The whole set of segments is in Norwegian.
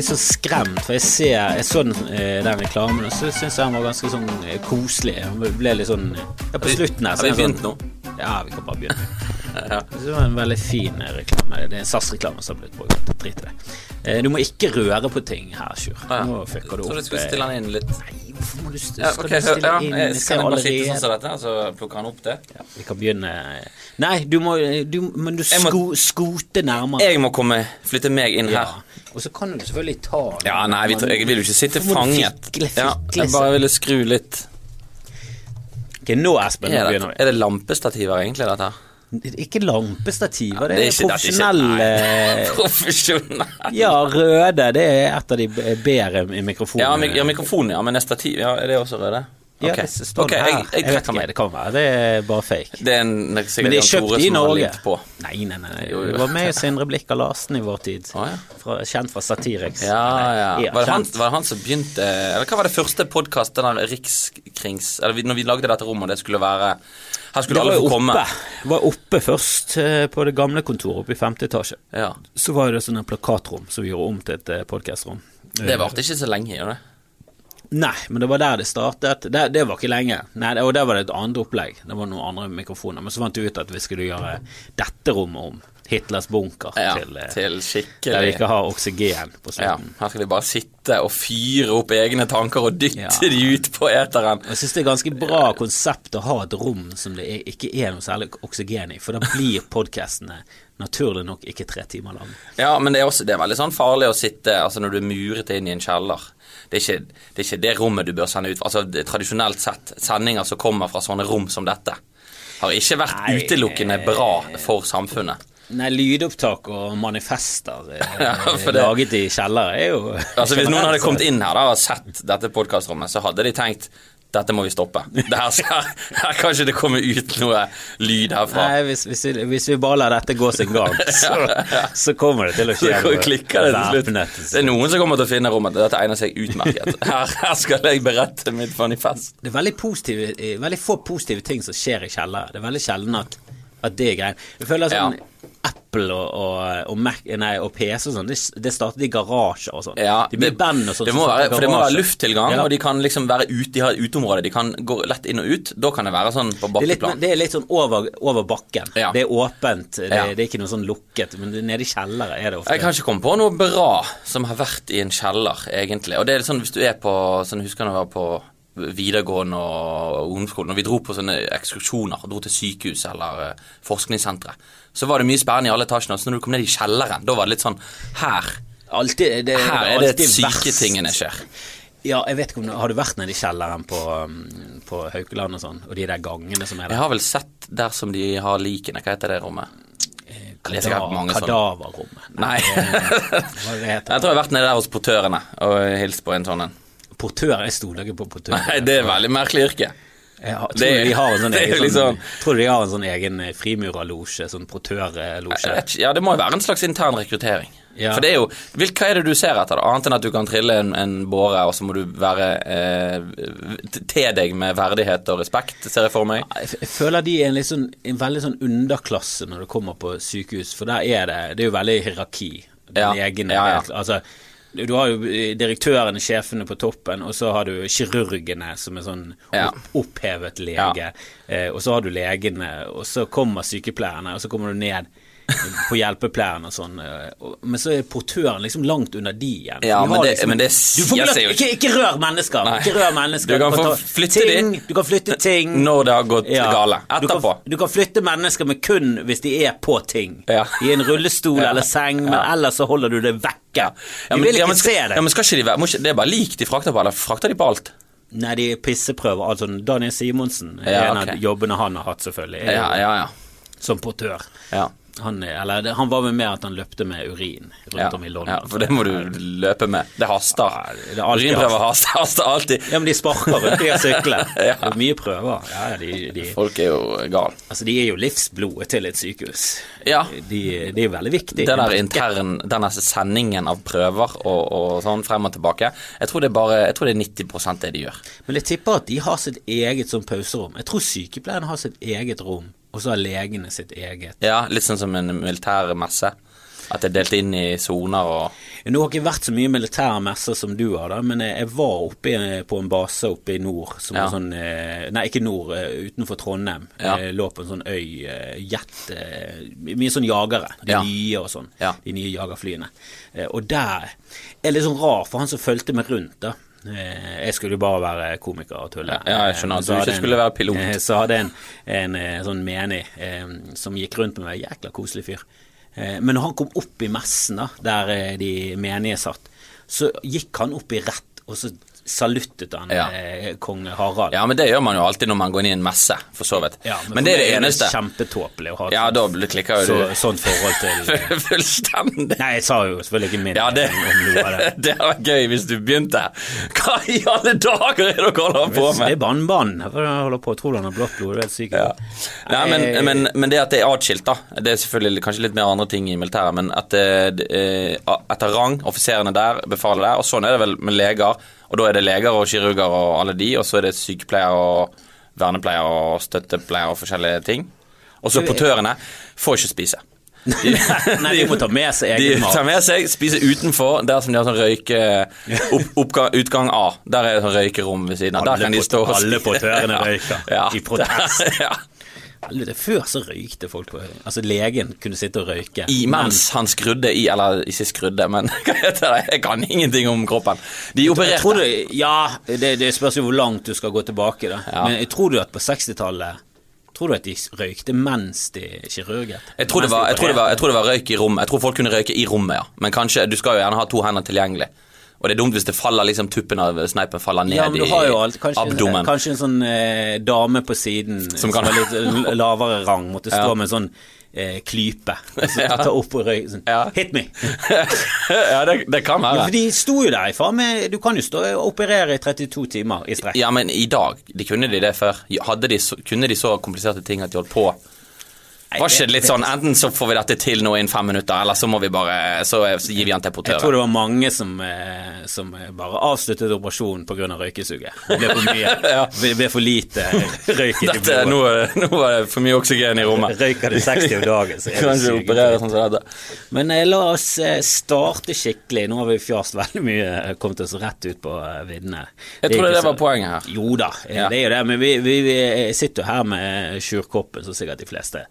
litt så skremt, for jeg ser Jeg så den, eh, den reklamen, og så syns jeg han var ganske sånn eh, koselig. Han ble litt sånn Ja, på slutten her. Har vi er begynt nå? sånn, Ja, vi kan bare begynne. Ja. Det var en veldig fin eh, reklame. Det er en SAS-reklame som har blitt brukt. Drit i det. Du må ikke røre på ting her, Sjur. Ah, ja. Nå fucker du Så opp. du skulle stille den inn litt? Nei, hvorfor må du skal Ja, skal du stille ja, inn? jeg Skal jeg bare sitte sånn som dette, så plukker han opp det? ja, Vi kan begynne Nei, du må, du, men du sko, skote nærmere. Jeg må komme, flytte meg inn ja. her. Og så kan du selvfølgelig ta den. Ja, nei, vi, jeg vil jo ikke sitte fanget. fikle, Ja, jeg bare ville skru litt Ok, nå, Espen, Er det, er det lampestativer, egentlig, dette her? Ikke lampestativer, det Det er, det er ikke- profesjonelle Ja, røde, det er et av de bedre i mikrofonen. Ja, mik ja, mikrofon, ja, men er stativ Ja, er det også røde? Ja, okay. det står okay. det her. jeg, jeg vet ikke, meg. det være. Det er bare fake. Det er en, det er Men det er kjøpt i Norge. Nei. Nei, nei, nei. Jo, jo. Det var med i Sindre Blikk av Larsen i vår tid. Oh, ja. fra, kjent fra Satiriks. Ja, ja. Var det, han, var det han som begynte Eller hva var det første podkast, Rikskrings Eller når vi lagde dette rommet, det skulle være Her skulle alle få komme. Det var oppe først eh, på det gamle kontoret oppe i femte etasje. Ja. Så var det sånn en plakatrom som vi gjorde om til et podkastrom. podcastrom. Det varte ikke så lenge, gjør det? Nei, men det var der det startet. Det, det var ikke lenge. Nei, det- Og der var det et annet opplegg. Det var noen andre mikrofoner. Men så fant vi ut at vi skulle gjøre dette rommet om. Hitlers bunker Ja, til, til, skikkelig der vi ikke har oksygen på Ja, her skal vi bare sitte og fyre opp egne tanker og dytte Ja. de ut på eteren. Jeg syns det er ganske bra konsept å ha et rom som det ikke er noe særlig oksygen i, for da blir podkastene naturlig nok ikke tre timer lange. Ja, men det er også det er veldig sånn farlig å sitte altså når du er muret inn i en kjeller. Det er ikke det, er ikke det rommet du bør sende ut. Altså det, Tradisjonelt sett, sendinger som kommer fra sånne rom som dette, har ikke vært Nei, utelukkende bra for samfunnet. Nei, lydopptak og manifester eh, Ja, det- laget i kjeller er jo Altså Hvis noen hadde kommet inn her da og sett dette podkastrommet, så hadde de tenkt dette må vi stoppe. Det her, skal, her kan ikke det komme ut noe lyd herfra. Nei, hvis, hvis, vi, hvis vi bare lar dette gå sin gang, så, så kommer det til å skje noe. det. Det er noen som kommer til å finne rommet. Dette egner seg utmerket. Her, her skal jeg berette mitt manifest. Det er veldig, positive, veldig få positive ting som skjer i kjellere. Det er veldig sjelden at, at det er greien. Jeg føler sånn Ja. Apple og, og, og, Mac, nei, og PC og sånn, det, det startet i garasjer og sånn. Ja, de blir band og sånn. det må være, for det må være lufttilgang, Ja. og de kan liksom være ute, de har uteområde. De kan gå lett inn og ut. Da kan det være sånn på Det er, litt, det er litt sånn over, over bakken. Ja. Det er åpent, det, det er ikke noe sånn lukket, men nede i kjellere er det ofte Jeg kan ikke komme på noe bra som har vært i en kjeller, egentlig. Og det er sånn hvis du er på sånn, Husker jeg jeg var på videregående og ungdomsskolen, og vi dro på sånne ekskursjoner, dro til sykehus eller eh, forskningssentre, så var det mye spennende i alle etasjene. Så når du kom ned i kjelleren, da var det litt sånn Her, Alltid, det, her er det syke tingene skjer. Ja, jeg vet ikke om du, Har du vært nede i kjelleren på, um, på Haukeland og sånn, og de der gangene som er der? Jeg har vel sett der som de har likene. Hva heter det rommet? Sånne. Kadaverrommet. Nei. Er det det Jeg tror jeg har vært nede der hos portørene og hilst på en sånn en. Portør? Jeg stoler ikke på portør. Nei, det er veldig merkelig yrke. Jeg har, tror det- de har en sånn egen jo liksom- sånn, Tror de har en sånn egen frimurerlosje? Sånn ikke, Ja, det må jo være en slags intern rekruttering. Ja. For det er jo Hva er det du ser etter, da? Annet enn at du kan trille en, en båre, og så må du være eh, te deg med verdighet og respekt, ser jeg for meg. Jeg, føler de er en, sånn, en veldig sånn underklasse når du kommer på sykehus, for der er det Det er jo veldig hierarki. Ja. egen Ja, ja. Altså, du har jo eh, direktørene, sjefene på toppen, og så har du kirurgene, som er sånn opphevet lege. Ja. og så har du legene, og så kommer sykepleierne, og så kommer du ned på hjelpepleieren og sånn. eh, Men så er portøren liksom langt under de igjen. Ja, men det- men det sier seg jo ikke, ikke rør mennesker! Nei. Ikke rør mennesker. Du kan får få flytte ting, de. Du kan flytte ting. Når det har gått gale. Du kan, Etterpå. du kan flytte mennesker, men kun hvis de er på ting. Ja. I en rullestol Ja. eller seng, men Ja. ellers så holder du det vekke. Ja, de men- vil ikke ja, men se det. Ja, men skal ikke de være Det er bare lik de frakter på, eller frakter de på alt? Nei, de pisseprøver. Altså, Daniel Simonsen er Ja, en okay. av jobbene han har hatt, selvfølgelig. er Ja, ja, ja. Som portør. ja. Han, er- eller, han var vel med at han løpte med urin rundt Ja, om i London. ja, for det må du løpe med. Det haster. Ja, er Urinprøver haster, haster alltid. Ja, men de sparker rundt i og sykler. Ja. Det er mye prøver. Ja, de, de, Folk er jo gale. altså, de er jo livsblodet til et sykehus. Ja. De, de er veldig viktige. Det der intern, denne sendingen av prøver og, og sånn frem og tilbake, jeg tror det er bare Jeg tror det er 90 det de gjør. Men jeg tipper at de har sitt eget sånn pauserom. Jeg tror sykepleierne har sitt eget rom, og så har legene sitt eget. Ja, Litt sånn som en militær messe. At det er delt inn i soner og Nå har ikke vært så mye militære messer som du har, da, men jeg var oppe på en base oppe i nord. Som Ja. var sånn, eh, nei, ikke nord, eh, utenfor Trondheim. Ja. Jeg lå på en sånn øy, eh, jet eh, Mye sånn jagere. De Ja. nye og sånn. Ja. De nye jagerflyene. Eh, Og der er litt sånn rar, for han som fulgte meg rundt, da. Eh, Jeg skulle jo bare være komiker og tulle. Ja, jeg skjønner at Eh, du ikke en- skulle være pilot. eh, Så hadde en, en eh, sånn menig som gikk rundt med meg, jækla koselig fyr. Men når han kom opp i messen, da, der de menige satt, så gikk han opp i rett, og så saluttet han Ja. eh, kong Harald. Ja, men det gjør man jo alltid når man går inn i en messe, for så vidt. Ja, men, det er det eneste. Det eneste. Kjempetåpelig å ha Ja, da klikker jo så, du sånt forhold til eh, fullstendig. Nei, jeg sa jo selvfølgelig ikke min Ja, det, om noe av det. det hadde vært gøy hvis du begynte. Hva i alle dager er det dere holder på med? Det er bannbanen. Jeg holder på, han har blått blod? Du er helt syk. Ja. Nei, men, men, men det at det er atskilt, da. Det er selvfølgelig kanskje litt mer andre ting i militæret, men at det, det, eh, etter rang, offiserene der, befalet der, og sånn er det vel med leger. Og da er det leger og kirurger og alle de, og så er det sykepleiere og vernepleiere og støttepleiere og forskjellige ting. Og så portørene får ikke spise. Nei, de må ta med seg egen mat. De tar med seg, spiser utenfor, der som de har sånn røyke... Opp, oppgang, utgang A. Der er det sånn røykerom ved siden av. Der kan de stå og alle portørene røyker Ja. i protest. ja. Helvete, Før så røykte folk på Altså legen kunne sitte og røyke. I, mens han skrudde i, eller ikke skrudde, men hva heter det? Jeg kan ingenting om kroppen. De opererte. tror det, ja, det, det spørs jo hvor langt du skal gå tilbake. da Ja. Men jeg tror du at på 60-tallet Tror du at de røykte mens de kirurget? Jeg tror, det var, jeg, tror det var, jeg tror det var røyk i rommet. Jeg tror folk kunne røyke i rommet, ja. Men kanskje, du skal jo gjerne ha to hender tilgjengelig. Og det er dumt hvis det faller liksom tuppen av sneipen faller ned ja, men du har jo alltid, kanskje, abdomen. kanskje en sånn eh, dame på siden som, kan- var litt lavere rang, måtte stå Ja. med en sånn eh, klype. Så, Ja. Ta opp og røyke sånn. Ja. Hit me! ja, det, det kan Ja, være. for de sto jo der i far med Du kan jo stå og operere i 32 timer i strekk. Ja, men i dag de kunne de det før? Hadde de så, kunne de så kompliserte ting at de holdt på? Var ikke det litt sånn enten så får vi dette til nå innen fem minutter, eller så må vi bare Så, så gir vi den til Jeg tror det var mange som, eh, som bare avsluttet operasjonen pga. røykesuget. Det ble for mye. Ja. Det ble for lite røyk i Dette, blodet. nå, nå var det for mye oksygen i rommet. Røyker du 60 om dagen, så er Kanskje sykt. operere sånn som dette. Men eh, la oss eh, starte skikkelig. Nå har vi fjast veldig mye, kommet oss rett ut på viddene. Jeg tror ikke det var så- poenget her. Jo da, Ja. det er jo det. Men vi, vi, vi sitter jo her med Sjurkoppen, som sikkert de fleste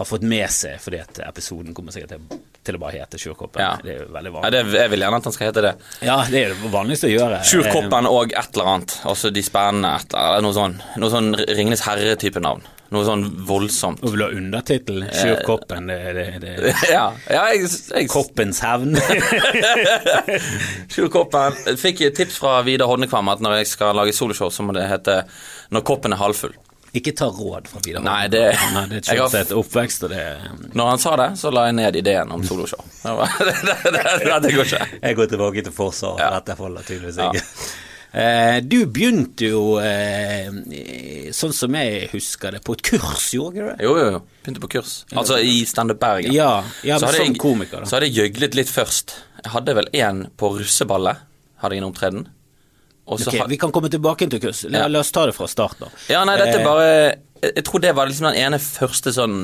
har fått med seg, fordi at episoden kommer sikkert til, til å bare hete Sjurkoppen. Ja. Det er jo veldig Ja, vanlig. det, jeg vil gjerne at han skal hete det. Ja, det er det vanligste å gjøre. Sjurkoppen og et eller annet. Altså de spennende et eller. Noe sånn, noe sånn Ringenes herre-type navn. Noe sånn voldsomt. Og vil du ha undertittel? Sjurkoppen, det, det, det, Ja, ja jeg, jeg Koppens hevn. Sjurkoppen. Jeg Fikk tips fra Vidar Hodnekvam at når jeg skal lage soloshow, så må det hete 'Når koppen er halvfull'. Ikke ta råd fra Vidar. Nei, det- Nei, det er har- et oppvekst, og det Når han sa det, så la jeg ned ideen om soloshow. Det, det, det, det går ikke. Jeg går tilbake til Forsvaret. Ja. Dette holder tydeligvis ikke. Eh, du begynte jo, eh, sånn som jeg husker det, på et kurs, gjorde du det? Jo, jo, jo. Begynte på kurs. Altså i Standup Bergen. Ja, ja men som jeg- komiker, da. Så hadde jeg gjøglet litt først. Jeg hadde vel en på russeballet. Hadde jeg en opptreden. Og så Ok, vi kan komme tilbake til kurs. La, la oss ta det fra start, da. Ja, nei, dette Eh, er bare Jeg tror det var liksom den ene første sånn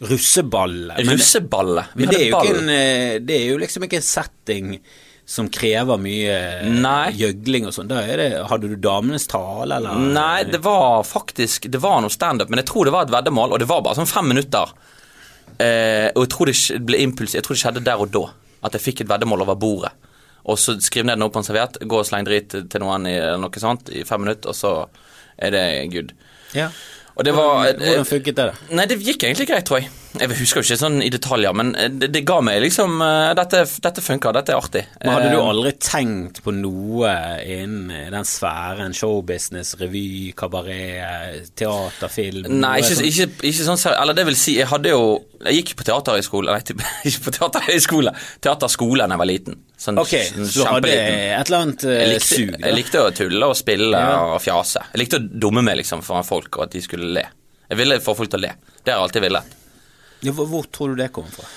Russeballe. Men, russeballet. Vi men det, er en, eh, det er jo liksom ikke en setting som krever mye eh, Nei. gjøgling og sånn. Hadde du damenes tale, eller? Nei, det var faktisk Det var noe standup, men jeg tror det var et veddemål, og det var bare sånn fem minutter. Eh, og jeg tror det ble impuls Jeg tror det skjedde der og da. At jeg fikk et veddemål over bordet. Og så skriv ned noe på en serviett, gå og sleng drit til noen i eller noe sånt i fem minutter, og så er det good. Ja. Og det var Hvordan, funket det? Nei, det gikk egentlig greit, tror jeg. Jeg husker jo ikke sånn i detaljer, men det, det ga meg liksom eh, Dette, dette funker, dette er artig. Men hadde du Eh, aldri tenkt på noe innen den sfæren? Showbusiness, revy, kabaret, teater, film? Nei, ikke, sånn. ikke, ikke sånn Eller det vil si, jeg hadde jo Jeg gikk på teaterhøyskole Nei, ikke på teaterhøyskole. Teaterskole da jeg var liten. Sånn, Ok, så hadde du et eller annet uh, Jeg likte, sug? da. jeg likte å tulle og spille Ja. og fjase. Jeg likte å dumme meg liksom foran folk, og at de skulle le. Jeg ville få folk til å le. Det har jeg alltid villet. Ja, hvor, tror du det kommer fra?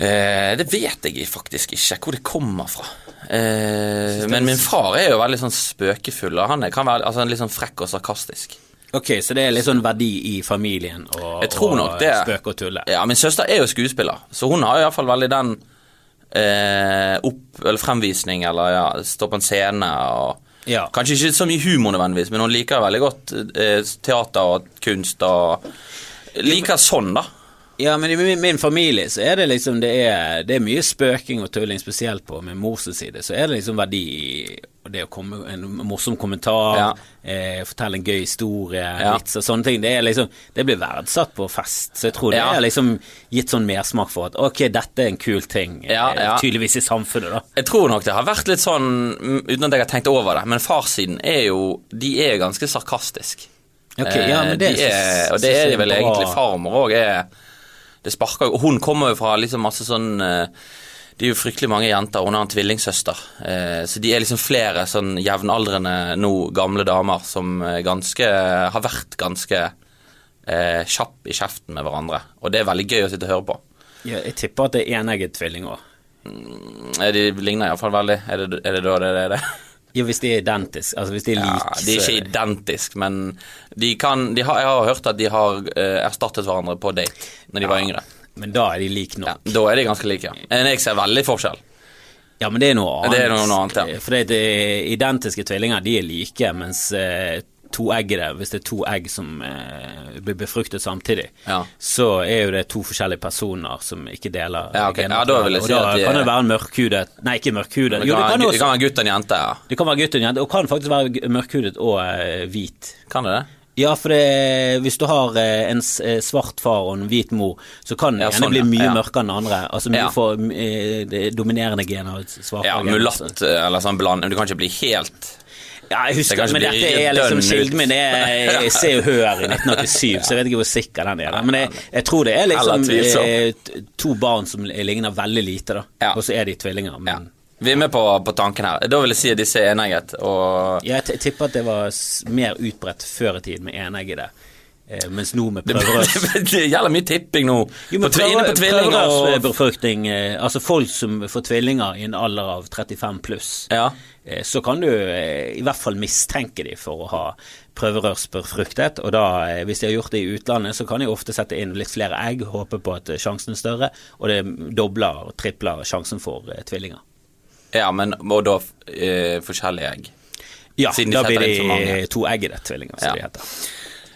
Eh, det vet jeg faktisk ikke hvor det kommer fra. Eh, men min far er jo veldig sånn spøkefull, og han er, kan være altså, litt sånn frekk og sarkastisk. Ok, så det er litt sånn verdi i familien å spøke og tulle? Ja, Min søster er jo skuespiller, så hun har i hvert fall veldig den eh, opp, eller fremvisning, eller ja, stå på en scene og Ja. Kanskje ikke så mye humor nødvendigvis, men hun liker veldig godt eh, teater og kunst og Liker sånn, da. Ja, men i min, min familie så er det liksom det er, det er mye spøking og tulling, spesielt på min mors side. Så er det liksom verdi i det å komme en morsom kommentar, Ja. eh, fortelle en gøy historie, Ja. vitser, sånne ting. Det er liksom Det blir verdsatt på fest. Så jeg tror det Ja. er liksom gitt sånn mersmak for at ok, dette er en kul ting, eh, Ja, ja. tydeligvis i samfunnet, da. Jeg tror nok det har vært litt sånn, uten at jeg har tenkt over det, men farssiden er jo De er ganske sarkastiske. Ok, ja, men det de er, og det er de vel egentlig. Farmor òg er Det sparker jo Hun kommer jo fra liksom masse sånn eh, Det er jo fryktelig mange jenter. Hun har en tvillingsøster. eh, Så de er liksom flere sånn jevnaldrende, nå gamle damer som eh, ganske har vært ganske eh, kjapp i kjeften med hverandre. Og det er veldig gøy å sitte og høre på. Ja, jeg tipper at det er enegget tvilling òg. Eh, De ligner iallfall veldig. Er det, er det da det er det? Ja, hvis de er identiske. Altså hvis de er Ja, like, de er ikke identiske, men de kan de har, Jeg har hørt at de har eh, erstattet hverandre på date når de var yngre. Men da er de like nok. Ja, da er de ganske like, ja. Men jeg ser veldig forskjell. Ja, men det er noe annet. Det er noe annet, ja. For det er identiske tvillinger, de er like, mens eh, toeggede, hvis det er to egg som eh, blir befruktet samtidig, Ja. så er jo det to forskjellige personer som ikke deler Ja, ok. Ja, da vil jeg si da at de kan det være en mørkhudet Nei, ikke mørkhudet. Det Jo, det kan, også, det kan være gutt og en jente, ja. det kan være gutt og jente, og kan faktisk være mørkhudet og eh, hvit. Kan det det? Ja, for det, hvis du har eh, en eh, svart far og en hvit mor, så kan den Ja, ene sånn, bli mye Ja. mørkere enn den andre. Altså mye Ja. for eh, det dominerende svart Ja, mulatt eller sånn bland. Du kan ikke bli helt Ja, jeg husker, det men dette er liksom kilden min. Det er ser jo Hør i 1987, så jeg vet ikke hvor sikker den er. Men jeg, jeg tror det er liksom eh, to barn som ligner veldig lite, da. Ja. Og så er de tvillinger. Ja. Men Vi er med på, på tanken her. Da vil jeg si at disse er enegget, og jeg tipper at det var mer utbredt før i tiden med eneggede, mens nå vi prøver oss det gjelder mye tipping nå. Jo, på, inne på tvillinger og befruktning. eh, altså folk som får tvillinger i en alder av 35 pluss, Ja. eh, så kan du eh, i hvert fall mistenke dem for å ha prøverørsbefruktet. Og da, eh, hvis de har gjort det i utlandet, så kan de ofte sette inn litt flere egg, håpe på at eh, sjansen er større, og det dobler og tripler sjansen for eh, tvillinger. ja, men og da eh, forskjellige egg. Ja, da blir de to eggede tvillinger, som Ja. de heter.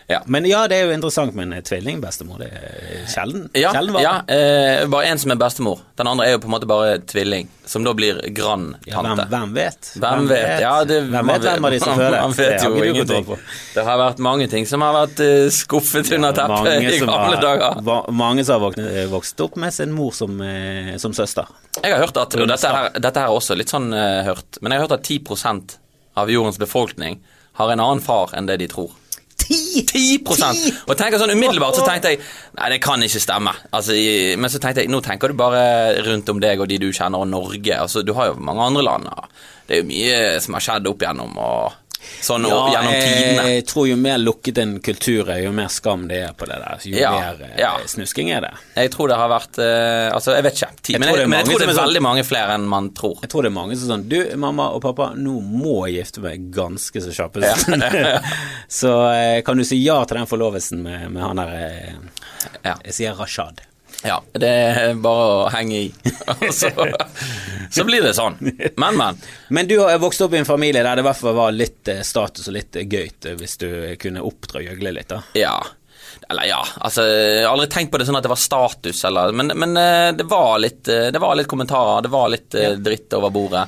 Ja. Men ja, det er jo interessant med en tvilling, bestemor. Det er sjelden. Ja, sjelden ja eh, bare én som er bestemor. Den andre er jo på en måte bare tvilling, som da blir grandtante. Ja, hvem, hvem vet? Hvem vet? Ja, det, hvem vet hvem av de som føler? Man Det vet jo ingenting. Det har vært mange ting som har vært uh, skuffet under teppet i gamle har- dager. va- Mange som har våknet, eh, vokst opp med sin mor som, uh, som søster. Jeg har hørt at, og dette her, dette her er også litt sånn uh, hørt, men jeg har hørt at 10% av jordens befolkning har en annen far enn det de tror. Ti! 10% Og tenker sånn umiddelbart så tenkte jeg Nei, det kan ikke stemme. Altså, men så tenkte jeg nå tenker du bare rundt om deg og de du kjenner, og Norge. Altså, du har jo mange andre land. Det er jo mye som har skjedd opp igjennom, og sånn ja, gjennom tidene. jeg tror jo mer lukket en kultur er, jo mer skam det er på det der. Jo Ja, mer eh, ja. snusking er det. Jeg tror det har vært eh, Altså, jeg vet ikke. Ti, Jeg men, jeg, men jeg tror det er veldig mange flere enn man tror. Jeg tror det er mange som er sånn Du, mamma og pappa, nå må jeg gifte meg ganske så kjapt. så eh, kan du si ja til den forlovelsen med, med han der Ja. Jeg sier Rashad. Ja, det er bare å henge i. Så, så blir det sånn. Men, men. Men du har vokst opp i en familie der det i hvert fall var litt eh, status og litt eh, gøyt eh, hvis du kunne oppdra og gjøgle litt, da. Ja. Eller ja, altså Jeg har aldri tenkt på det sånn at det var status, eller Men, men det, var litt, det var litt kommentarer, det var litt dritt over bordet.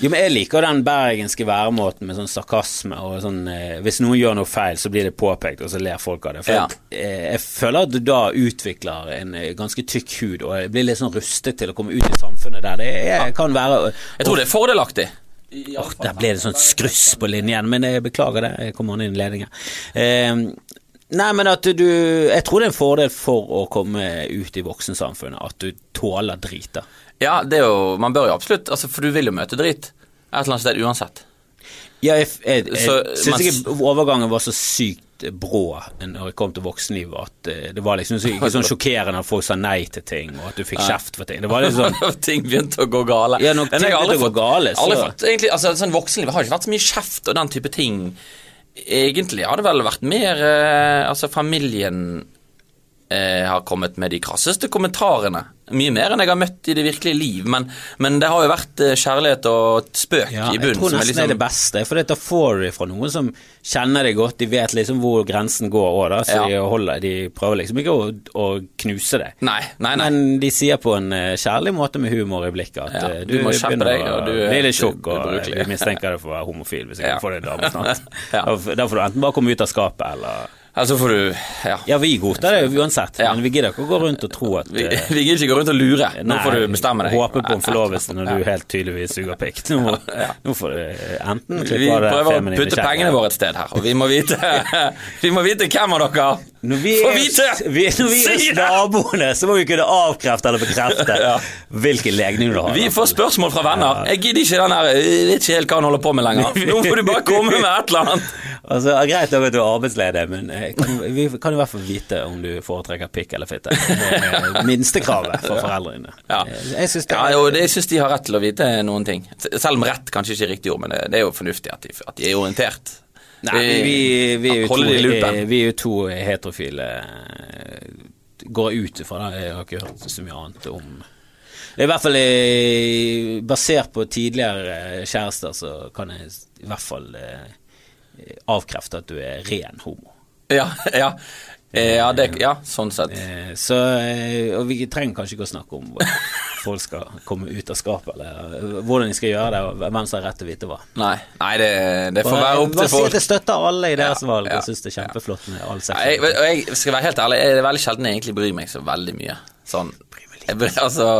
Jo, men jeg liker den bergenske væremåten med sånn sarkasme og sånn eh, Hvis noen gjør noe feil, så blir det påpekt, og så ler folk av det. For Ja. at, eh, jeg føler at du da utvikler en eh, ganske tykk hud, og blir litt sånn rustet til å komme ut i samfunnet der det er, kan være Jeg tror det er fordelaktig. Åh, Der ble det sånn skruss på linjen, men jeg beklager det. Jeg kommer inn i ledningen. Eh, nei, men at du Jeg tror det er en fordel for å komme ut i voksensamfunnet, at du tåler drit, da. Ja, det er jo Man bør jo absolutt altså For du vil jo møte dritt et eller annet sted uansett. Ja, jeg, jeg, jeg Så, syns ikke overgangen var så sykt brå når jeg kom til voksenlivet, at eh, det var liksom ikke sånn sjokkerende at folk sa nei til ting, og at du fikk kjeft for ting. Det var sånn ting begynte å gå gale. Ja, når ting begynte å gå gale, så- Aldri fått, egentlig, altså, sånn Voksenlivet har ikke vært så mye kjeft og den type ting. Egentlig har det vel vært mer eh, Altså, familien eh, har kommet med de krasseste kommentarene. Mye mer enn jeg har møtt i det virkelige liv, men, men det har jo vært eh, kjærlighet og spøk Ja, i jeg bunnen. tror som nesten liksom- er det beste, for da får du det fra noen som kjenner deg godt, de vet liksom hvor grensen går òg, da, så Ja. de, holder, de prøver liksom ikke å, å knuse deg. Nei, nei, nei. Men de sier på en eh, kjærlig måte med humor i blikket at Ja, du, du må kjempe deg, og du er bli litt tjukk, og du mistenker deg for å være homofil hvis jeg Ja. får deg en dame snart. Da får du enten bare komme ut av skapet, eller Altså får du Ja. Ja, vi godtar det uansett, Ja. men vi gidder ikke å gå rundt og tro at Vi, eh, vi gidder ikke gå rundt og lure. Nå Nei, får du bestemme deg. Håpe på en forlovelse når du helt tydeligvis suger pikk. Nå, må- nå får du eh, enten Vi prøver å putte pengene våre et sted her, og vi må vite Vi må vite hvem av dere Når vi er, vi, når vi er naboene, så må vi kunne avkrefte eller bekrefte Ja. hvilken legning du har. Vi får spørsmål fra venner. Jeg gidder ikke den der Jeg vet ikke helt hva han holder på med lenger. Nå får du bare komme med et eller annet. Altså, Greit nok at du er arbeidsledig, men eh, kan, vi kan i hvert fall vite om du foretrekker pikk eller fitte. Er minstekravet for foreldrene. Ja. Eh, Jeg synes Ja, er syns de har rett til å vite noen ting. Selv om rett kanskje ikke er riktig ord, men det, det er jo fornuftig at de, at de er orientert. Nei, vi, vi, vi, er jo to, vi er jo to heterofile eh, Går ut ifra det, jeg har ikke hørt så mye annet om I hvert fall eh, basert på tidligere kjærester, så kan jeg i hvert fall eh, avkrefte at du er ren homo. Ja, ja. Eh, Ja, det, ja sånn sett. Eh, Så, eh, og vi trenger kanskje ikke å snakke om hvordan folk skal komme ut av skapet, eller eh, hvordan de skal gjøre det, og hvem som har rett til å vite hva. Nei, nei det, det får være opp til folk. jeg støtter alle i deres Ja, valg, og syns det er kjempeflott med all Nei, jeg, og jeg skal være helt ærlig, det er veldig sjelden jeg egentlig bryr meg så veldig mye. Sånn jeg bryr, Altså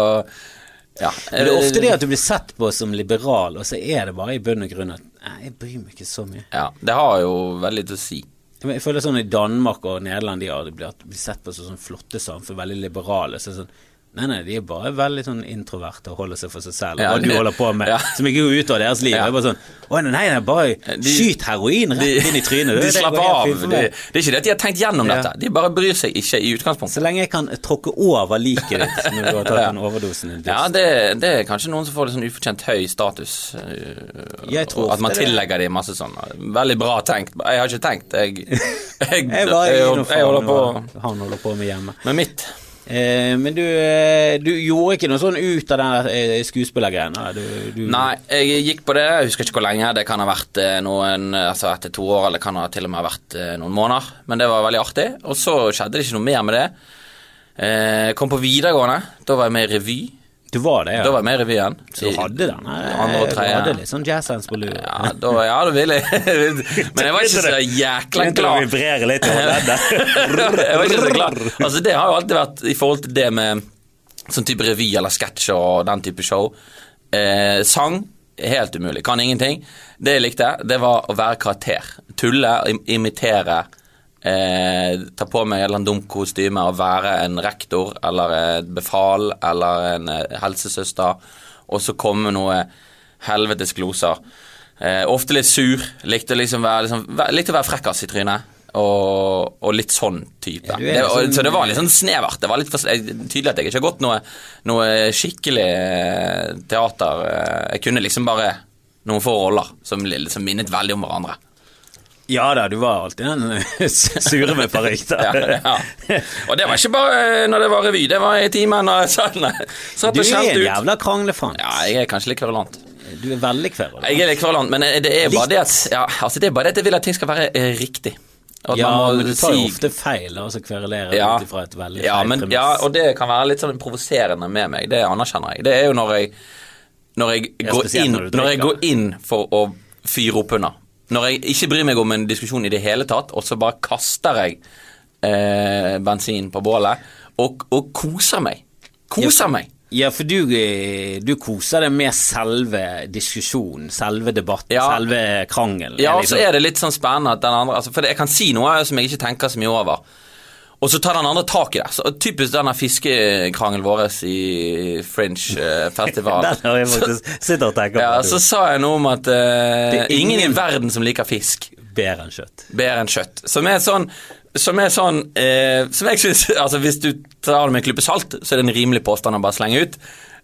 Ja. Men det er ofte det at du blir sett på som liberal, og så er det bare i bunn og grunn at nei, jeg bryr meg ikke så mye. Ja, det har jo veldig til å si. Jeg føler sånn i Danmark og Nederland de har blitt sett på som sånn flotte samfunn, veldig liberale. Så sånn, nei, nei, de er bare veldig sånn introverte og holder seg for seg selv. Ja, og du holder på med, ja. som ikke går ut av deres liv. Ja. Det er bare sånn Å nei, nei, bare De- skyt heroin rett De, inn i trynet. De slapper av. fint Det, er ikke det at de har tenkt gjennom Ja. dette, de bare bryr seg ikke i utgangspunktet. Så lenge jeg kan tråkke over liket ditt når du har tatt Ja. en overdosen. Ja, det, det er kanskje noen som får litt sånn ufortjent høy status. øh, Jeg tror at man tillegger dem masse sånn Veldig bra tenkt. Jeg har ikke tenkt. Jeg, jeg, Jeg jeg, jeg, holder på han holder på med hjemme. med mitt. Eh, men du, eh, du gjorde ikke noe sånn ut av den eh, skuespillergreien? da? Du, Nei, jeg gikk på det. Jeg husker ikke hvor lenge. Det kan ha vært noen Altså etter to år, eller kan ha til og med vært noen måneder. Men det var veldig artig. Og så skjedde det ikke noe mer med det. Eh, kom på videregående. Da var jeg med i revy. Du var det, ja. Da var jeg med i revyen. Så du hadde den her? Andre og Du hadde litt sånn jazzhands på lua? Ja, da, ja, da ville jeg Men jeg var ikke så jækla Begynte å vibrere litt over leddet. jeg var ikke så glad. Altså, det har jo alltid vært i forhold til det med sånn type revy eller sketsjer og den type show. Eh, sang helt umulig. Kan ingenting. Det jeg likte, det var å være karakter. Tulle, im imitere. Eh, ta på meg et eller annet dumt kostyme og være en rektor eller et befal eller en eh, helsesøster, og så komme noe helvetes gloser. Eh, ofte litt sur. Likte liksom være, liksom, likte å være frekkas i trynet. Og, og litt sånn type. Ja, det, og, sånn- så det var litt sånn snevert. Det var litt for, tydelig at jeg ikke har gått noe, noe skikkelig eh, teater. Eh, Jeg kunne liksom bare noen få roller som, som minnet veldig om hverandre. Ja da, du var alltid den eh, sure med parykk. Ja, ja. Og det var ikke bare eh, når det var revy, det var i timen sånn. Du er en jævla kranglefant. Ja, jeg er kanskje litt kverulant. Du er veldig kverulant. Jeg er litt kverulant, men det er bare det at ja, altså det er bare det at jeg vil at ting skal være eh, riktig. Ja, men du tar jo ofte feil, og så kverulerer ja, ut ifra et veldig ja, feil men, premiss. ja, og det kan være litt sånn provoserende med meg. Det anerkjenner jeg. Det er jo når jeg Når jeg, går, inn, når jeg går inn for å fyre opp under. Når jeg ikke bryr meg om en diskusjon i det hele tatt, og så bare kaster jeg eh, bensin på bålet og, og koser meg. Koser meg. Ja, for du, eh, du koser deg med selve diskusjonen, selve debatten, Ja. selve krangelen. Ja, og liksom. så er det litt sånn spennende at den andre altså, For jeg kan si noe som jeg ikke tenker så mye over. Og så tar den andre tak i det. Så Typisk denne fiskekrangelen vår i Fringe eh, festival. Den har jeg faktisk sittet og tenker ja, så sa jeg noe om at uh, Det er ingen... ingen- i verden som liker fisk Bedre enn kjøtt. bedre enn kjøtt. Som er sånn som er sånn eh, Som jeg syns Altså, hvis du tar det med en klype salt, så er det en rimelig påstand å bare slenge ut.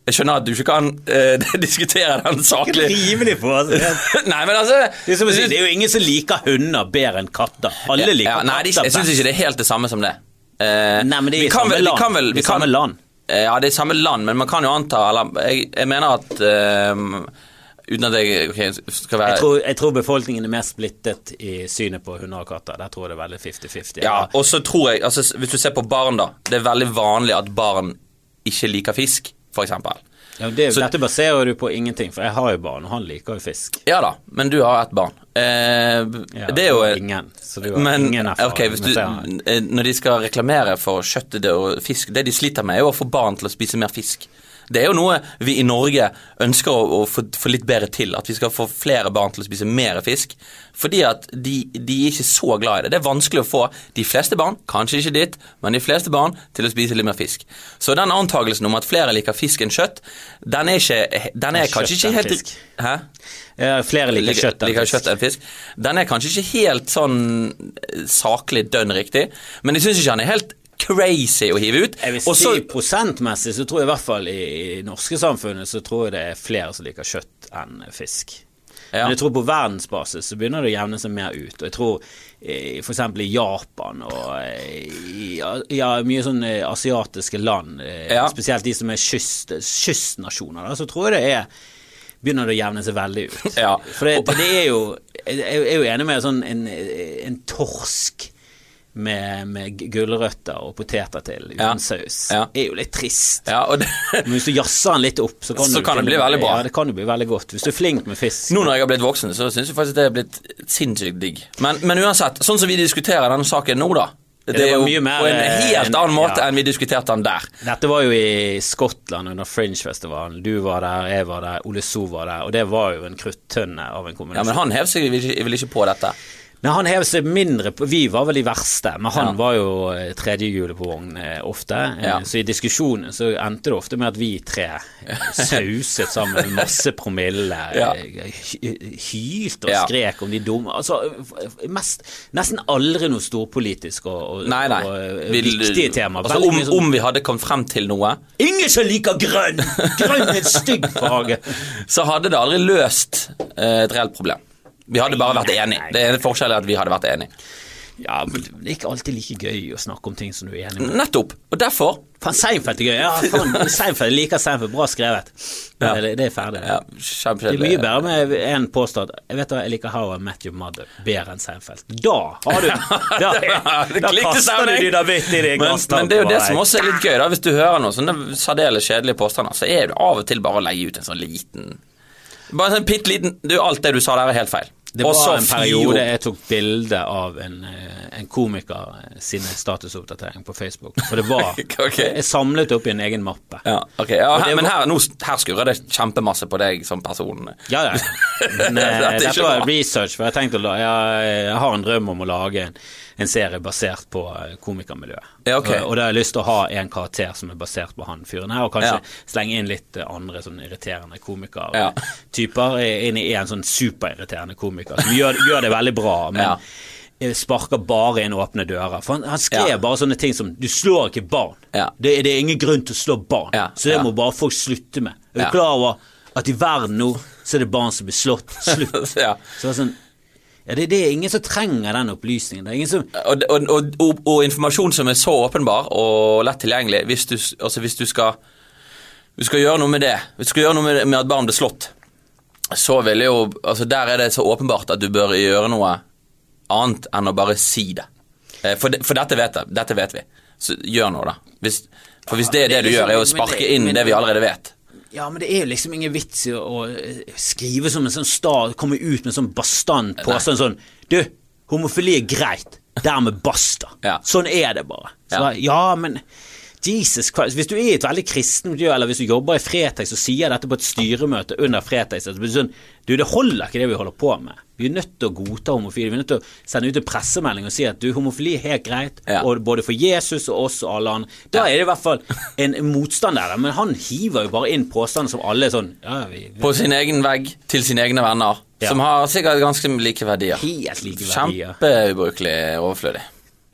Jeg skjønner at du ikke kan uh, diskutere den saklig. Rimelig på, altså. Nei, men altså Det er, si, det er jo ingen som liker hunder bedre enn katter. Alle liker ja, Nei, katter. Nei, jeg syns ikke det er helt det samme som det. Uh, Nei, men det er i samme vel- vi land. kan vel- Det vi er kan- samme land. Uh, Ja, det er samme land, men man kan jo anta Eller jeg, jeg mener at Uten at jeg okay, skal være Jeg tror, jeg tror befolkningen er mer splittet i synet på hunder og katter. Der tror jeg det er veldig 50-50. Ja, og så tror jeg altså, Hvis du ser på barn, da. Det er veldig vanlig at barn ikke liker fisk, f.eks. Ja, det, Så- dette baserer du på ingenting, for jeg har jo barn, og han liker jo fisk. Ja da, men du har ett barn. Eh, Ja, det er jo ingen, så du har men, ingen erfaring Okay, hvis du, det eh, Når de skal reklamere for kjøttet og fisk Det de sliter med, er jo å få barn til å spise mer fisk. Det er jo noe vi i Norge ønsker å, å få, få litt bedre til. At vi skal få flere barn til å spise mer fisk. Fordi at de, de er ikke så glad i det. Det er vanskelig å få de fleste barn, kanskje ikke ditt, men de fleste barn til å spise litt mer fisk. Så den antakelsen om at flere liker fisk enn kjøtt, den er, ikke, den er kanskje ikke helt fisk. Hæ? Flere liker kjøtt enn liker fisk. kjøtt enn fisk. Den er kanskje ikke helt sånn eh, saklig dønn riktig, men jeg syns ikke han er helt crazy å hive ut. Jeg vil si så- prosentmessig så tror jeg i hvert fall i, i norske samfunnet så tror jeg det er flere som liker kjøtt enn fisk. ja. Men jeg tror på verdensbasis så begynner det å jevne seg mer ut. Og jeg tror f.eks. for eksempel i Japan og eh, i ja, mye sånn eh, asiatiske land, eh, Ja. spesielt de som er kyst, kystnasjoner, da, så tror jeg det er begynner det å jevne seg veldig ut. Ja. For det, det er jo Jeg er jo enig med sånn en, en torsk med, med gulrøtter og poteter til uten Ja. saus. Ja. er jo litt trist. ja, det, Men hvis du jazzer den litt opp, så kan, Så kan det bli veldig bra. Ja, det kan jo bli veldig godt. Hvis du er flink med fisk. Nå når jeg har blitt voksen, så syns jeg faktisk det er blitt sinnssykt digg. Men, men uansett, sånn som vi diskuterer denne saken nå, da. Det, det er jo mer, på en eh, helt annen måte enn vi diskuterte den der. Dette var jo i Skottland under Fringe-festivalen. Du var der, jeg var der, Ole So var der. Og det var jo en kruttønne av en kombinasjon. Ja. Men han hev seg vel ikke på dette. Men han hev seg mindre på Vi var vel de verste, men han Ja. var jo eh, tredjehjulet på vogn eh, ofte. Eh, Ja. Så i diskusjonen så endte det ofte med at vi tre sauset sammen masse promille. Ja. Hylte og skrek om de dumme Altså mest, nesten aldri noe storpolitisk og, og, Nei, nei. og viktige temaer. Altså, om, sånn- om vi hadde kommet frem til noe, Ingen som liker grønn! Grønn er et stygg farge. så hadde det aldri løst et reelt problem. Vi hadde bare vært enige. Det er forskjell er at vi hadde vært enige. Ja, men det er ikke alltid like gøy å snakke om ting som du er enig med. Nettopp. Og derfor Faen, Seinfeld er gøy. Ja, faen, Seinfeld, liker Seinfeld. Bra skrevet. Ja. Det, det er ferdig. ja, Det er mye bedre med en påstått Jeg vet da, jeg liker How I Met Your Mother bedre enn Seinfeld. Da har du Da, Det da kaster du vidt i det Men, men det er jo det som også er litt gøy, da. Hvis du hører noen sånne særdeles kjedelige påstander, så er det av og til bare å legge ut en sånn liten Bare en sånn bitte liten du, Alt det du sa der, er helt feil. Det var en periode jeg tok bilde av en, eh, en komiker eh, sine statusoppdatering på Facebook. For det var okay. Jeg samlet det opp i en egen mappe. Ja, okay. Ja, her, men her, nå, her skurrer det kjempemasse på deg som person. Ja, ja. Men eh, Dette var research, for jeg tenkte å la, jeg, jeg har en drøm om å lage en, en serie basert på eh, komikermiljøet. Ja, okay. og, da har jeg lyst til å ha en karakter som er basert på han fyren her, og kanskje Ja. slenge inn litt eh, andre sånn irriterende komikertyper ja. inn i en sånn superirriterende komiker som gjør, gjør det veldig bra, men Ja. eh, sparker bare inn åpne dører. For han, han skrev Ja. bare sånne ting som 'du slår ikke barn'. Ja. Det, det er ingen grunn til å slå barn, Ja, så det må bare folk slutte med. Er du klar over at i verden nå så er det barn som blir slått? Slutt. Så det er sånn ja, det, det er ingen som trenger den opplysningen. Som og, og, og, og, informasjon som er så åpenbar og lett tilgjengelig, hvis du, altså hvis du skal hvis du skal gjøre noe med det, hvis du skal gjøre noe med, med at barn blir slått, så vil jo altså Der er det så åpenbart at du bør gjøre noe annet enn å bare si det. Eh, For, de, for dette, vet jeg, dette vet vi. Så gjør noe, da. Hvis, for hvis det er det du gjør, er å sparke inn det vi allerede vet. Ja, men det er jo liksom ingen vits i å, eh, skrive som en sånn star, Komme ut med en sånn bastant påstand sånn Du, homofili er greit. Dermed basta. Ja. Sånn er det bare. Så, Ja. ja. men Jesus Christ. Hvis du er i et veldig kristent miljø, eller hvis du jobber i Fretex og sier dette på et styremøte under Fretex, det sånn Du, det holder ikke det vi holder på med. Vi er nødt til å godta homofile. Vi er nødt til å sende ut en pressemelding og si at du, homofili er helt greit, Ja. og både for Jesus og oss og alle andre. Da er det i hvert fall en motstander der, men han hiver jo bare inn påstander som alle er sånn Ja, vi, vi På sin egen vegg til sine egne venner, Ja. som har sikkert ganske like verdier. Helt like verdier. Kjempeubrukelig overflødig.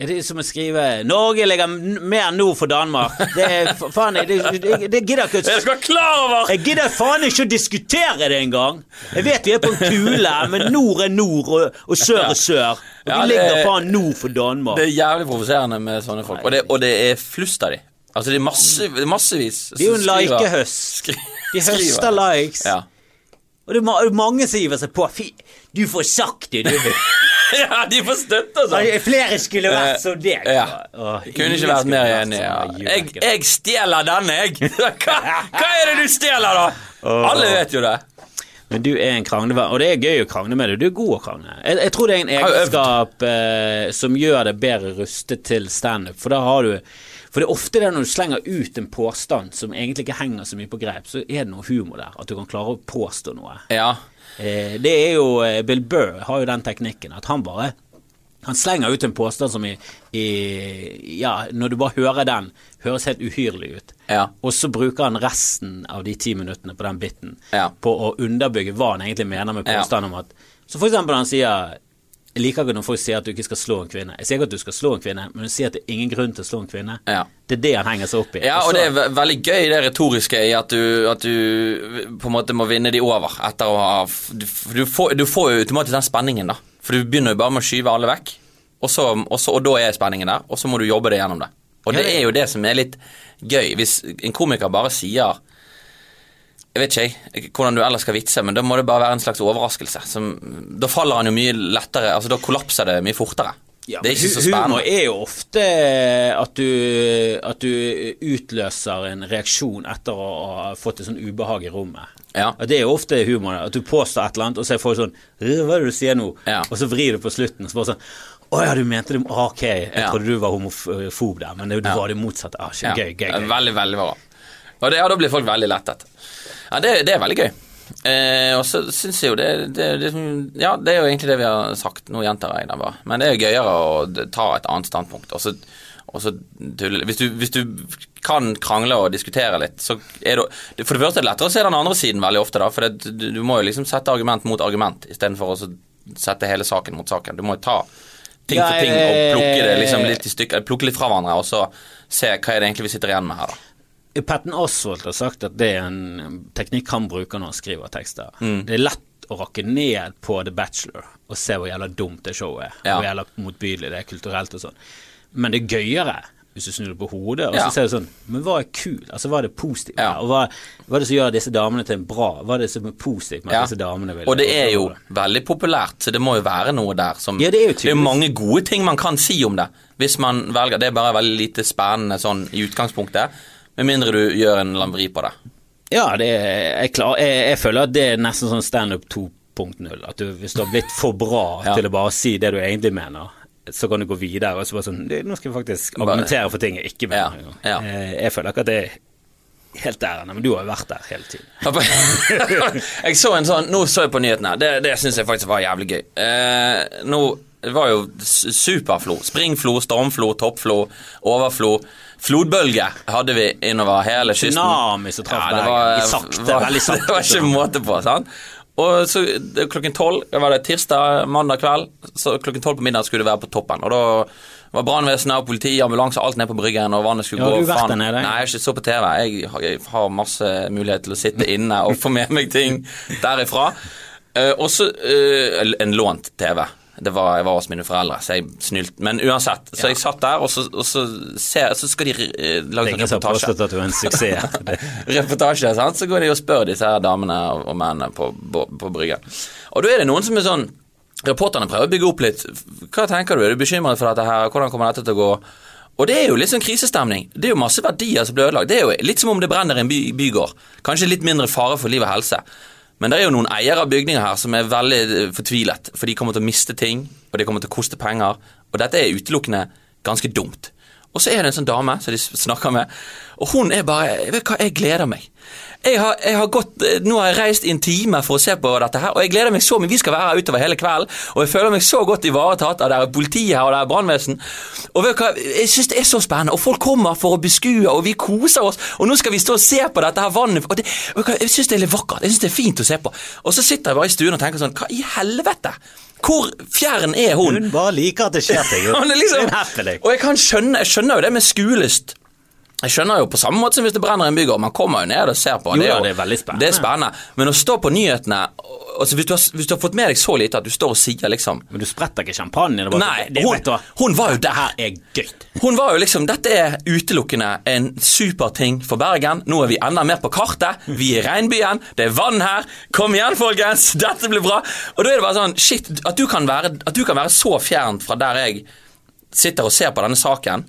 Er det som å skrive 'Norge ligger mer nord for Danmark'? Det er faen faen Det, det, det gidder ikke Jeg skal klar over! Jeg gidder faen ikke å diskutere det engang! Jeg vet vi er på en kule, men nord er nord, og, og sør er sør. Og vi ja, ligger faen nord for Danmark. Det er jævlig provoserende med sånne folk. Og det, og det er flust av de. Altså, det er masse, massevis. Det er jo en likehøst. De høster likes. Ja. Og det er mange som hiver seg på. Fy, du får sagt det, du. ja, de får støtte og sånn. Flere skulle vært som deg. Ja. Åh, Kunne ikke vært mer enig. Ja. Jeg, jeg stjeler denne, jeg! Hva, hva er det du stjeler, da? Alle vet jo det. Men du er en kranglevenn, og det er gøy å krangle med deg. Du er god å krangle. Jeg, jeg tror det er en egenskap eh, som gjør deg bedre rustet til standup, for da har du For det er ofte det når du slenger ut en påstand som egentlig ikke henger så mye på greip, så er det noe humor der. At du kan klare å påstå noe. Ja. Eh, det er jo eh, Bill Burr har jo den teknikken at han bare han slenger ut en påstand som i, i Ja, når du bare hører den, høres helt uhyrlig ut. Ja. Og så bruker han resten av de ti minuttene på den biten Ja. på å underbygge hva han egentlig mener med Ja. om at Så for eksempel han sier Jeg liker ikke når folk sier at du ikke skal slå en kvinne. Jeg sier ikke at du skal slå en kvinne, men du sier at det er ingen grunn til å slå en kvinne. Ja. Det er det han henger seg opp i. Ja, og, og det er veldig gøy det retoriske i at du, at du på en måte må vinne de over etter å ha Du, du, får, du får jo automatisk den spenningen, da. For du begynner jo bare med å skyve alle vekk, og, så, og, så, og da er spenningen der, og så må du jobbe deg gjennom det. Og det- er jo det som er litt gøy. Hvis en komiker bare sier jeg vet ikke jeg, hvordan du ellers skal vitse, men da må det bare være en slags overraskelse. Som, da faller han jo mye lettere Altså da kollapser det mye fortere. Ja, det er ikke så spennende. Humor er jo ofte at du, at du utløser en reaksjon etter å ha fått et sånn ubehag i rommet. Ja. Det er jo ofte humor. At du påstår et eller annet, og så er folk sånn «Øh, Hva er det du sier nå? Ja. Og så vrir du på slutten, og så bare sånn Å ja, du mente det Ok, jeg Ja. trodde du var homofob der, men det, Ja. var det motsatte. Ah, Ja, gøy, gøy, gøy. Veldig, veldig bra. Og det, ja, da blir folk veldig lettet. Ja, det, det er veldig gøy. Eh, og så syns jeg jo det, det, det Ja, det er jo egentlig det vi har sagt. Nå gjentar jeg det bare. Men det er jo gøyere å ta et annet standpunkt. Og så, og så tulle hvis du, hvis du kan krangle og diskutere litt, så er det For det første er det lettere å se den andre siden veldig ofte, da. For du, du må jo liksom sette argument mot argument istedenfor å sette hele saken mot saken. Du må jo ta ting for ting og plukke det eh, liksom litt i stykker. Plukke litt fra hverandre, og så se hva er det egentlig vi sitter igjen med her, da. Patten Oswald har sagt at det er en teknikk han bruker når han skriver tekster. Mm. Det er lett å rakke ned på The Bachelor og se hvor jævla dumt det showet er. Ja. Hvor jævla motbydelig det er kulturelt og sånn. Men det er gøyere hvis du snur det på hodet og Ja. så ser du sånn Men hva er kul? Altså hva er det positive? Ja. Og hva, hva er det som gjør disse damene til en bra? Hva er det som er positivt med Ja. disse damene vil Og det er jo veldig populært, så det må jo være noe der som Ja, det er jo det er mange gode ting man kan si om det, hvis man velger. Det er bare veldig lite spennende sånn i utgangspunktet, med mindre du gjør en lamvri på det. Ja, det er, jeg, klar, jeg, jeg føler at det er nesten sånn standup 2.0. At du, hvis du har blitt for bra Ja. til å bare si det du egentlig mener, så kan du gå videre og så bare sånn Nå skal jeg faktisk argumentere for ting jeg ikke mener. Ja, ja. Jeg, Jeg føler ikke at det er helt ærende, men du har jo vært der hele tiden. jeg så en sånn Nå så jeg på nyhetene. Det, det syns jeg faktisk var jævlig gøy. Eh, nå Det var jo superflo. Springflo, stormflo, toppflo, overflo. Flodbølge hadde vi innover hele kysten. Tsunami som traff ja, Bergen. Sakte, var, veldig sakte. Det var ikke måte på, sant. Og så klokken tolv, var det tirsdag, mandag kveld, så klokken tolv på middag skulle det være på toppen. Og da var brannvesenet, politi, ambulanse, alt ned på bryggen, og vannet skulle Ja, gå. har du vært der nede? Nei, jeg har ikke så på TV. Jeg har, jeg har masse mulighet til å sitte inne og få med meg ting derifra. Uh, og så eh, en lånt TV. Det var, jeg var hos mine foreldre, så jeg snylte. Men uansett, så jeg satt der, og så, og så, ser, så skal de eh, lage en har reportasje at du er en suksess. Reportasje, sant? så går de og spør disse her damene og mennene på, på, på bryggen. Og da er det noen som er sånn Reporterne prøver å bygge opp litt. Hva tenker du? Er du bekymret for dette her? Hvordan kommer dette til å gå? Og det er jo litt sånn krisestemning. Det er jo masse verdier som blir ødelagt. Det er jo litt som om det brenner i en by, bygård. Kanskje litt mindre fare for liv og helse. Men det er jo noen eiere av bygninger her som er veldig eh, fortvilet, for de kommer til å miste ting, og det kommer til å koste penger. Og dette er utelukkende ganske dumt. Og så er det en sånn dame som de snakker med, og hun er bare Vet du hva, jeg gleder meg. Jeg har, jeg har gått, eh, nå har jeg reist i en time for å se på dette her, og jeg gleder meg så mye. Vi skal være her utover hele kvelden, og jeg føler meg så godt ivaretatt av det er politiet her, og det er brannvesen. Og vet du hva, jeg syns det er så spennende, og folk kommer for å beskue, og vi koser oss, og nå skal vi stå og se på dette her vannet, og det, hva, jeg syns det er litt vakkert, jeg syns det er fint å se på. Og så sitter jeg bare i stuen og tenker sånn, hva i helvete? Hvor fjern er hun? Hun bare liker at det skjer ting. Hun liksom, er happening. og jeg kan skjønne, jeg skjønner jo det med skuelyst. Jeg skjønner jo på samme måte som hvis det brenner en bygård. Man kommer jo ned og ser på. Jo det er jo, det er veldig spennende. Det er spennende. Men å stå på nyhetene altså hvis, du har, hvis du har fått med deg så lite at du står og sier liksom Men du spretter ikke champagne? Det bare, Nei, det, hun- hun var jo der. Her er gøy. Hun var jo liksom Dette er utelukkende en super ting for Bergen. Nå er vi enda mer på kartet. Vi er i regnbyen. Det er vann her. Kom igjen, folkens! Dette blir bra. Og da er det bare sånn Shit, at du kan være, du kan være så fjernt fra der jeg sitter og ser på denne saken.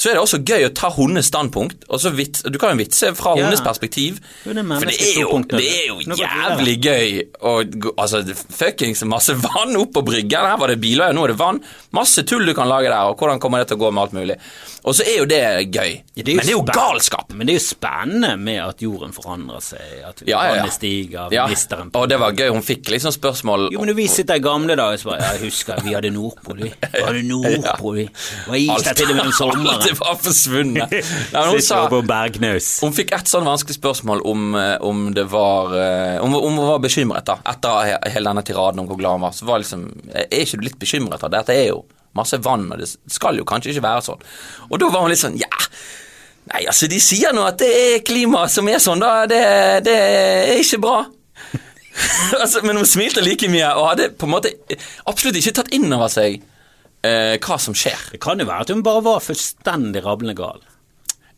Så er det også gøy å ta hennes standpunkt. Og så vits, du kan jo vitse fra Ja. hennes perspektiv. Jo, det For det er jo, det er jo jævlig gøy å Altså, fuckings masse vann opp på bryggen. Her var det biler, nå er det vann. Masse tull du kan lage der, og hvordan kommer det til å gå med alt mulig. Og så er jo det gøy. Ja, det jo Men det er jo galskap. Men det er jo spennende med at jorden forandrer seg, at Ja, ja, ja. stiger, Ja, mister en og det var gøy. Hun fikk liksom spørsmål Jo, men når vi sitter i gamle dager, så bare Jeg husker vi hadde Nordpol, vi. Vi hadde Nordpol, vi. Det var is der til og med om Alt sommeren. var forsvunnet. Nei, hun sa Hun fikk et sånn vanskelig spørsmål om, eh, om det var eh, Om, om hun var bekymret da etter hele denne tiraden om hvor glad hun var. Så var liksom Er ikke du litt bekymret? da? Dette er jo masse vann, og det skal jo kanskje ikke være sånn. Og da var hun litt sånn Ja, nei, altså, de sier nå at det er klimaet som er sånn, da. Det, det er ikke bra. altså, men hun smilte like mye og hadde på en måte absolutt ikke tatt inn over seg eh, hva som skjer. Det kan jo være at hun bare var fullstendig rablende gal.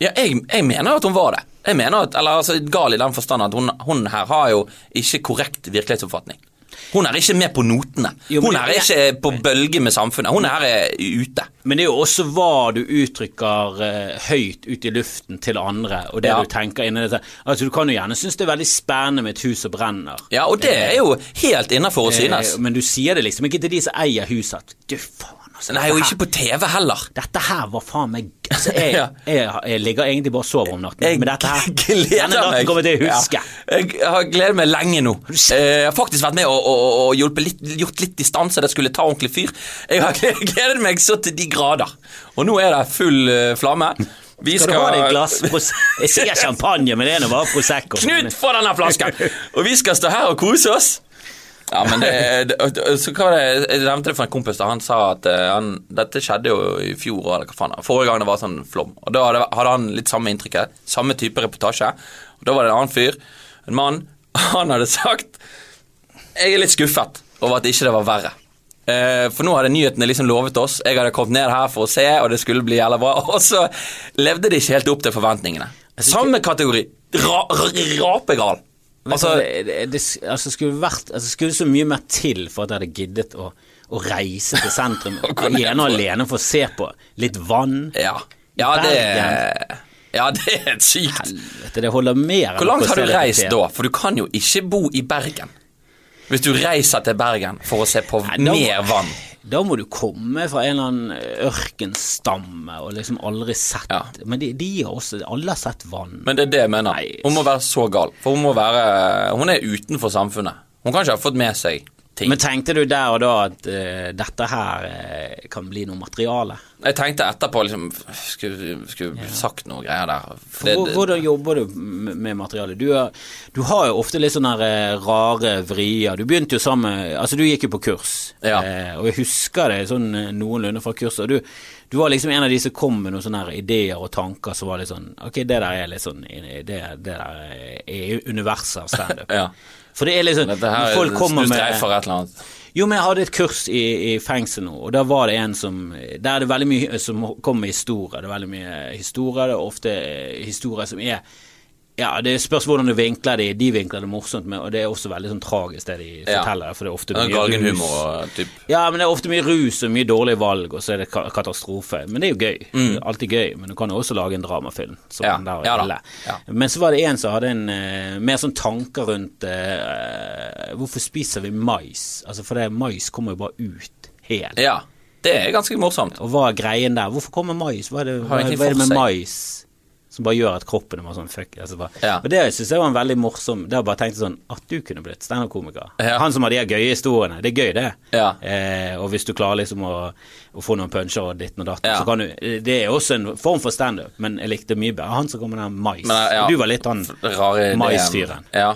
Ja, jeg, jeg mener at hun var det. Jeg mener at, eller altså Gal i den forstand at hun, hun her har jo ikke korrekt virkelighetsoppfatning. Hun er ikke med på notene. Hun er ikke på bølge med samfunnet. Hun her er ute. Men det er jo også hva du uttrykker eh, høyt ut i luften til andre, og det Ja. du tenker inni dette. Altså, du kan jo gjerne synes det er veldig spennende med et hus som brenner. Ja, og det er jo helt innafor å synes. Eh, men du sier det liksom ikke til de som eier huset, du faen, altså. Nei, og ikke på TV heller. Dette her var faen meg altså, jeg, Ja. jeg, jeg ligger egentlig bare og sover om natten, men dette her gleder meg. kommer til å huske. Ja. Jeg har gledet meg lenge nå. Eh, Jeg har faktisk vært med og, og, og hjulpet litt, gjort litt distanse. Det skulle ta ordentlig fyr. Jeg har gledet meg så til de grader. Og nå er det full eh, flamme. Vi Skal du ha deg glass Jeg sier champagne, men det er nå bare Prosecco. Knut, få denne flasken! Og vi skal stå her og kose oss. Ja, men det, det Så hva var det Jeg nevnte det for en kompis. da Han sa at eh, han, dette skjedde jo i fjor, eller hva faen. Forrige gang det var sånn flom. Og Da hadde, hadde han litt samme inntrykket. Samme type reportasje. Og Da var det en annen fyr, en mann, han hadde sagt Jeg er litt skuffet over at ikke det var verre. Eh, for nå hadde nyhetene liksom lovet oss Jeg hadde kommet ned her for å se, og det skulle bli jævla bra. Og så levde det ikke helt opp til forventningene. Samme kategori. Ra, ra, rapegal. Altså, det, det, altså skulle vært altså skulle så mye mer til for at jeg hadde giddet å, å reise til sentrum ene og alene for å se på litt vann. ja. Ja, det Bergen. Ja, det er sykt. Helvete, det holder mer Hvor langt har du reist da? For du kan jo ikke bo i Bergen. Hvis du reiser til Bergen for å se på Nei, da- mer vann. Da må du komme fra en eller annen ørkenstamme og liksom aldri sett Ja. Men de, de har også Alle har sett vann. Men det er det jeg mener. Nei. Hun må være så gal. For hun må være Hun er utenfor samfunnet. Hun kan ikke ha fått med seg ting. Men tenkte du der og da at uh, dette her uh, kan bli noe materiale? Jeg tenkte etterpå liksom Skulle, skulle sagt noe greier der. For det, Hvordan jobber du med materialet? Du, er, du har jo ofte litt sånne eh, rare vrier. Du begynte jo sammen Altså, du gikk jo på kurs, Ja. eh, og jeg husker det sånn noenlunde fra kurset. Du, du var liksom en av de som kom med noen sånne ideer og tanker som var litt sånn Ok, det der er litt sånn Det, det der er universet av standup. Ja. For det er liksom her Folk kommer med et eller annet. jo, men jeg hadde et kurs i, i fengsel nå, og da var det en som Der er det veldig mye som kommer med historier. Det er veldig mye historier. Det er ofte eh, historier som er Ja, det spørs hvordan du vinkler det. De vinkler det morsomt, med, og det er også veldig sånn tragisk det de Ja. forteller. For det er ofte mye rus. typ. Ja, men det er ofte mye rus og mye dårlige valg, og så er det katastrofe. Men det er jo gøy. Det er alltid gøy, men du kan jo også lage en dramafilm. Som Mm. Ja, der ja da. Ja. Men så var det en som hadde en uh, mer sånn tanker rundt uh, Hvorfor spiser vi mais? Altså, for det mais kommer jo bare ut helt. Ja. Det er ganske morsomt. Og hva er greien der? Hvorfor kommer mais? Hva er det, hva, hva er det med mais? Som bare gjør at kroppen er bare sånn fuck. Altså bare, Ja. Og det syns jeg var en veldig morsom Det har bare tenkt sånn At du kunne blitt standup-komiker. Ja. Han som har de gøye historiene. Det er gøy, det. Ja. Eh, og hvis du klarer liksom å, å få noen puncher og ditten og datten, så kan du Det er også en form for standup, men jeg likte mye bedre han som kom med den mais. Men. Du var litt han mais-fyren. maisfyren. Ja.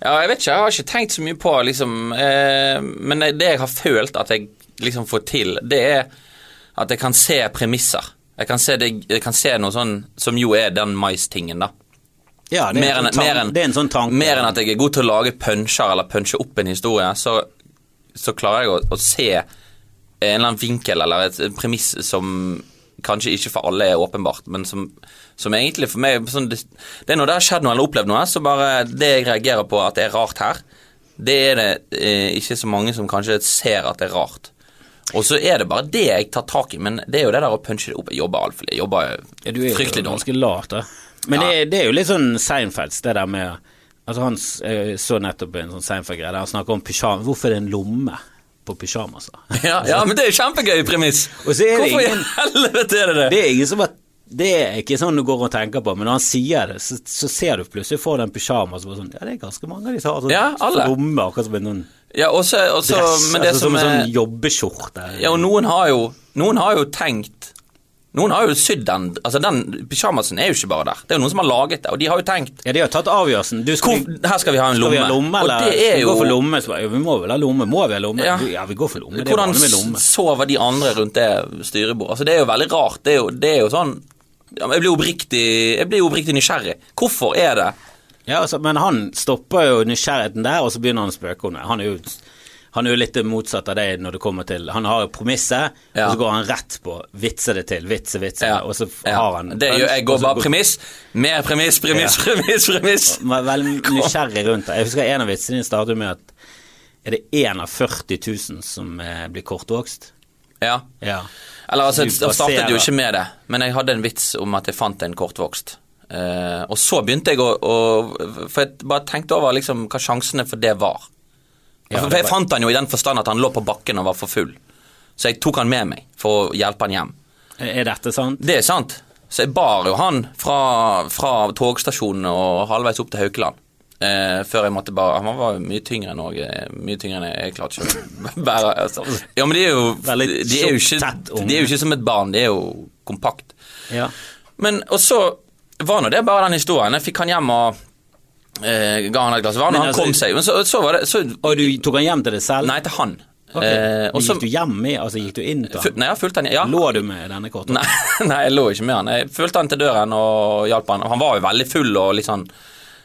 ja, jeg vet ikke, jeg har ikke tenkt så mye på liksom eh, Men det jeg har følt at jeg liksom får til, det er at jeg kan se premisser. Jeg kan se, det, jeg kan se noe sånn som jo er den mais-tingen, da. Ja, det er, Mer en sånn tank- en, det er en sånn tanke. mer enn at jeg er god til å lage punsjer eller punche opp en historie, så, så klarer jeg å, å se en eller annen vinkel eller et premiss som kanskje ikke for alle er åpenbart, men som, som egentlig for meg sånn, det, det er når det har skjedd noe eller opplevd noe, så bare det jeg reagerer på at det er rart her, det er det eh, ikke så mange som kanskje ser at det er rart. Og så er det bare det jeg tar tak i, men det er jo det der å punche det opp. Jeg jobber altfor lite. jobber Ja, du er fryktelig dårlig. ganske lat, da. Men Ja. det, det er jo litt sånn Seinfelds, det der med Altså Han så nettopp en sånn Seinfeld-greie der han snakker om pyjamas. Hvorfor er det en lomme på pyjamaser? Ja, ja, men det er jo kjempegøy premiss. Hvorfor i helvete er det det? Det er ingen som har det er ikke sånn du går og tenker på, men når han sier det, så, så ser du plutselig for deg en pyjamas og bare sånn Ja, det er ganske mange av de som har sånn Ja, lomme, akkurat som en sånn Ja, også, også dress, men det altså, som som en sånn jobbeskjorte. Ja, og noen har jo Noen har jo tenkt Noen har jo sydd den Altså, den pyjamasen er jo ikke bare der. Det er jo noen som har laget det, og de har jo tenkt Ja, de har tatt avgjørelsen. Skal, Her skal vi ha en skal lomme. vi ha lomme, og eller det skal er jo gå for lomme? Så, ja, vi må vel ha lomme. Må vi ha lomme? Ja. Ja, vi går for lomme. Det Hvordan lomme. sover de andre rundt det styrebordet? Altså, det er jo veldig rart. Det er jo, det er jo sånn ja, Jeg blir oppriktig nysgjerrig. Hvorfor er det Ja, altså, men han stopper jo nysgjerrigheten der, og så begynner han å spøke om det. Han er jo, han er jo litt motsatt av det når det kommer til Han har premisset, Ja. og så går han rett på vitse det til. Vitse, vitse, Ja. og så har han det, gjør- Jeg går bare premiss. Mer premiss, premiss, premiss, premiss. Er veldig nysgjerrig rundt det. Jeg husker en av vitsene dine startet med at er det én av 40 000 som eh, blir kortvokst? Ja. Ja. Eller altså, jeg startet jo ikke med det, men jeg hadde en vits om at jeg fant en kortvokst. Eh, og så begynte jeg å, å For jeg bare tenkte over liksom hva sjansene for det var. Ja, for for jeg fant han jo i den forstand at han lå på bakken og var for full. Så jeg tok han med meg for å hjelpe han hjem. Er dette sant? Det er sant. Så jeg bar jo han fra, fra togstasjonen og halvveis opp til Haukeland. Eh, før jeg måtte bare Han var mye tyngre enn Norge. Mye tyngre enn jeg, jeg klarte ikke å bære. Altså. Ja, men de er jo, Veldig de er jo ikke, de er jo ikke som et barn. De er jo kompakt. Ja. Men, og så var nå det bare den historien. Jeg fikk han hjem og eh, ga han et glass vann, og han altså- kom seg. Men så, så var det så, Og du tok han hjem til deg selv? Nei, til han. Okay. Eh, Men gikk du hjem med? Altså, gikk du inn til han? Nei, jeg fulgte han ja. Lå du med denne kortvoksten? Nei, nei, jeg lå ikke med han. Jeg fulgte han til døren og hjalp han. Han var jo veldig full og litt sånn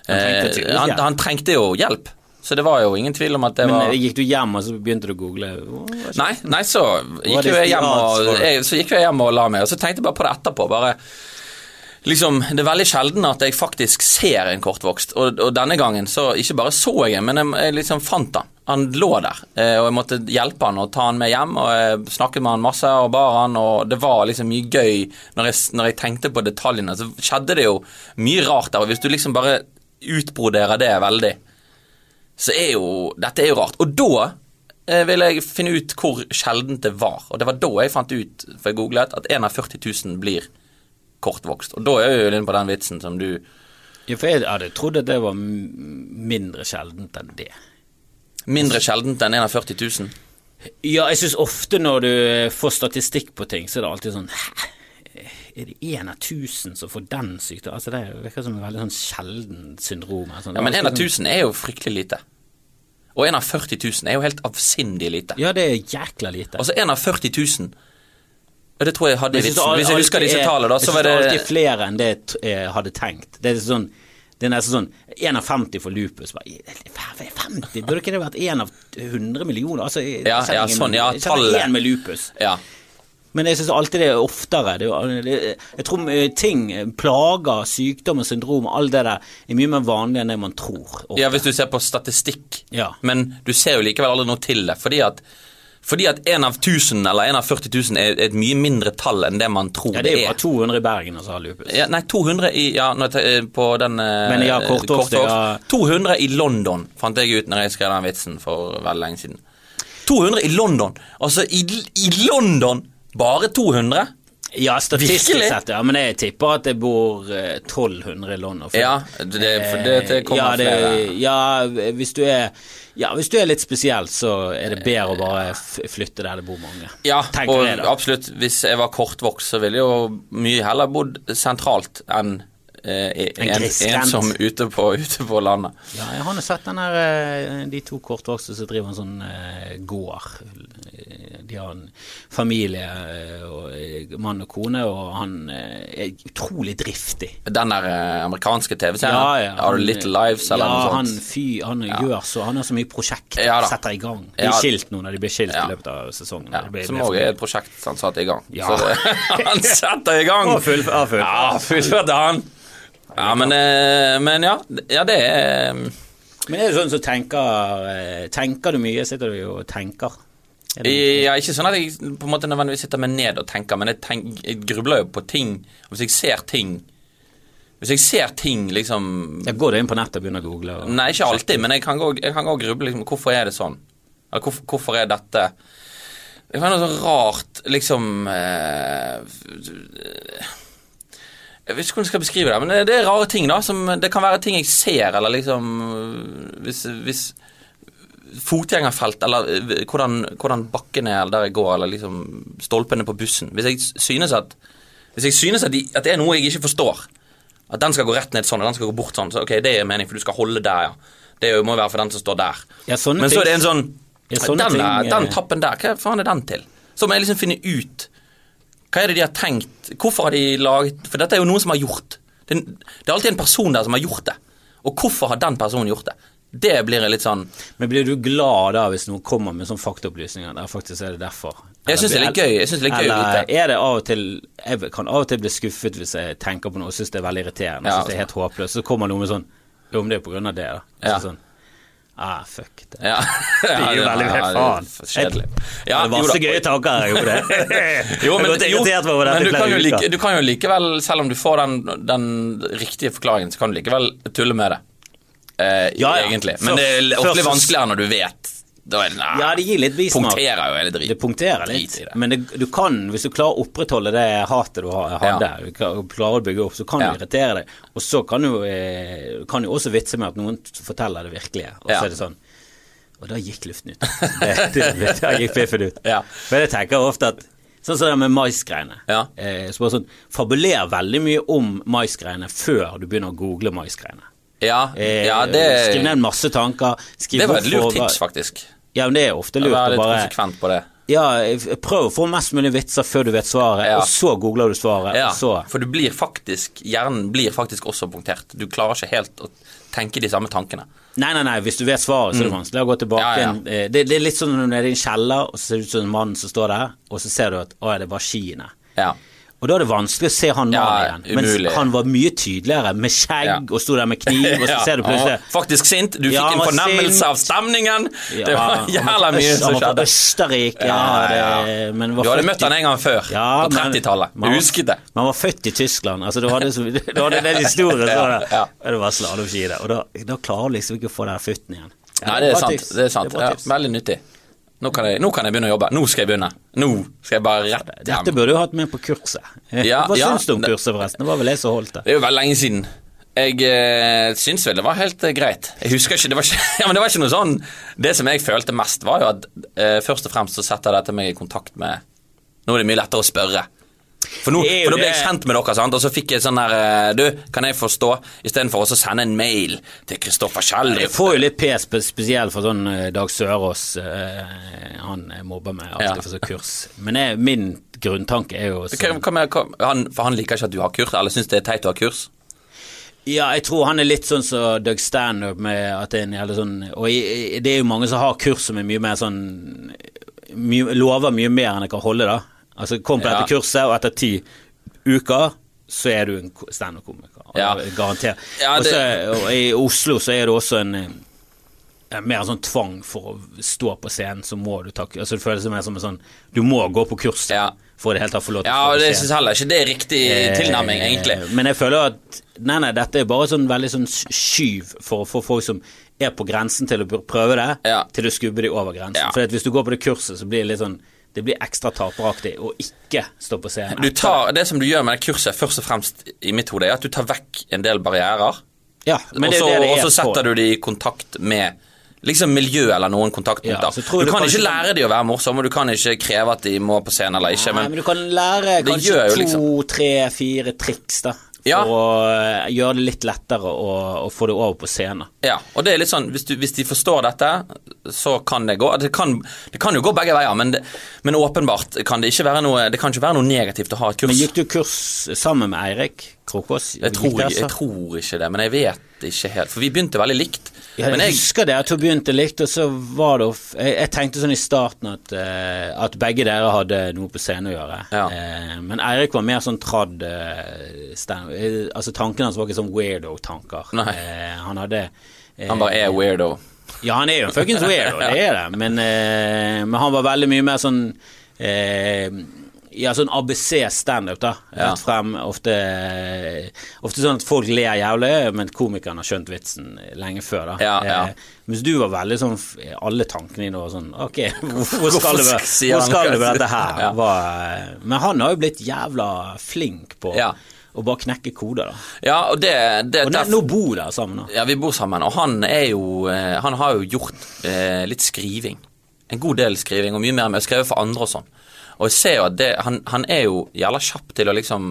Han trengte eh, han, han trengte jo hjelp. Så det var jo ingen tvil om at det Men var Men gikk du hjem, og så begynte du å google? Nei, nei, så gikk jo jeg hjem og, jeg, så gikk jeg hjem og la meg, og så tenkte jeg bare på det etterpå. bare Liksom, Det er veldig sjelden at jeg faktisk ser en kortvokst, og, og denne gangen så ikke bare så jeg en, men jeg, jeg liksom fant han. Han lå der, eh, og jeg måtte hjelpe han og ta han med hjem. og Jeg snakket med han masse og bar han, og det var liksom mye gøy når jeg, når jeg tenkte på detaljene. Så skjedde det jo mye rart der, og hvis du liksom bare utbroderer det veldig, så er jo Dette er jo rart. Og da eh, ville jeg finne ut hvor sjeldent det var. Og det var da jeg fant ut, for jeg googlet, at 1 av 40 000 blir kortvokst. Og da er jeg jo inne på den vitsen som du Ja, for jeg hadde trodd at det var mindre sjeldent enn det. Mindre sjeldent enn en av 40 000. Ja, jeg syns ofte når du eh, får statistikk på ting, så er det alltid sånn Hæ? Er det én av tusen som får den sykdommen? Altså, det virker som et veldig sånn sjelden syndrom. Sånn, Ja, men en av 1000 er jo fryktelig lite. Og en av 40 000 er jo helt avsindig lite. Ja, det er jækla lite. Altså en av 40 000 Og det tror jeg hadde Jeg vitsen. Hvis jeg husker disse tallene, da, så var det er alltid flere enn det jeg hadde tenkt. Det er sånn det er nesten sånn 1 av 50 for lupus. Bare, 50? Burde ikke det vært 1 av 100 millioner? Altså, Ja, ja, sånn, ja, tallet. med lupus. Ja. Men jeg syns alltid det er oftere. Det, det, jeg tror eh, ting, eh, plager, sykdom og syndrom, all det der, er mye mer vanlig enn det man tror. ofte. ja, hvis du ser på statistikk. Ja. Men du ser jo likevel aldri noe til det. Fordi at fordi at en av 1000 eller en av 40 000 er et mye mindre tall enn det man tror det er. Ja, det er jo bare 200 i Bergen som har lupus. Ja, nei, 200 i Ja, på den eh, Men ja, kortvokst, ja. 200 i London, fant jeg ut når jeg skrev den vitsen for veldig lenge siden. 200 i London! Altså, i, i London! Bare 200? Ja, statistisk Virkelig? sett, ja. Men jeg tipper at det bor eh, 1200 i London. For- Ja, det, for det, det kommer ja, det, flere. Ja, hvis du er Ja, hvis du er litt spesiell, så er det bedre å bare flytte der det bor mange. Ja, tenker og jeg absolutt. Hvis jeg var kortvokst, så ville jeg jo mye heller bodd sentralt enn eh, En ensom ute på, ute på landet. Ja, jeg har nå sett den her eh, De to kortvokste som driver en sånn eh, gård. De har en familie, eh, og eh, mann og kone, og han er utrolig driftig. Den der amerikanske TV-serien, Ja, ja, Har du Little Lives eller ja, noe han, fy, han gjør så Han har så mye prosjekt Ja da. setter i gang. De er Ja. skilt nå når de blir skilt Ja. i løpet av sesongen. Ja, blir- som òg er et prosjekt han satte i gang. Ja. Så det, han setter i gang! Og full- Ja, fullførte han. Ja, men, eh, men ja, ja, det er Men er det sånn som tenker eh, Tenker du mye? Sitter du jo og tenker? Er Ja, ikke sånn at jeg på en måte nødvendigvis sitter meg ned og tenker, men jeg, tenk, jeg grubler jo på ting. Og Hvis jeg ser ting Hvis jeg ser ting liksom jeg går du inn på nettet og begynner å google? Og, Nei, ikke alltid, men jeg kan gå, jeg kan gå og gruble liksom, hvorfor er det sånn? Eller hvorfor, hvorfor er dette Det var noe så rart liksom eh, Jeg vet ikke hvordan jeg skal beskrive det, men det, er rare ting, da. Som, det kan være ting jeg ser, eller liksom Hvis, hvis fotgjengerfelt, eller eh, hvordan, hvordan bakken er eller der jeg går, eller liksom stolpene på bussen. Hvis jeg synes at Hvis jeg synes at, de, at det er noe jeg ikke forstår, at den skal gå rett ned sånn, og den skal gå bort sånn, så ok, det er mening, for du skal holde der, ja. Det må være for den som står der. Ja, Men så er det en sånn Ja, den, der, ting, den eh, tappen der, hva faen er den til? Så må jeg liksom finne ut Hva er det de har tenkt? Hvorfor har de laget For dette er jo noen som har gjort. Det, det er alltid en person der som har gjort det. Og hvorfor har den personen gjort det? Det blir litt sånn Men blir du glad da hvis noen kommer med sånne faktaopplysninger der faktisk er det derfor? Jeg synes det er litt gøy. Jeg synes det er litt gøy Eller er det av og til Jeg kan av og til bli skuffet hvis jeg tenker på noe og syns det er veldig irriterende. Ja, synes det er helt håpløst. Så kommer noen med sånn Jo, men det er på grunn av det, da. Så Ja. Sånn, ah, fuck det. Ja. Det er jo veldig Ja, faen. Kjedelig. Ja, det var så gøye tanker jeg gjorde. Jo, men, jo, men du, kan jo like, du kan jo likevel, selv om du får den, den riktige forklaringen, så kan du likevel tulle med det. Eh, Ja, ja. Egentlig. Men det er ofte vanskeligere når du vet. Da er det, nei, Ja, det gir litt bismak. Punkterer jo hele drit. Det punkterer litt, Drit men det, du kan, hvis du klarer å opprettholde det hatet du hadde, Ja. du klarer å bygge opp, så kan Ja. du irritere deg. Og så kan du, eh, kan du også vitse med at noen forteller det virkelige, og så er det sånn Og da gikk luften ut. Det, da gikk piffen ut. Ja. For jeg tenker ofte at Sånn som det med maisgreiene. Ja. Eh, så sånn, Fabuler veldig mye om maisgreiene før du begynner å google maisgreiene. Ja, Eh, ja det, Skriv ned masse tanker. Det var et lurt tips, faktisk. Ja, men det er ofte lurt å bare Være litt konsekvent på det. ja, prøv å få mest mulig vitser før du vet svaret, Ja. og så googler du svaret, Ja, for du blir faktisk Hjernen blir faktisk også punktert. Du klarer ikke helt å tenke de samme tankene. Nei, nei, nei, hvis du vet svaret, så er det vanskelig å gå tilbake Mm. Ja, ja. Eh, Det, det er litt sånn når du er i en kjeller, og så ser det ut som en mann som står der, og så ser du at å, det er bare skiene. Ja. Og da er det vanskelig å se han Ja, mannen igjen. umulig. Mens han var mye tydeligere, med skjegg, Ja. og sto der med kniv, og så Ja, ser du plutselig ja, faktisk sint. Du Ja, fikk en fornemmelse sint. av stemningen. Ja, det var jævla mye som skjedde. Han var fra Østerrike, Ja, det, men var Du hadde møtt han en gang før, Ja, på 30-tallet. Du husket det. Man var født i Tyskland. Altså, du hadde, så, du hadde den historien. Så var det, ja. det var slalåmski der. Og da, da klarer du liksom ikke å få den futten igjen. Ja, Nei, det er sant. Det er sant. bra Ja, veldig nyttig. Nå kan, jeg, nå kan jeg begynne å jobbe. Nå skal jeg begynne. Nå skal jeg bare rett Dette burde du hatt med på kurset. Ja, Hva ja, syns du om kurset, forresten? Det var vel jeg som holdt det. Det er jo veldig lenge siden. Jeg eh, syns vel det var helt eh, greit. Jeg husker ikke det, var ikke ja, men det var ikke noe sånn Det som jeg følte mest, var jo at eh, først og fremst så setter dette meg i kontakt med Nå er det mye lettere å spørre. For, nå, for ble jeg kjent med dere, sant? og så fikk jeg sånn der eh, Du, kan jeg forstå? Istedenfor å sende en mail til Kristoffer Jeg får jo litt pes, spesielt for sånn eh, Dag Sørås. eh, Han mobber meg alltid for sånn kurs. Men jeg, min grunntanke er jo sånn for han liker ikke at du har kurs, eller syns det er teit å ha kurs? Ja, jeg tror han er litt sånn som Doug Standup med at det er en jævlig sånn Og det er jo mange som har kurs som er mye mer sånn mye, Lover mye mer enn jeg kan holde, da. Altså kom på dette kurset, og etter ti uker så er du en ko- standup-komiker. Ja. Garantert. Ja, det- så, og i Oslo så er det også en eh, mer sånn tvang for å stå på scenen, så må du ta Altså det føles mer som en sånn Du må gå på kurs Ja. for i det hele tatt å få lov til Ja, å Ja, og det syns heller ikke det er riktig tilnærming, egentlig. Eh, Men jeg føler at Nei, nei, dette er bare sånn veldig sånn skyv for å få folk som er på grensen til å prøve det, Ja. til å skubbe de over grensen. For hvis du går på det kurset, så blir det litt sånn Det blir ekstra taperaktig å ikke stå på scenen. Du tar, det som du gjør med det kurset, først og fremst i mitt hode, er at du tar vekk en del barrierer. Ja, men det er så det det og så setter du dem i kontakt med liksom miljø eller noen kontaktpunkter. Ja, du du kan kan ikke lære de å være morsomme, og du kan ikke kreve at de må på scenen eller ikke, Nei, men men du kan lære kanskje to, liksom- tre, fire triks, da. Ja. å eh, gjøre det litt lettere å, å få det over på scenen. Ja, og det er litt sånn, hvis, du, hvis de forstår dette, så kan det gå. Det kan, det kan jo gå begge veier, men, det, men åpenbart kan det ikke være noe Det kan ikke være noe negativt å ha et kurs. Men gikk du kurs sammen med Eirik Krokås? jeg, tror, jeg, jeg tror ikke det, men jeg vet ikke helt. For vi begynte veldig likt. Jeg jeg, husker det, at hun begynte likt, og så var det jeg, jeg tenkte sånn i starten at, uh, at begge dere hadde noe på scenen å gjøre. Ja. Uh, men Eirik var mer sånn tradd uh, stand, eh, Altså tankene hans var ikke sånn weirdo-tanker. Han hadde han bare er weirdo. Ja, han er jo en fuckings weirdo, det er det, men, men han var veldig mye mer sånn eh, ja, sånn ABC standup, da. Ja. Rett frem. Ofte, ofte sånn at folk ler jævlig, men komikeren har skjønt vitsen lenge før, da. Ja, ja. Eh, mens du var veldig sånn Alle tankene dine var sånn Ok, hvor skal det med, hvor skal det med dette her? Var, men han har jo blitt jævla flink på Ja. å bare knekke koder, da. Ja, og det, det Og nå, nå bor dere sammen, da. Ja, vi bor sammen, og han er jo eh, Han har jo gjort eh, litt skriving. En god del skriving, og mye mer med å skrive for andre og sånn. Og jeg ser jo at det, han, han er jo jævla kjapp til å liksom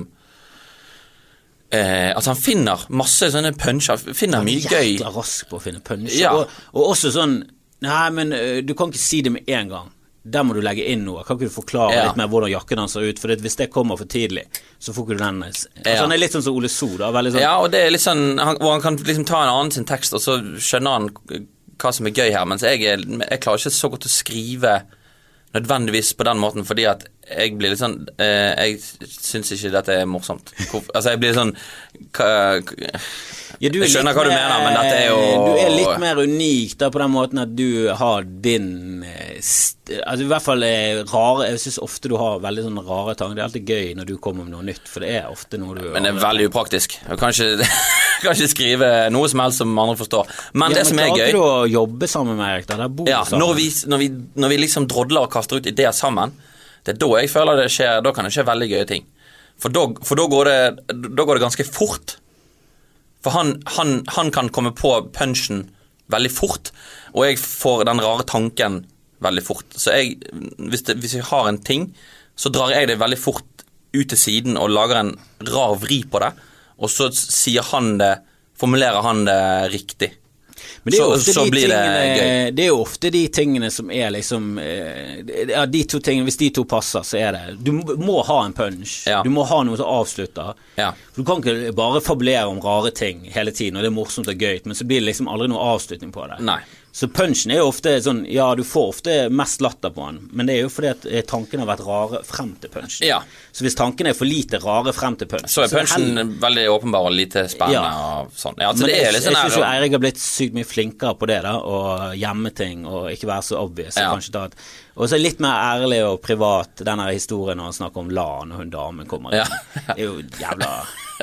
eh, Altså, han finner masse sånne puncher. finner mye gøy. Jækla rask på å finne puncher. Ja. Og, og også sånn Nei, men du kan ikke si det med en gang. Der må du legge inn noe. Kan ikke du forklare Ja. litt mer hvordan jakken hans ser ut? For hvis det kommer for tidlig, så får ikke du den altså, Ja. Han er litt sånn som Ole So. Da, sånn, Ja, og det er litt sånn han, Hvor han kan liksom ta en annen sin tekst, og så skjønner han hva som er gøy her. Mens jeg, er, jeg klarer ikke så godt å skrive nødvendigvis på den måten, fordi at jeg blir litt sånn eh, Jeg syns ikke dette er morsomt. Hvor, altså, jeg blir sånn hva, Ja, Jeg skjønner hva du mer- mener, men dette er jo Du er litt mer unik da på den måten at du har din eh, Altså i hvert fall eh, rare Jeg syns ofte du har veldig sånne rare tanker. Det er alltid gøy når du kommer med noe nytt, for det er ofte noe du Men det er veldig upraktisk. Jeg kan ikke, kan ikke skrive noe som helst som andre forstår. Men ja, det som er Klarte klarer du å jobbe sammen med Erik? Der bor Ja, sammen. når vi, når, vi, når vi liksom drodler og kaster ut ideer sammen, det er da jeg føler det skjer Da kan det skje veldig gøye ting. For da, for da, går, det, da går det ganske fort. For han, han, han kan komme på punchen veldig fort, og jeg får den rare tanken veldig fort. Så jeg, hvis, det, hvis jeg har en ting, så drar jeg det veldig fort ut til siden og lager en rar vri på det, og så sier han det Formulerer han det riktig. Men det er, Så- så de blir det gøy. det er jo ofte de tingene som er liksom eh, Ja, de to tingene, hvis de to passer, så er det Du må ha en punch. Ja. Du må ha noe som avslutter. Ja. Du kan ikke bare fabulere om rare ting hele tiden, og det er morsomt og gøy, men så blir det liksom aldri noe avslutning på det. Nei. Så punchen er jo ofte sånn Ja, du får ofte mest latter på han, men det er jo fordi at eh, tankene har vært rare frem til punchen. Ja. Så hvis tankene er for lite rare frem til punch Så er punchen heller- veldig åpenbar og lite spennende Ja. og sånn. Ja, så men det er litt sånn jeg syns jo Eirik har blitt sykt mye flinkere på det, da, å gjemme ting og ikke være så obvious. Ja. kanskje ta et- Og så litt mer ærlig og privat, den historien når han snakker om LAN og hun damen kommer inn. Ja. Det er jo jævla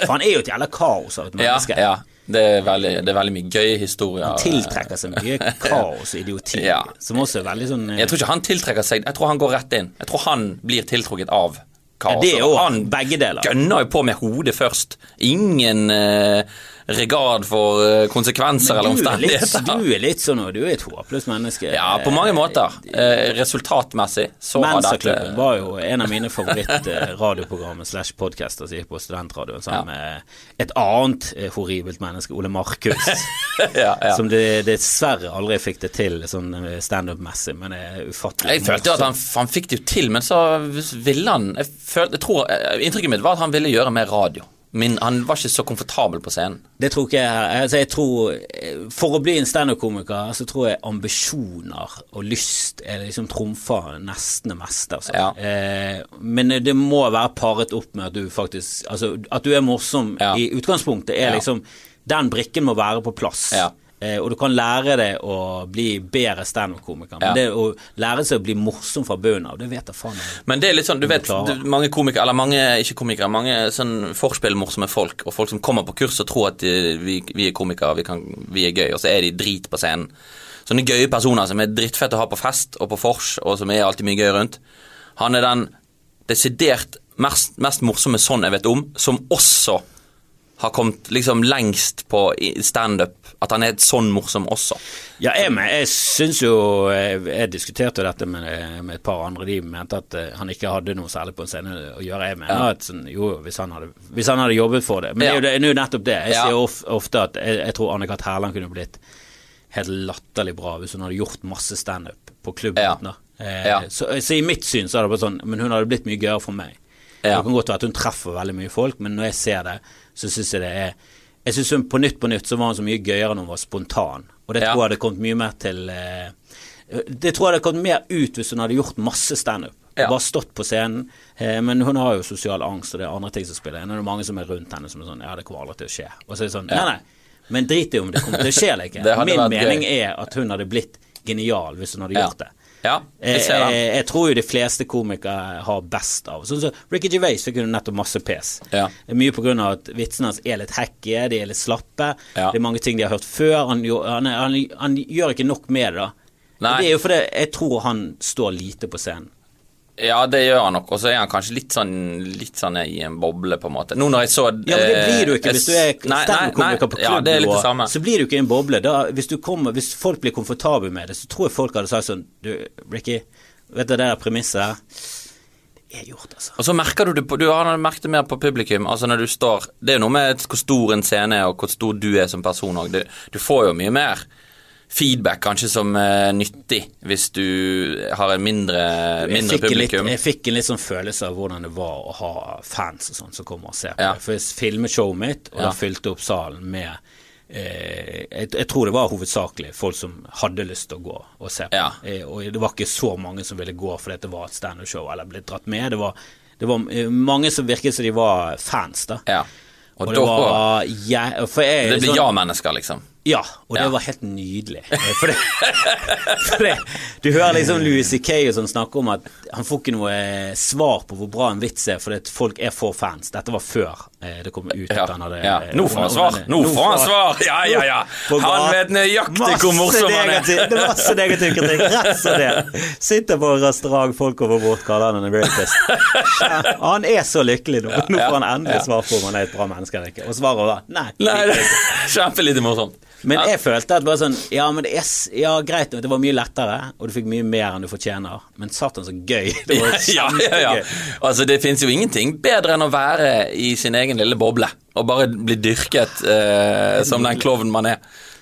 For han er jo et jævla kaos av et menneske. Ja, ja. Det er veldig, det er veldig mye gøye historier. Han tiltrekker seg mye kaos og idioti, Ja. som også er veldig sånn eh, Jeg tror ikke han tiltrekker seg Jeg tror han går rett inn. Jeg tror han blir tiltrukket av kaos. ja, Det er jo han begge deler. gønner jo på med hodet først. Ingen eh, regard for eh, konsekvenser eller er omstendigheter. du er litt sånn, og du er et håpløst menneske. Ja, på mange måter. Eh, resultatmessig så har dette var jo en av mine favoritt-radioprogrammer slash podcaster som gikk på studentradioen sammen med et annet eh, horribelt menneske, Ole Markus. ja, ja. Som det, dessverre aldri fikk det til sånn eh, standup-messig, men det er ufattelig. Jeg følte jo at han, han fikk det jo til, men så ville han jeg følte, jeg tror, eh, Inntrykket mitt var at han ville gjøre mer radio. Men han var ikke så komfortabel på scenen. Det tror ikke jeg. Altså jeg tror, for å bli en standup-komiker, så tror jeg ambisjoner og lyst er liksom trumfer nesten det meste. Altså. Ja. Eh, men det må være paret opp med at du faktisk Altså at du er morsom Ja. i utgangspunktet, er Ja. liksom Den brikken må være på plass. Ja. Eh, og du kan lære deg å bli bedre standup-komiker, men Ja. det å lære seg å bli morsom fra bunnen av, det vet jeg faen ikke. Men det er litt sånn, du vet, mange komikere, eller mange, ikke komikere, mange sånn forspillmorsomme folk, og folk som kommer på kurs og tror at de, vi, vi er komikere, vi, kan, vi er gøy, og så er de drit på scenen. Sånne gøye personer som er drittfette å ha på fest og på vors, og som er alltid mye gøy rundt. Han er den desidert mest, mest morsomme sånn jeg vet om, som også har kommet liksom lengst på standup. At han er sånn morsom også. Ja, jeg, jeg syns jo Jeg, diskuterte dette med, med et par andre. De mente at eh, han ikke hadde noe særlig på en scene å gjøre. Jeg mener Ja. at sånn, jo, hvis han, hadde, hvis han hadde jobbet for det. Men jo, det, er jo nettopp det. Jeg Ja. sier of, ofte at jeg, jeg tror Anne-Kat. Hærland kunne blitt helt latterlig bra hvis hun hadde gjort masse standup på klubben. Ja. Eh, Ja. så, så i mitt syn så er det bare sånn Men hun hadde blitt mye gøyere for meg. Ja. Det kan godt være at hun treffer veldig mye folk, men når jeg ser det, så syns jeg det er Jeg syns hun på Nytt på Nytt så var hun så mye gøyere når hun var spontan. Og det Ja. tror jeg hadde kommet mye mer til eh, Det tror jeg hadde kommet mer ut hvis hun hadde gjort masse standup. Ja. Bare stått på scenen. Eh, men hun har jo sosial angst, og det er andre ting som spiller inn. Det er mange som er rundt henne som er sånn Ja, det kommer aldri til å skje. Og så er det sånn Ja. Nei, nei. Men drit i om det kommer til å skje eller ikke. Min mening gøy. er at hun hadde blitt genial hvis hun hadde gjort det. Ja, Jeg, ser den. jeg, jeg tror jo de fleste komikere har best av Sånn som Ricky Gervais fikk jo nettopp masse pes. Ja. Mye på grunn av at vitsene hans er litt hacky, de er litt slappe. Ja. Det er mange ting de har hørt før. Han, han, han, han gjør ikke nok med det, da. Nei. Det er jo fordi jeg tror han står lite på scenen. Ja, det gjør han nok. Og så er han kanskje litt sånn, litt sånn i en boble, på en måte. Nå når jeg så Ja, men det blir du ikke eh, hvis du er standup-komiker på klubbnivå. Ja, så blir du ikke i en boble. Da, hvis, du kommer, hvis folk blir komfortable med det, så tror jeg folk hadde sagt sånn Du, Ricky, vet du det der premisset? Det er gjort, altså. Og så merker du det på Du har merket det mer på publikum. Altså når du står Det er jo noe med hvor stor en scene er, og hvor stor du er som person òg. Du, du får jo mye mer feedback, kanskje som er nyttig, hvis du har en mindre, mindre jeg publikum. litt, jeg fikk en litt sånn følelse av hvordan det var å ha fans og sånn som kommer og ser på Ja. For jeg filmet showet mitt, og Ja. da fylte opp salen med eh, jeg, jeg tror det var hovedsakelig folk som hadde lyst til å gå og se på. Ja. Eh, og det var ikke så mange som ville gå fordi det var et standup-show eller ble dratt med. Det var, det var eh, mange som virket som de var fans, da. Ja. Og, Og, det var ja, jeg, Det blir sånn- ja-mennesker, liksom. Ja, og det Ja. var helt nydelig. For det, for det, du hører liksom Louis C.K. som sånn snakke om at han får ikke noe svar på hvor bra en vits er, fordi at folk er for fans. Dette var før det kommer ut Ja. at han hadde ja. Nå får han svar! Nå får han svar! Ja, ja, ja! Han vet nøyaktig hvor morsom han er. Det er masse negativ kritikk. Rett som det. Sitter på en restaurant, folk kommer bort, kaller han en rapist. Ja, Han er så lykkelig nå. Nå får han endelig svar på om han er et bra menneske eller ikke. Og svaret var nei. Nei, kjempelite morsomt. Men jeg følte at bare sånn Ja, men det er Ja, greit, det var mye lettere, og du fikk mye mer enn du fortjener, men satan så gøy. Det var ja, ja, ja. kjempegøy. Altså, det fins jo ingenting bedre enn å være i sin egen lille boble og bare bli dyrket eh, som den klovnen man er.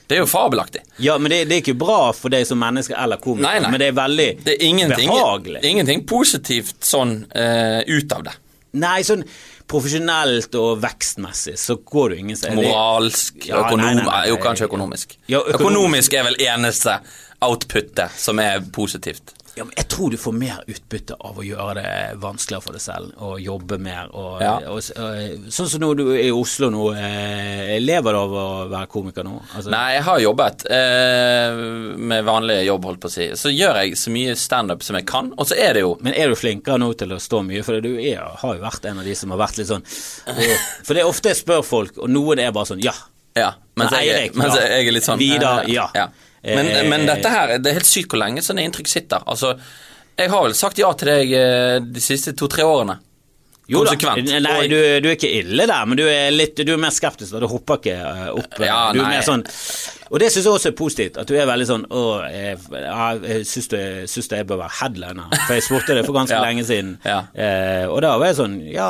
Det er jo fabelaktig. Ja, men det, det er ikke bra for deg som menneske eller komiker, Nei, nei. men det er veldig Det er ingenting, behagelig. ingenting positivt sånn eh, ut av det. Nei, sånn profesjonelt og vekstmessig så går du ingen steder. Moralsk, Ja, økonom... nei, nei, Jo, kanskje økonomisk. Ja, økonomisk. økonomisk er vel eneste outputet som er positivt. Ja, jeg tror du får mer utbytte av å gjøre det vanskeligere for deg selv, og jobbe mer. Og, Ja. og, og, sånn som nå du er i Oslo nå, eh, lever du av å være komiker nå? Altså, Nei, jeg har jobbet eh, med vanlig jobb, holdt på å si. Så gjør jeg så mye standup som jeg kan, og så er det jo Men er du flinkere nå til å stå mye? For du er, har jo vært en av de som har vært litt sånn For det er ofte jeg spør folk, og noen er bare sånn ja. Ja, mens, Men jeg, Eirik, mens ja. jeg er litt sånn Vidar, ja. ja. Men, Eh, men dette her, det er helt sykt hvor lenge sånne inntrykk sitter. Altså, jeg har vel sagt ja til deg eh, de siste to-tre årene. Jo da, nei, du, du er ikke ille der, men du er litt Du er mer skeptisk, da. Du hopper ikke eh, opp. Ja, du er nei. mer sånn Og det syns jeg også er positivt, at du er veldig sånn Å, jeg, jeg syns jeg bør være headliner. For jeg spurte det for ganske Ja. lenge siden, Ja. eh, og da var jeg sånn Ja.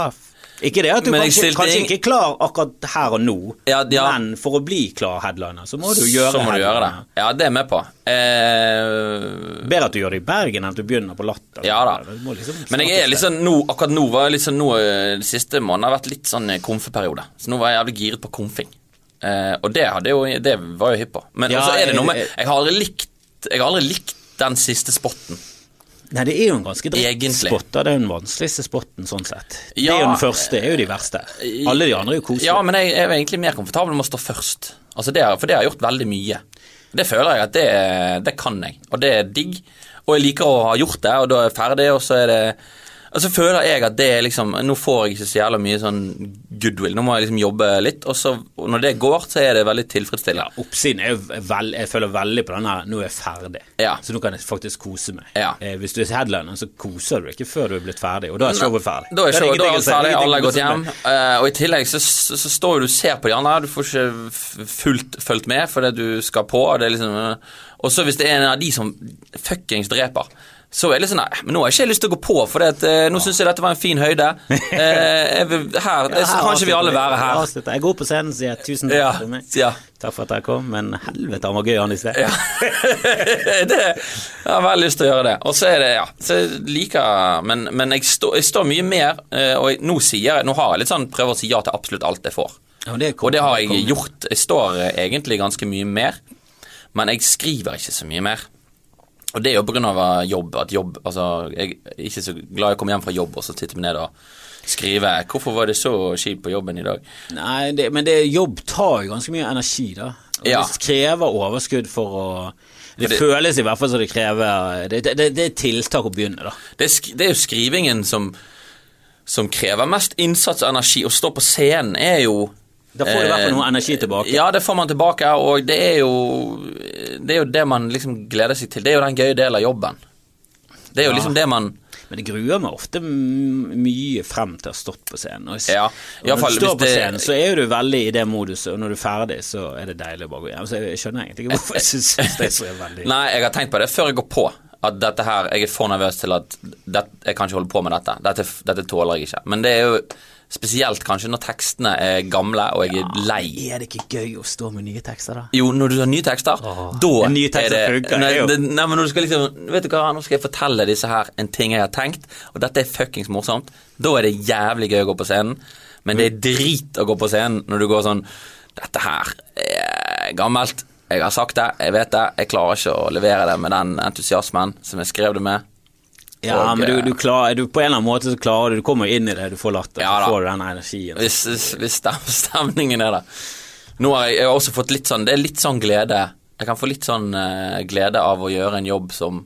Ikke det at du kanskje, kanskje ing- ikke er klar akkurat her og nå, Ja, ja. men for å bli klar headliner, så må du gjøre så må du gjøre det. Ja, det er jeg med på. Eh, Bedre at du gjør det i Bergen enn at du begynner på Latter. Ja da. Liksom men jeg er sånn nå, akkurat nå var jeg liksom nå eh, De siste månedene har vært litt sånn konfeperiode. komfeperiode. Så nå var jeg jævlig giret på komfing. Eh, og det, jo, det var jo hypp på. Men Ja, også er det noe med Jeg har aldri likt Jeg har aldri likt den siste spotten. Nei, det er jo en ganske dritt drittspot. Det er jo den vanskeligste spotten, sånn sett. det Ja. er jo den første, det er jo de verste. Alle de andre er jo koselige. Ja, men jeg er egentlig mer komfortabel med å stå først. Altså det, for det har jeg gjort veldig mye. Det føler jeg at det, det kan jeg, og det er digg. Og jeg liker å ha gjort det, og da er jeg ferdig, og så er det Og så føler jeg at det er liksom Nå får jeg ikke så jævla mye sånn goodwill. Nå må jeg liksom jobbe litt, og så og når det går, så er det veldig tilfredsstillende. Ja, oppsiden er jo veld, Jeg føler veldig på den her Nå er jeg ferdig, Ja. så nå kan jeg faktisk kose meg. Ja. Eh, hvis du er headliner, så koser du ikke før du er blitt ferdig, og da er showet ferdig. Da er showet da er alt ferdig, alle er gått hjem. Eh, og i tillegg så, så, så står du og ser på de andre, du får ikke fullt fulgt med fordi du skal på. Og det er liksom, uh, og så hvis det er en av de som fuckings dreper, så er det litt sånn Nei, men nå har jeg ikke lyst til å gå på, for det eh, nå syns jeg dette var en fin høyde. Eh, jeg vil, her Ja, så kan ikke vi alle være her. Jeg går på scenen og sier tusen takk Ja, for meg. ja. Takk for at dere kom, men helvete, han var gøy, han i sted. Ja. det, jeg har veldig lyst til å gjøre det. Og så er det, ja så jeg liker Men, men jeg, står, jeg står mye mer, eh, og jeg, nå sier Nå har jeg litt sånn prøver å si ja til absolutt alt jeg får. Ja, det Og det har jeg gjort. Jeg står eh, egentlig ganske mye mer, men jeg skriver ikke så mye mer. Og det er jo pga. jobb. At jobb Altså, jeg er ikke så glad å komme hjem fra jobb og så sitter meg ned og skrive. Hvorfor var det så kjipt på jobben i dag? Nei, det, men det, jobb tar jo ganske mye energi, da. Og Ja. Det krever overskudd for å Det, det- føles i hvert fall som det krever Det, det, det, er tiltak å begynne, da. Det er jo skrivingen som, som krever mest innsats og energi. Å stå på scenen er jo Da får du i hvert fall eh, noe energi tilbake. Ja, det får man tilbake, og det er jo Det er jo det man liksom gleder seg til. Det er jo den gøye delen av jobben. Det er jo Ja. liksom det man Men det gruer meg ofte mye frem til å ha stått på scenen. Og, Ja, og når fall du står på det- scenen, så er du veldig i det moduset, og når du er ferdig, så er det deilig å bare gå hjem. Så jeg skjønner egentlig ikke hvorfor jeg syns det er så veldig Nei, jeg har tenkt på det før jeg går på. At dette her, Jeg er for nervøs til at det, jeg kan ikke holde på med dette. dette. Dette tåler jeg ikke. Men det er jo spesielt kanskje når tekstene er gamle og jeg er lei. Er det ikke gøy å stå med nye tekster, da? Jo, når du har nye tekster, Åh, da nye tekster er det funker, nei, det det, nei, men når du skal liksom Vet du hva, nå skal jeg fortelle disse her en ting jeg har tenkt, og dette er fuckings morsomt. Da er det jævlig gøy å gå på scenen, men det er drit å gå på scenen når du går sånn Dette her er gammelt. Jeg har sagt det, jeg vet det. Jeg klarer ikke å levere det med den entusiasmen som jeg skrev det med. Ja, Og, men du, eh, du klarer, du, på en eller annen måte så klarer du Du kommer inn i det, du får latter, Ja så får du den energien. Hvis, hvis- stemningen er der. Nå har jeg, jeg har også fått litt sånn Det er litt sånn glede. Jeg kan få litt sånn uh, glede av å gjøre en jobb som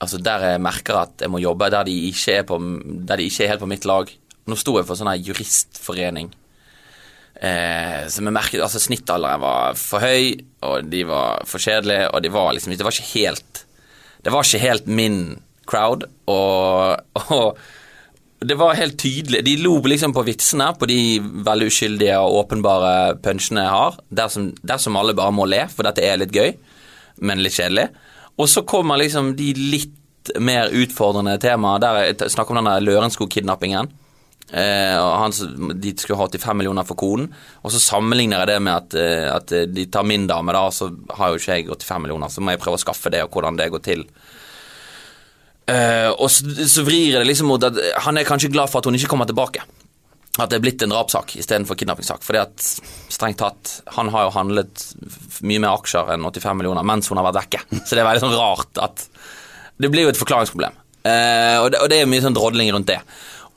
Altså der jeg merker at jeg må jobbe der de ikke er, på, de ikke er helt på mitt lag. Nå sto jeg for sånn her juristforening. Eh, som jeg merket Altså snittalderen var for høy, og de var for kjedelige, og de var liksom Det var ikke helt Det var ikke helt min crowd, og, og det var helt tydelig. De lo liksom på vitsene, på de veldig uskyldige og åpenbare punchene jeg har, dersom, dersom alle bare må le, for dette er litt gøy, men litt kjedelig. Og så kommer liksom de litt mer utfordrende temaene, der jeg snakker om denne Lørenskog-kidnappingen. Eh, de skulle ha 85 millioner for konen, og så sammenligner jeg det med at, eh, at de tar min dame, da, så har jo ikke jeg 85 millioner, så må jeg prøve å skaffe det, og hvordan det går til. Eh, og så, så vrir det liksom mot at han er kanskje glad for at hun ikke kommer tilbake. At det er blitt en drapssak istedenfor kidnappingssak. Fordi at strengt tatt, han har jo handlet mye mer aksjer enn 85 millioner mens hun har vært vekke. Så det er veldig sånn rart at Det blir jo et forklaringsproblem. Uh, og, det, og det er mye sånn drodling rundt det.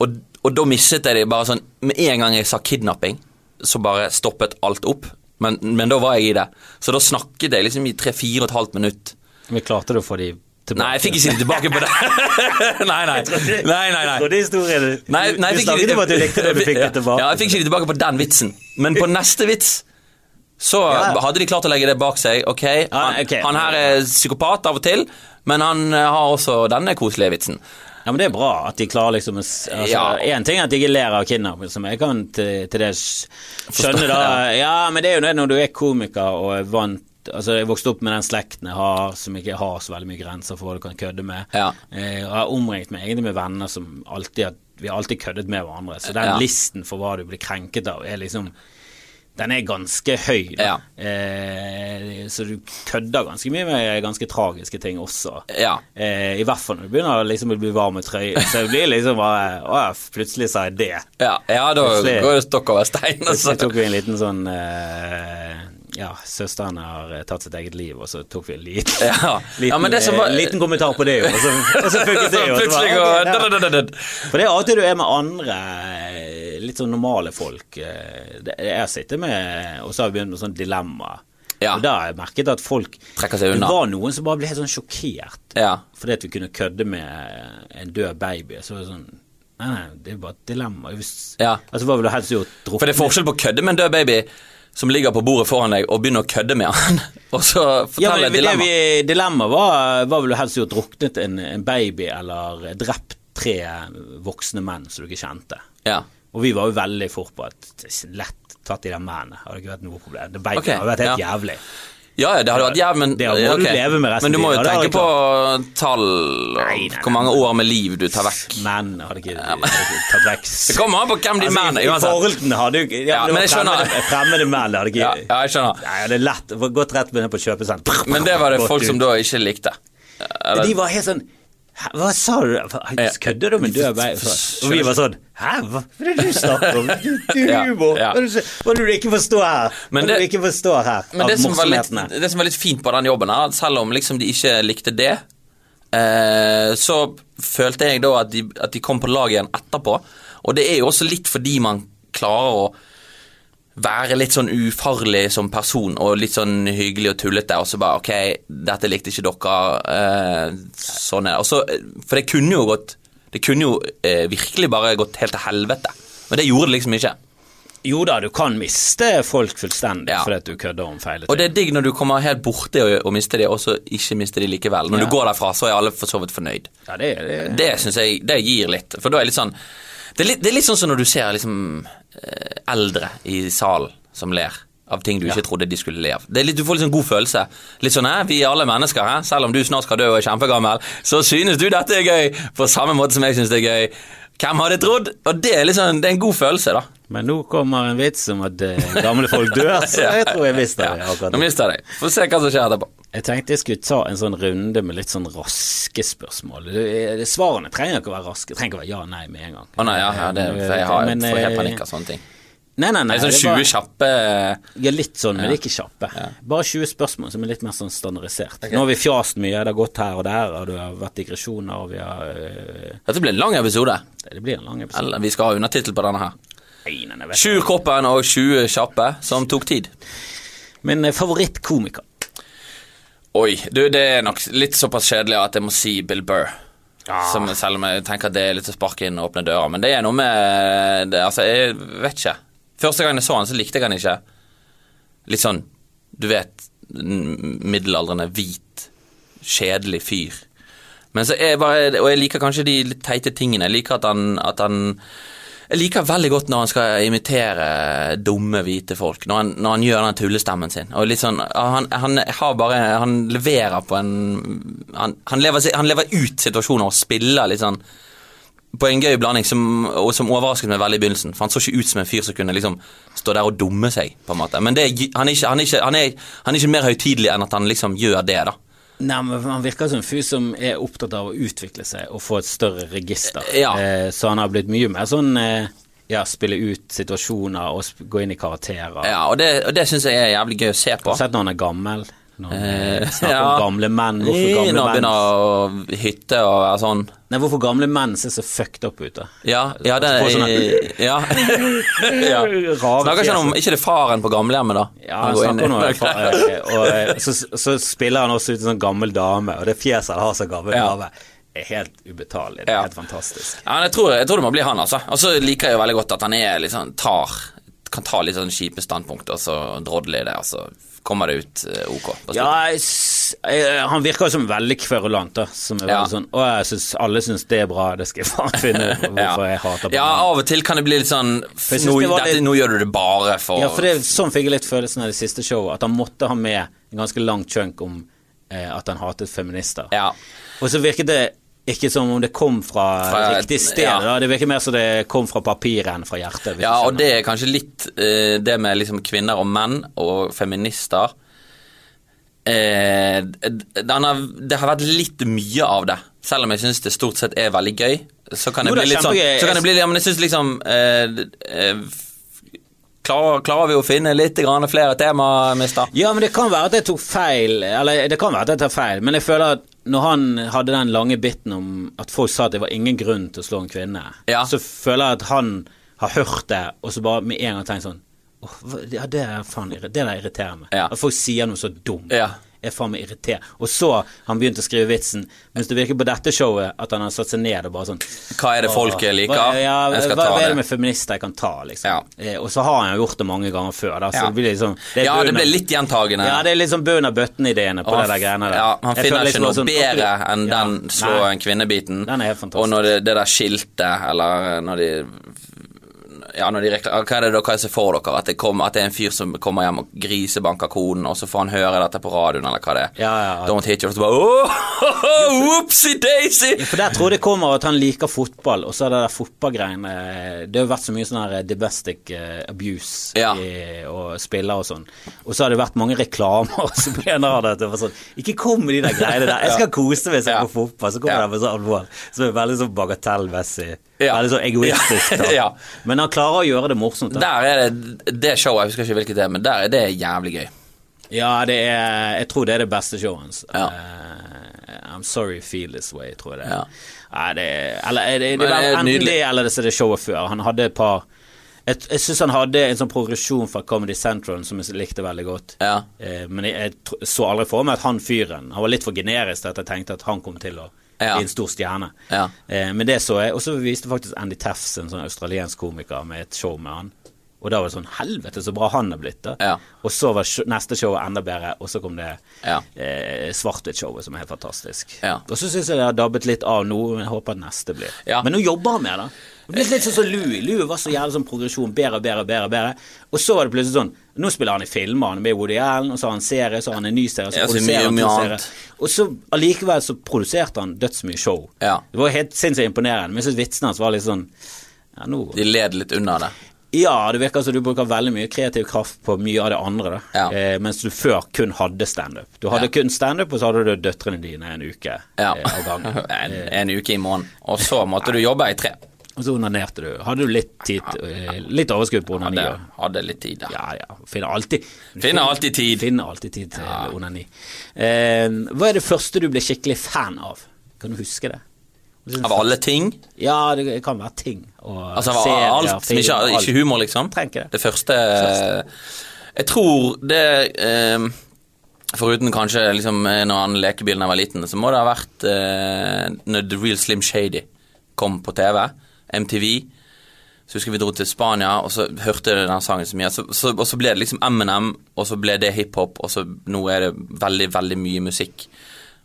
Og, og da mistet jeg det bare sånn Med en gang jeg sa kidnapping, så bare stoppet alt opp. Men, men da var jeg i det. Så da snakket jeg liksom i tre-fire og et halvt minutt. Men klarte du å få de tilbake? Nei, jeg fikk ikke det tilbake på det. nei, nei. nei, nei, nei. Det historien Nei, nei, Du snakket om at du likte det du fikk det tilbake. Ja, jeg fikk ikke det tilbake på den vitsen. Men på neste vits så Ja. hadde de klart å legge det bak seg. Ok, han, ok. han her er psykopat av og til, men han eh, har også denne koselige vitsen. Ja, men det er bra at de klarer liksom å altså, Ja. En ting er at de ikke ler av kidnapp, som jeg kan til, til det skjønne, da. Ja, men det er jo det når du er komiker og er vant Altså, Jeg vokste opp med den slekten jeg har, som ikke har så veldig mye grenser for hva du kan kødde med. Ja. Eh, og jeg har omringet meg egentlig med venner som alltid har Vi har alltid køddet med hverandre. Så den Ja. listen for hva du blir krenket av, er liksom Den er ganske høy. Ja. Eh, så du kødder ganske mye med ganske tragiske ting også. Ja. Eh, I hvert fall når du begynner liksom å bli varm i trøya. Så det blir liksom bare Å ja, plutselig sa jeg det. Ja, ja da går jo stokk over stein. Så Altså. tok vi en liten sånn eh, Ja, søsteren har eh, tatt sitt eget liv, og så tok vi en liten, Ja. liten, Ja, men det som var- eh, liten kommentar på det, og så, og så funket det jo. For det er alltid du er med andre eh, litt sånn normale folk. Jeg sitter med Og så har vi begynt med sånn dilemma. Ja. Og da har jeg merket at folk Trekker seg unna. Det var noen som bare ble helt sånn sjokkert Ja. fordi at vi kunne kødde med en død baby. Så var det sånn Nei, nei, det er bare et dilemma. Hvis, Ja. Altså, hva ville du helst gjort? For det er forskjell på å kødde med en død baby som ligger på bordet foran deg, og begynner å kødde med han, og så Ja, fortelle men det dilemma. vi, dilemma var ville du helst gjort? Druknet en, en baby eller drept tre voksne menn som du ikke kjente? Ja. Og vi var jo veldig fort på at lett tatt i de mennene. Hadde ikke vært noe problem. Det baby Ok, hadde vært helt ja. jævlig. Ja, det hadde vært jævlig, men ja, du med Men du må jo tenke på tall og hvor mange år med liv du tar vekk. Menn hadde ikke, tatt vekk Det kommer an på hvem de er, I uansett. forholdene hadde jo ja, Ja, men jeg skjønner. fremmede, menn hadde ikke Ja, ja, jeg skjønner. Nei, det er lett. Gått rett ned på kjøpesenter. Men det var det folk som da ikke likte. Eller, De var helt sånn Hva sa du? Kødder du med død vei? Og vi var sånn Hæ, hva er det du snakker om? Du, du humor. Hva er det du- er ikke forstår her? Hva Men er det du ikke forstår her Men det som, var litt, det som var litt fint på den jobben, her, selv om liksom de ikke likte det, eh, så følte jeg da at de, at de kom på lag igjen etterpå. Og det er jo også litt fordi man klarer å være litt sånn ufarlig som person og litt sånn hyggelig og tullete, og så bare ok, dette likte ikke dere, eh, sånn er det. Eh, For det kunne jo gått Det kunne jo eh, virkelig bare gått helt til helvete. Men det gjorde det liksom ikke. Jo da, du kan miste folk fullstendig Ja. fordi at du kødder om feil Og det er digg når du kommer helt borti og, og mister de, og så ikke mister de likevel. Når Ja. du går derfra, så er alle for så vidt fornøyd. Ja, det, det, Det synes jeg det gir litt. For da er det litt sånn Det er litt, det er litt sånn som når du ser liksom eh, eldre i salen som ler av ting du ikke trodde de skulle le av. Det litt, du får litt sånn god følelse. Litt sånn vi er alle mennesker, hæ? selv om du snart skal dø og er kjempegammel, så synes du dette er gøy på samme måte som jeg synes det er gøy. Hvem hadde trodd? Og det er liksom, det er en god følelse, da. Men nå kommer en vits om at eh, gamle folk dør, så jeg tror jeg mister det. akkurat Nå nå. mister jeg deg. Få se hva som skjer etterpå. Jeg tenkte jeg skulle ta en sånn runde med litt sånn raske spørsmål. Det- Svarene trenger ikke å være raske. Det trenger ikke å være ja nei med en gang. Å nei, ja, ja det, for jeg har, Men, får helt eh, panikk av sånne ting. Nei, nei, nei. Det er sånn 20 kjappe Ja, litt sånn, men ikke kjappe. Bare 20 spørsmål som er litt mer sånn standardisert. Nå har vi fjast mye, det har gått her og der, og det har vært digresjoner, og vi har øh, Dette blir en lang episode. Det blir en lang episode. Eller vi skal ha undertittel på denne her. Nei, nei, nei, Sju Koppen og 20 kjappe, som tok tid. Min eh, favorittkomiker. Oi, du, det er nok litt såpass kjedelig at jeg må si Bill Burr. Ja. Som, selv om jeg tenker at det er litt å sparke inn og åpne døra, Men det er noe med det, Altså, jeg vet ikke. Første gang jeg så han, så likte jeg han ikke. Litt sånn, du vet, middelaldrende, hvit, kjedelig fyr. Men så er bare Og jeg liker kanskje de litt teite tingene. Jeg liker at han, at han Jeg liker veldig godt når han skal imitere dumme, hvite folk. Når han, når han gjør den tullestemmen sin. Og litt sånn Han, han har bare Han leverer på en Han, han, lever, han lever ut situasjoner og spiller litt sånn på en gøy blanding som, som overrasket meg veldig i begynnelsen. For han så ikke ut som en fyr som kunne liksom stå der og dumme seg, på en måte. Men det, han, er ikke, han, er ikke, han, er, han er ikke mer høytidelig enn at han liksom gjør det, da. Nei, men Han virker som en fyr som er opptatt av å utvikle seg og få et større register. Ja. Eh, så han har blitt mye mer sånn eh, ja, spille ut situasjoner og gå inn i karakterer. Ja, og det, og det syns jeg er jævlig gøy å se på. Sett når han er gammel. Han eh, Eh, snakker ja. om gamle menn. Hvorfor gamle han menn begynner å hytte og være sånn. Nei, hvorfor gamle menn ser så fucked up ut, da? Ja, ja det er sånne- ja. ja. Snakker ikke om. Ikke det faren på gamlehjemmet, da? Ja, han i- snakker om fa- eh, Og eh, så, så spiller han også ut en sånn gammel dame, og det fjeset han har som gammel Ja. dame, er helt ubetalelig. Det er helt fantastisk. Ja, men jeg tror, jeg tror det må bli han, altså. Og så liker jeg jo veldig godt at han er litt sånn tar Kan ta litt sånn kjipe standpunkt, og så drodler jeg det, og så kommer det ut eh, ok. Ja, jeg, jeg, han virker jo som veldig kverulant, da. Som er Ja. sånn Å, jeg syns alle syns det er bra, det skal jeg faen finne ut hvorfor jeg hater på Ja, av og til kan det bli litt sånn nå, det var dette, nå gjør du det bare for Ja, for det, sånn fikk jeg litt følelsen av det siste showet, at han måtte ha med en ganske lang chunk om eh, at han hatet feminister. Ja. Og så virket det ikke som om det kom fra, Fra- riktig sted. ja. Da. Det virker mer som det kom fra papiret enn fra hjertet. Ja, og det er kanskje litt eh, det med liksom kvinner og menn og feminister. Eh, har, det har vært litt mye av det, selv om jeg syns det stort sett er veldig gøy. Så kan det er bli litt sånn. Så kan det bli, ja, Men jeg syns liksom eh, eh, klarer, klarer vi å finne litt grann flere tema, mister? Ja, men det kan være at jeg tok feil, eller det kan være at jeg tar feil, men jeg føler at når han hadde den lange biten om at folk sa at det var ingen grunn til å slå en kvinne, Ja. så føler jeg at han har hørt det, og så bare med en gang tenkt sånn Åh, ja, det, er faen, det der irriterer meg. Ja. At folk sier noe så dumt. Ja. Er faen meg irritert. Og så han begynte å skrive vitsen, mens det virker på dette showet at han har satt seg ned og bare sånn Hva er det folket liker? Hva, ja, hva, hva er det det. med feminister jeg kan ta, liksom? Ja. Eh, og så har han jo gjort det mange ganger før, da, så Ja. det blir liksom er Ja, det blir litt gjentagende. Ja, det er sånn bunn av bøtten-ideene på Og det der greiene der. Ja, han Jeg finner ikke liksom noe sånn- bedre enn den slå en kvinne-biten. Den er helt fantastisk. Og når det, det der skiltet, eller når de ja, når de rekla- Hva er det da, hva er det for dere? At det, kom, at det er en fyr som kommer hjem og grisebanker konen, og så får han høre dette på radioen, eller hva det er. Ja, ja. Don't hit you, og så bare oh, Whoopsie daisy! For der tror jeg det kommer at han liker fotball, og så er det der fotballgreiene Det har jo vært så mye sånn her domestic eh, abuse Ja. i, og spiller og sånn. Og så har det vært mange reklamer som mener det det var sånn Ikke kom med de der greiene der. Jeg skal kose meg, se Ja. på fotball. Så kommer Ja. det med sånn alvor som er veldig sånn bagatellmessig. Ja. Veldig sånn egoistisk. Da. Ja. Men han klarer å gjøre det morsomt. Da. Der er det det showet, jeg husker ikke hvilket det er, men der er det jævlig gøy. Ja, det er Jeg tror det er det beste showet hans. Ja. Uh, I'm sorry you feel this way, tror jeg det er. Ja. Nei, det er Eller er det, det det er enten det eller det det showet før. Han hadde et par Jeg, jeg syns han hadde en sånn progresjon fra Comedy Central som jeg likte veldig godt. Ja. Eh, men jeg, jeg så aldri for meg at han fyren Han var litt for generisk til at jeg tenkte at han kom til å Ja. bli en stor stjerne. Ja. Eh, men det så jeg. Og så viste faktisk Andy Tefs, en sånn australiensk komiker, med et show med han. Og da var det sånn Helvete, så bra han er blitt, da. Ja. Og så var neste show enda bedre, og så kom det Ja. eh, Svart-hvitt-showet, som er helt fantastisk. Ja. Og så syns jeg det har dabbet litt av nå, men jeg håper at neste blir. Men nå jobber han med det. Det ble litt sånn som Louis. Louis var så jævlig sånn progresjon, bedre, bedre, bedre. bedre Og så var det plutselig sånn Nå spiller han i filmer, han er med i Woody Allen, og så har han serie, så har han en ny serie, så Ja, produserer han to serier. Og så allikevel så produserte han dødsmye show. Ja. Det var helt sinnssykt imponerende, men jeg syns vitsene hans var litt sånn ja, nå De led litt unna det. ja, det virker som du bruker veldig mye kreativ kraft på mye av det andre, da. Ja. Eh, mens du før kun hadde standup. Du hadde Ja. kun standup, og så hadde du døtrene dine en uke Ja. eh, av gangen. en, en uke i måneden. Og så måtte du jobbe i tre. Og så onanerte du. Hadde du litt tid eh, Litt overskudd på onani? Hadde, hadde litt tid, da. Ja, ja. Finner alltid Finner alltid tid. Finner alltid tid til onani. Eh, hva er det første du ble skikkelig fan av? Kan du huske det? Av alle ting. Ja, det kan være ting. Og Altså av alt film, ikke, ikke humor, liksom. Trenger ikke det. Det første Jeg tror det eh, Foruten kanskje liksom en og annen lekebil da jeg var liten, så må det ha vært eh, når The Real Slim Shady kom på TV. MTV. Så husker vi dro til Spania, og så hørte jeg den sangen så mye. Så, så, og så ble det liksom Eminem, og så ble det hiphop, og så nå er det veldig, veldig mye musikk.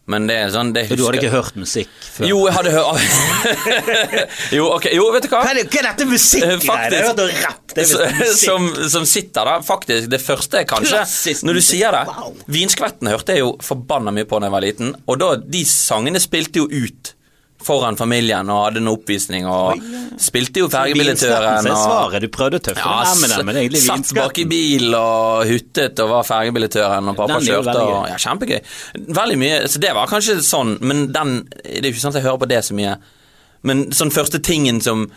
Men det er sånn det Du hadde ikke hørt musikk før? Jo, jeg hadde hørt Jo, ok, jo, vet du hva? Hva er, det, hva er dette musikkgreiet? Musikk. som, som sitter da. faktisk. Det første kanskje Klassisk Når du musikk. sier det Wow. Vinskvetten hørte jeg jo forbanna mye på da jeg var liten. Og da, de sangene spilte jo ut foran familien og hadde en oppvisning og spilte jo fergebillettøren så er svaret. Du prøvde å tøffe ja, den med den, men egentlig satt bak i bil og huttet og var fergebillettøren, og pappa Den kjørte veldig og. Ja, kjempegøy. Veldig mye. Så det var kanskje sånn, men den Det er jo ikke sant at jeg hører på det så mye. Men sånn første tingen som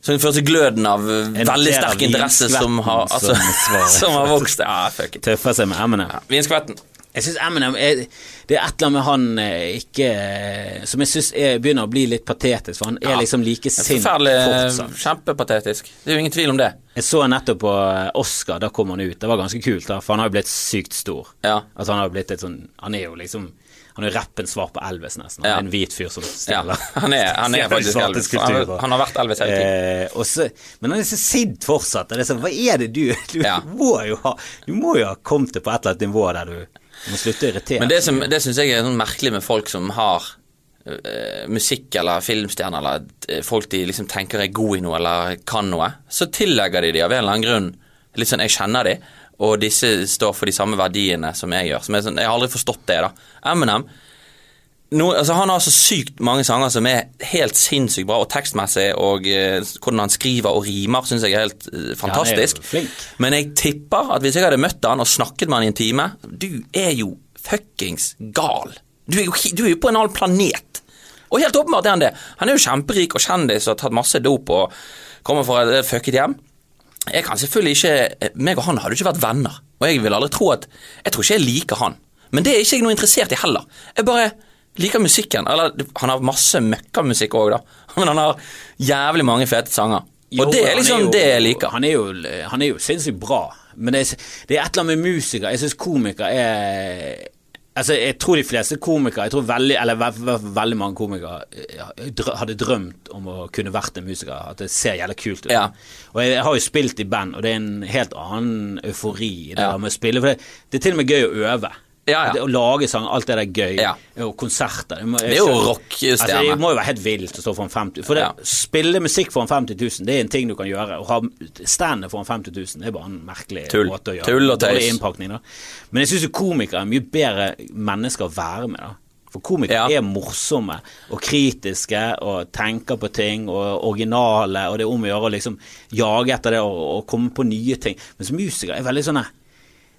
Sånn første gløden av en veldig sterk interesse som har altså, som. Som har vokst. Ja, fuck it. Tøffer seg med Eminem. Vinskvetten. Jeg syns Eminem er, Det er et eller annet med han eh, ikke eh, Som jeg syns begynner å bli litt patetisk, for han er Ja. liksom like sint fortsatt. Kjempepatetisk. Det er jo ingen tvil om det. Jeg så nettopp på eh, Oscar, da kom han ut. Det var ganske kult, da, for han har jo blitt sykt stor. Ja. Altså Han har blitt et sånn Han er jo liksom Han er rappens svar på Elvis, nesten. Han Ja. en hvit fyr som Ja, stjeler. han er, han er faktisk Elvis. Han, han har vært Elvis hele tiden. Eh, så- men han er så sint fortsatt. Det er så, hva er det du Du Ja. må jo ha Du må jo ha kommet til på et eller annet nivå der du må slutte å irritere. Men det, som, det syns jeg er sånn merkelig med folk som har uh, musikk eller filmstjerner, eller eh, folk de liksom tenker er gode i noe eller kan noe, så tillegger de de av en eller annen grunn litt sånn Jeg kjenner de, og disse står for de samme verdiene som jeg gjør. Som er sånn, Jeg har aldri forstått det, da. Eminem no, altså Han har så sykt mange sanger som er helt sinnssykt bra, og tekstmessig, og eh, hvordan han skriver og rimer, syns jeg er helt eh, fantastisk. flink. Men jeg tipper at hvis jeg hadde møtt han og snakket med han i en time Du er jo fuckings gal. Du er jo, du er jo på en annen planet. Og helt åpenbart er han det. Han er jo kjemperik og kjendis og har tatt masse dop og kommer fra et fucket hjem. Jeg kan selvfølgelig ikke meg og han hadde ikke vært venner. Og jeg vil aldri tro at Jeg tror ikke jeg liker han. Men det er ikke jeg noe interessert i heller. Jeg bare liker musikken. Eller han har masse møkkamusikk òg, da. Men han har jævlig mange fete sanger. Jo, og det er liksom liksom jo- det jeg liker. Han er jo, han er jo sinnssykt bra, men det er, det er et eller annet med musikere Jeg syns komikere er Altså, jeg tror de fleste komikere Jeg tror veldig, eller ve ve veldig mange komikere eh, drø- hadde drømt om å kunne vært en musiker. At det ser jævlig kult ut. Ja. Og jeg har jo spilt i band, og det er en helt annen eufori i det Ja. med å spille. For det, det er til og med gøy å øve. Ja, ja. Det, å lage sang, alt det der er gøy. Ja. Og konserter. Det, må, Det er jo rockestjerne. Altså, det må jo være helt vilt å stå foran 50 For det, spille musikk foran 50 000, det er en ting du kan gjøre. Å ha standet foran 50 000, det er bare en merkelig Tull. måte å gjøre Tull og tøys. Men jeg syns komikere er mye bedre mennesker å være med, da. For komikere er morsomme og kritiske og tenker på ting og originale, og det er om å gjøre å liksom jage etter det og, og komme på nye ting. Mens musikere er veldig sånn her,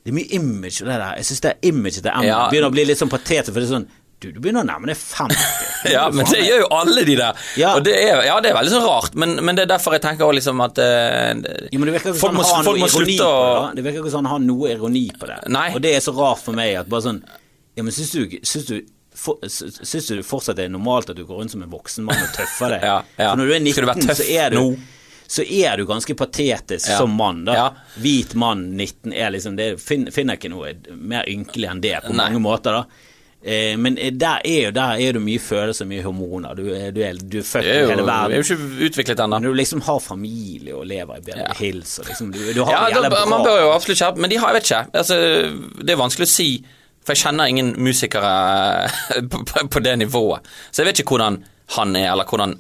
Det er mye image det der. Jeg syns det er imaget til Emma Ja. begynner å bli litt sånn patetisk, for det er sånn Du, du begynner å nærme deg 50. Ja, men det gjør jo alle de der. Ja. Og det er, ja, det er veldig sånn rart, men, men det er derfor jeg tenker også liksom at uh, jo, men det virker ikke folk som må, han har folk må ironi slutte på å det. Det virker ikke sånn han har noe ironi på det. Nei. Og det er så rart for meg at bare sånn Ja, men syns du, syns du for, Syns du fortsatt det er normalt at du går rundt som en voksen mann og tøffer deg? Ja, ja. For når du er 19, du så, er du? Så er du ganske patetisk Ja. som mann, da. Ja. Hvit mann 19 er liksom det, finner, Finner ikke noe mer ynkelig enn det på Nei. mange måter, da. Eh, men der er jo der er det mye følelser, mye hormoner. Du er, du er, du er født i hele det er jo ikke utviklet ennå. Når du liksom har familie og lever i Beverly Ja. Hills og liksom, du, du har Ja, det da, man bør jo absolutt skjerpe Men de har, jeg vet ikke. Altså, det er vanskelig å si, for jeg kjenner ingen musikere på, på, på det nivået. Så jeg vet ikke hvordan han er, eller hvordan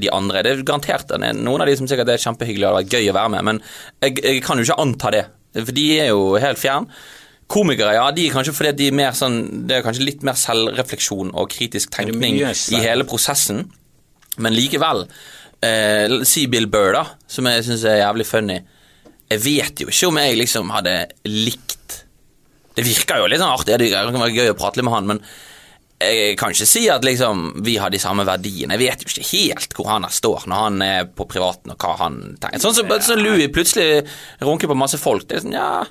de andre er. Det er garantert han er noen av de som sikkert er kjempehyggelige og det er gøy å være med, men jeg, jeg kan jo ikke anta det, for de er jo helt fjern. Komikere, ja, de er kanskje fordi de er mer sånn Det er kanskje litt mer selvrefleksjon og kritisk tenkning i hele prosessen, men likevel. Eh, si Bill Burr, da, som jeg syns er jævlig funny. Jeg vet jo ikke om jeg liksom hadde likt Det virker jo litt sånn artig, det kan være gøy å prate litt med han, men jeg kan ikke si at liksom vi har de samme verdiene. Jeg vet jo ikke helt hvor han står når han er på privaten, og hva han tenker. Sånn som sånn Louis plutselig runker på masse folk. Det er sånn, ja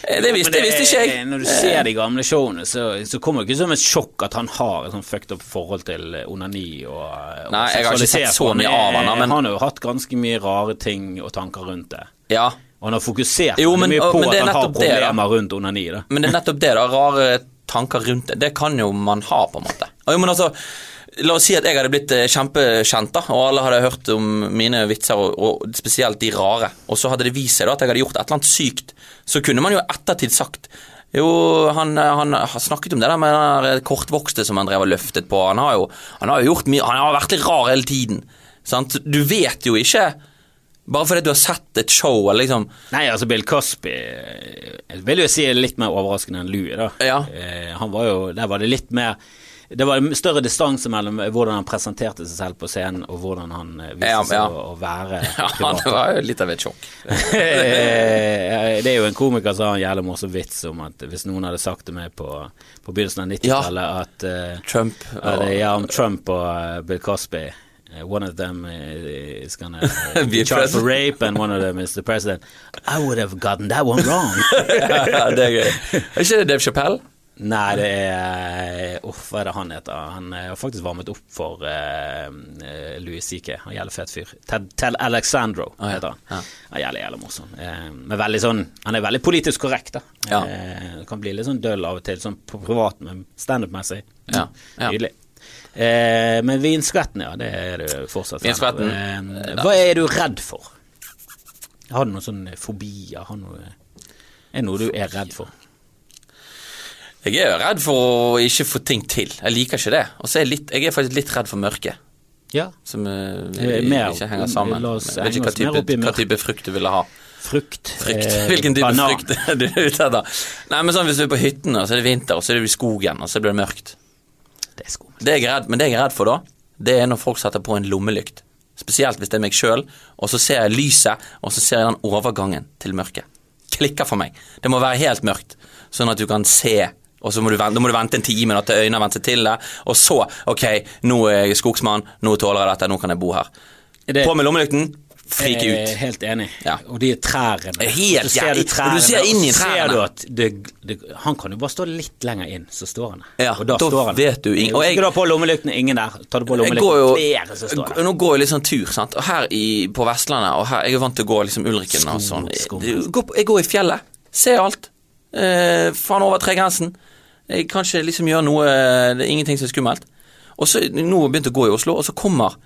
Det visste, det visste ikke jeg. Når du ser de gamle showene, så, så kommer det ikke som et sjokk at han har et sånn fucked up forhold til eh, onani og, og Nei, jeg har ikke sett så mye av han, men- han har jo hatt ganske mye rare ting og tanker rundt det. Ja, han har fokusert Jo, men- mye på at han har problemer det, rundt onani. Da. Men det er nettopp det, da. Rare tanker rundt det. Det kan jo man ha, på en måte. Jo, men altså, La oss si at jeg hadde blitt eh, kjempekjent, da, og alle hadde hørt om mine vitser, og, og spesielt de rare, og så hadde det vist seg da at jeg hadde gjort et eller annet sykt, så kunne man jo ettertid sagt jo, han, han har snakket om det der med den kortvokste som han drev og løftet på. Han har jo, han har jo gjort mye Han har vært litt rar hele tiden. Sant? Du vet jo ikke Bare fordi du har sett et show eller liksom Nei, altså Bill Cosby eh, jeg vil jo si er litt mer overraskende enn Louie, da Ja. Eh, Han var jo, Der var det litt mer Det var en større distanse mellom hvordan han presenterte seg selv på scenen, og hvordan han eh, viste Ja, seg. Å, å være Ja, privat. det var jo litt av et sjokk. Det er jo en komiker som har en jævlig morsom vits om at hvis noen hadde sagt til meg på, på begynnelsen av 90-tallet at uh, Trump at, eh, Ja, om Trump og Bill Cosby eh, One of them eh, is gonna uh, Be charged for rape, and one of them is the president. I would have gotten that one wrong. ja, det er gøy. Er ikke det Dave Chappelle? Nei, det er Uff, hva er det han heter? Han eh, har faktisk varmet opp for eh, Louis C.K. Han jævlig fet fyr. Ted, Ted Alexandro ja. heter han. Ja. Han er jævlig, morsom. Eh, men veldig sånn Han er veldig politisk korrekt, da. Ja. Eh, kan bli litt sånn døll av og til, sånn privat, men standup-messig. Ja, ja. Nydelig. Eh, men vinskvetten, ja, det er du fortsatt. Vinskvetten, Eh, hva er du redd for? Har du noen sånne fobier? Har noe, er det noe du er redd for? Jeg er jo redd for å ikke få ting til. Jeg liker ikke det. Og så er jeg, litt, jeg er faktisk litt redd for mørket. Ja. Som eh, Eh, mer- ikke henger sammen. la oss henge oss mer opp i hva type frukt du ville ha. Frukt. Frykt. eh, Hvilken type banan. frukt er du ute etter? Nei, men sånn hvis du er på hytten, og så er det vinter, og så er du i skogen, og så blir det mørkt. Det er skummelt. Det jeg er redd, men det jeg er redd for da, det er når folk setter på en lommelykt. Spesielt hvis det er meg sjøl, og så ser jeg lyset, og så ser jeg den overgangen til mørket. Klikker for meg. Det må være helt mørkt, sånn at du kan se. Og så må du vente, da må du vente en time da, til øynene har vent seg til det, og så Ok, nå er jeg skogsmann, nå tåler jeg dette, nå kan jeg bo her. Er det- På med lommelykten, frike Jeg er helt enig. Ja. Og de trærne. Helt Så ser du Og du ser inn i og trærne. Ser du at det, det, han kan jo bare stå litt lenger inn, så står han der. Ja, og da, da står han vet du ingen. og jeg- du på lommelyktene, ingen der. Tar du på Jeg lommelyktene, flere som står der. Nå går jeg litt sånn tur, sant. Og her i, på Vestlandet, og her, jeg er vant til å gå liksom Ulriken og sånn. Jeg, går jeg går i fjellet, ser alt. Eh, faen over tregrensen. Jeg kan ikke liksom gjøre noe Det er ingenting som er skummelt. Og så nå har jeg begynt å gå i Oslo, og så kommer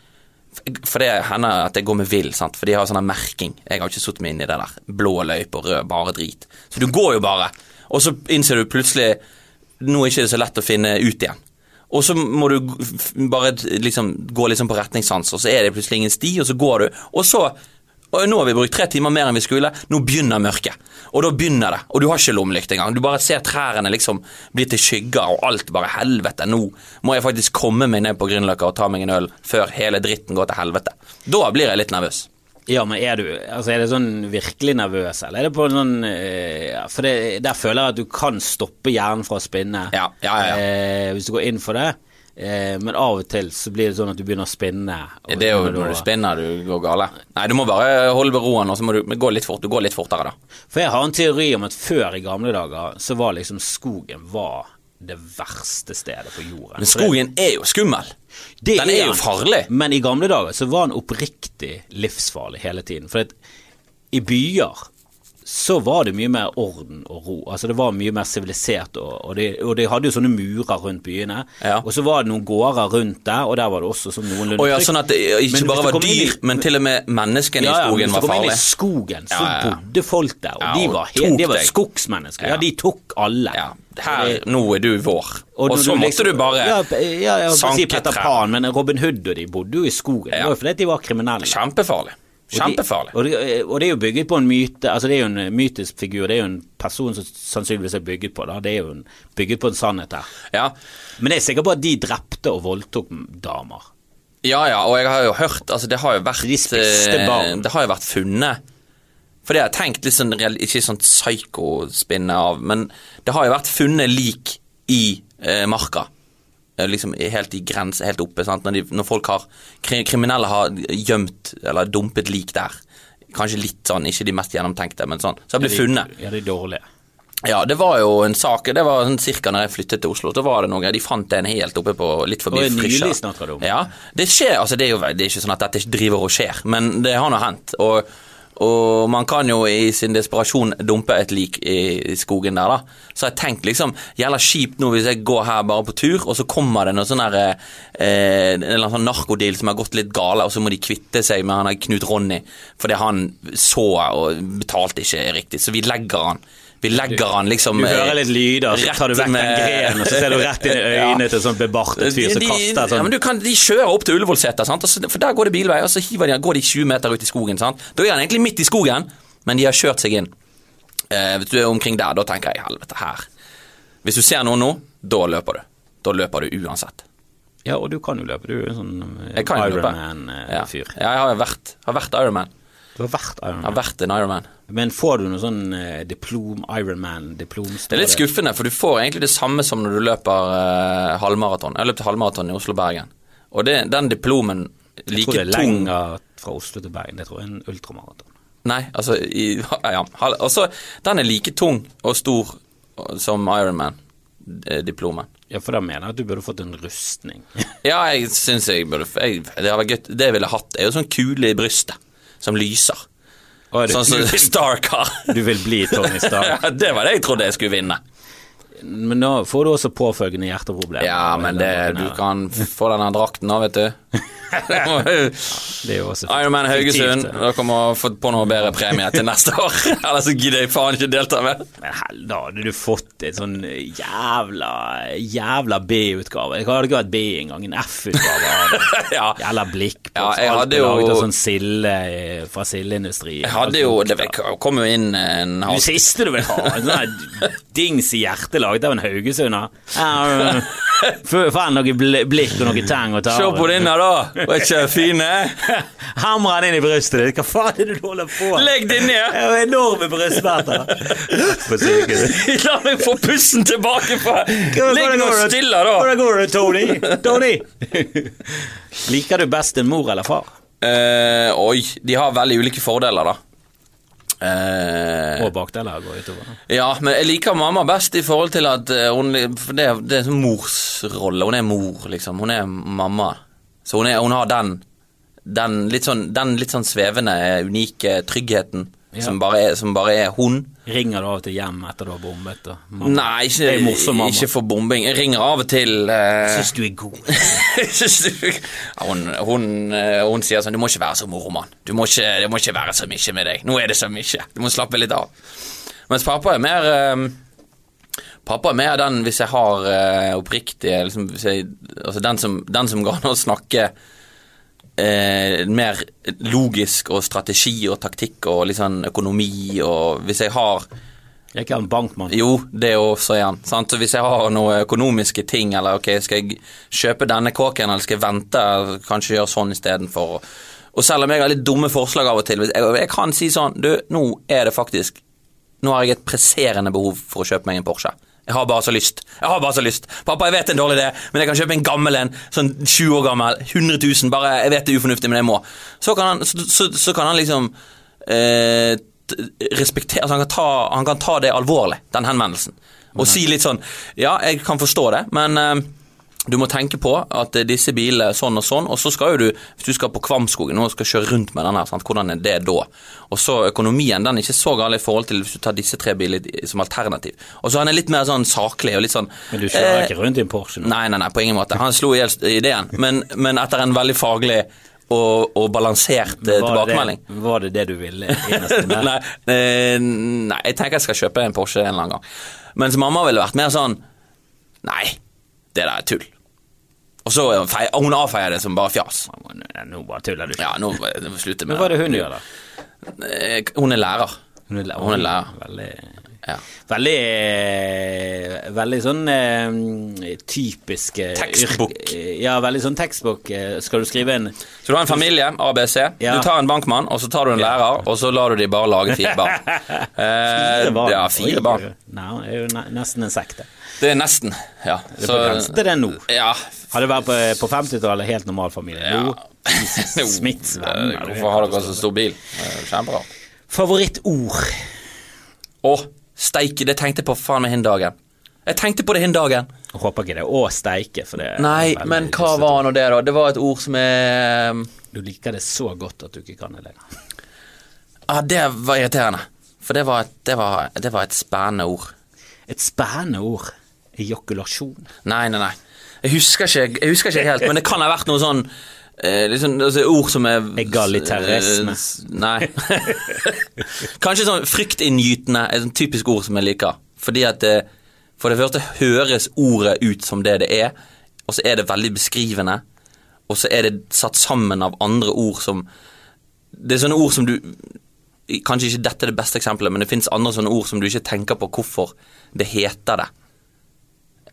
For det hender at jeg går med vill, sant, for de har sånn merking. Jeg har ikke satt meg inn i det der. Blå løype og rød, bare drit. Så du går jo bare, og så innser du plutselig Nå er ikke det så lett å finne ut igjen. Og så må du bare liksom gå liksom på retningssans, og så er det plutselig ingen sti, og så går du, og så og nå har vi brukt tre timer mer enn vi skulle, nå begynner mørket. Og da begynner det, og du har ikke lommelykt engang. Du bare ser trærne liksom bli til skygger, og alt bare helvete, nå må jeg faktisk komme meg ned på Grünerløkka og ta meg en øl før hele dritten går til helvete. Da blir jeg litt nervøs. Ja, men er du altså er det sånn virkelig nervøs, eller er det på en sånn eh, ja, For det, der føler jeg at du kan stoppe hjernen fra å spinne Ja, ja. Eh, hvis du går inn for det. Eh, men av og til så blir det sånn at du begynner å spinne. Det er jo når du spinner du går gale. Nei, du må bare holde roen, og så må du gå litt fort. Du går litt fortere, da. For jeg har en teori om at før i gamle dager så var liksom skogen var det verste stedet på jorden. Men skogen er jo skummel. Det Den er jo farlig. Men i gamle dager så var den oppriktig livsfarlig hele tiden. For at i byer så var det mye mer orden og ro. Altså Det var mye mer sivilisert, og, og, og de hadde jo sånne murer rundt byene. Ja. Og så var det noen gårder rundt der, og der var det også sånn noenlunde Og ja, sånn at det ikke Men bare hvis var dyr, i- men til og med menneskene ja, i ja, men skogen hvis var du kom inn i skogen, så Ja, ja, ja. bodde folk der, og Ja, de var, helt, de var skogsmennesker. Ja. Ja. de tok alle. Ja, her, nå er du vår. Og, og så måtte liksom- du bare ja, ja, ja, si Peter. Pan, men Robin Hood og de bodde jo i skogen. Det Ja. var jo fordi de var kriminelle. Kjempefarlig. Kjempefarlig. Og, de, og, det, og det er jo bygget på en myte Altså det er jo en mytisk figur, det er jo en person som sannsynligvis er bygget på. Da. Det er jo en, bygget på en sannhet her. Ja. Men jeg er sikker på at de drepte og voldtok damer. ja ja, og jeg har jo hørt Altså, det har jo vært De spiste eh, barn. Det har jo vært funnet For det har jeg tenkt litt sånn Ikke sånn psyko-spinne av, men det har jo vært funnet lik i eh, marka. Liksom helt i grense, helt oppe. Når, de, når folk har Kriminelle har gjemt eller dumpet lik der. Kanskje litt sånn, ikke de mest gjennomtenkte, men sånn. Så har ja, de, funnet. Ja, de dårlige. Ja, det var jo en sak Det var sånn cirka når jeg flyttet til Oslo. Da var det noe, De fant en helt oppe på litt forbi Og nylig snakker du om. Ja, det skjer. altså Det er jo det er ikke sånn at dette driver og skjer, men det har nå hendt. Og, og man kan jo i sin desperasjon dumpe et lik i, skogen der, da. Så jeg tenkte liksom Jævla kjipt nå hvis jeg går her bare på tur, og så kommer det noe sånn der eh, En eller annen sånn narkodeal som har gått litt gale, og så må de kvitte seg med han Knut Ronny fordi han så og betalte ikke riktig, så vi legger han. Vi legger han liksom Du hører litt lyder, så tar du vekk den med- grenen, og så ser du rett inn i Ja. øynene til en sånn bebartet fyr som kaster kaster ja, sånn men du kan, De kjører opp til Ullevålseter, for der går det bilvei, og så de, går de 20 meter ut i skogen. Sant? Da er han egentlig midt i skogen, men de har kjørt seg inn. Eh, hvis du er omkring der, da tenker jeg helvete, her. Hvis du ser noe nå, da løper du. Da løper du uansett. Ja, og du kan jo løpe. Du er jo sånn eh, jo løpe. Ja. Ironman-fyr. ja, jeg har vært, har vært Ironman. Du har vært Jeg har Ironman. vært en Ironman. Men får du noe sånn eh, diplom, Ironman-diplom? Det er litt skuffende, for du får egentlig det samme som når du løper eh, halvmaraton. Jeg løp halvmaraton i Oslo-Bergen, og det, den diplomen like tung Jeg tror det er tung lenger fra Oslo til Bergen. Det tror jeg er en ultramaraton. Nei, altså i, ja, hal- altså, Den er like tung og stor som Ironman-diplomen. Ja, for da mener jeg at du burde fått en rustning. Ja, jeg syns jeg burde jeg, Det hadde vært gøy. Det jeg ville hatt, er jo sånn kule i brystet som lyser. Er Sånn som du, vil, Stark har. du vil bli Tony Stark. Ja, det var det jeg trodde jeg skulle vinne. Men nå får du også påfølgende hjerteproblemer. Ja, men det, du kan få denne drakten nå, vet du. Det er jo også Ironman Haugesund. Da. Dere må få på noe bedre premie til neste år. Ellers så gidder jeg faen ikke delta med. Men hell, da hadde du fått en sånn jævla Jævla B-utgave. Jeg hadde ikke vært B engang, en F-utgave. Ja. Jævla blikk på Ja, jeg hadde jo- laget av sånn silde eh, fra sildeindustrien. Jeg hadde jo Det kom jo inn en Det siste du vil ha, en sånn dings i hjertet laget av en haugesunder. Få noe blikk og noe tang og ta Se på denne, da! Var ikke fine? Hamra han inn i brystet ditt. Hva faen er det du holder på med? Legg det ned! Jeg har enorme brystsmerter. La meg få pusten tilbake På. Ligg nå stille, da! Hvordan går det, Tony? Tony? Liker du best en mor eller far? Eh, oi, de har veldig ulike fordeler, da. Eh, Og bakdeler går utover. ja, men jeg liker mamma best i forhold til at eh, hun For det, det er morsrolle. Hun er mor, liksom. Hun er mamma. Så hun, er, hun har den, den, litt sånn, den litt sånn svevende, unike tryggheten Ja. som, bare er, som bare er hun. Ringer du av og til hjem etter du har bombet? Nei, ikke, morsom ikke for bombing. Jeg ringer av og til eh, Syns du er god. Du ja, hun, hun, eh, hun sier sånn Du må ikke være så må ikke, det må ikke være så mye med deg. Nå er det så mye. Du må slappe litt av. Mens pappa er mer eh, Pappa er mer den hvis jeg har eh, oppriktig liksom, hvis jeg, altså den som, den som går an å snakke eh, mer logisk og strategi og taktikk og litt sånn økonomi og Hvis jeg har Jeg er ikke han bankmann. jo, det også er han. Sant? Så hvis jeg har noen økonomiske ting, eller ok, skal jeg kjøpe denne kåken, eller skal jeg vente, kanskje gjøre sånn istedenfor. Og selv om jeg har litt dumme forslag av og til, jeg, jeg kan si sånn Du, nå er det faktisk Nå har jeg et presserende behov for å kjøpe meg en Porsche. Jeg har bare så lyst. Jeg har bare så lyst. Pappa, jeg vet det er en dårlig idé, men jeg kan kjøpe en gammel en. Sånn 20 år gammel. 100 000. Bare, jeg vet det er ufornuftig, men jeg må. Så kan han, så, så, så kan han liksom eh, respektere altså han, kan ta, han kan ta det alvorlig, den henvendelsen. Og si litt sånn Ja, jeg kan forstå det, men eh, du må tenke på at eh, disse bilene er sånn og sånn, og så skal jo du, hvis du skal på Kvamskogen og skal kjøre rundt med den her, sant? hvordan er det da? Og så økonomien, den er ikke så gal i forhold til hvis du tar disse tre bilene som alternativ. Og så er han litt mer sånn saklig og litt sånn Men du kjører eh, ikke rundt i en Porsche nå? Nei, nei, nei, på ingen måte. Han slo i hjel ideen, men, men etter en veldig faglig og, og balansert eh, Var tilbakemelding. Det, var det det du ville? nei, eh, nei, jeg tenker jeg skal kjøpe en Porsche en eller annen gang. Mens mamma ville vært mer sånn Nei, det der er tull. Og så feir, hun hun avfeier det som bare fjas. Nå bare tuller du. Ja, nå slutter med hva er det hun gjør, da? Eh, Hun er lærer. Hun er, Hun er lærer. Veldig, Ja. veldig, eh, veldig sånn eh, typisk Tekstbok. Ja, veldig sånn tekstbok. Skal du skrive en Så du har en familie, ABC. Ja. Du tar en bankmann, og så tar du en lærer, og så lar du de bare lage fire barn. Eh, Ja, fire barn. Nei, det er jo nesten en sekte. Det er nesten, ja. Det er på grensen til det nå. Ja. Hadde vært på, på 50-tallet helt normal familie. ja. Nå Smiths venner. Eh, Hvorfor har dere så stor bil? Det jo Kjemperart. Favorittord? Å, steike, det tenkte jeg på faen meg hin dagen. Jeg tenkte på det hin dagen. Jeg håper ikke det er å steike, for det Nei, men hva var nå det, da? Det var et ord som er Du liker det så godt at du ikke kan det lenger. Ja, det var irriterende. For det var, et- det var, det var et spennende ord. Et spennende ord. Ejakulasjon. Nei, nei, nei. Jeg husker ikke, jeg husker ikke helt, men det kan ha vært noe sånn eh, liksom, altså, Ord som er Egalitarisme. eh, Nei. Kanskje sånn fryktinngytende er et typisk ord som jeg liker. Fordi at det, For det første høres ordet ut som det det er, og så er det veldig beskrivende. Og så er det satt sammen av andre ord som Det er sånne ord som du Kanskje ikke dette er det beste eksempelet, men det fins andre sånne ord som du ikke tenker på hvorfor det heter det.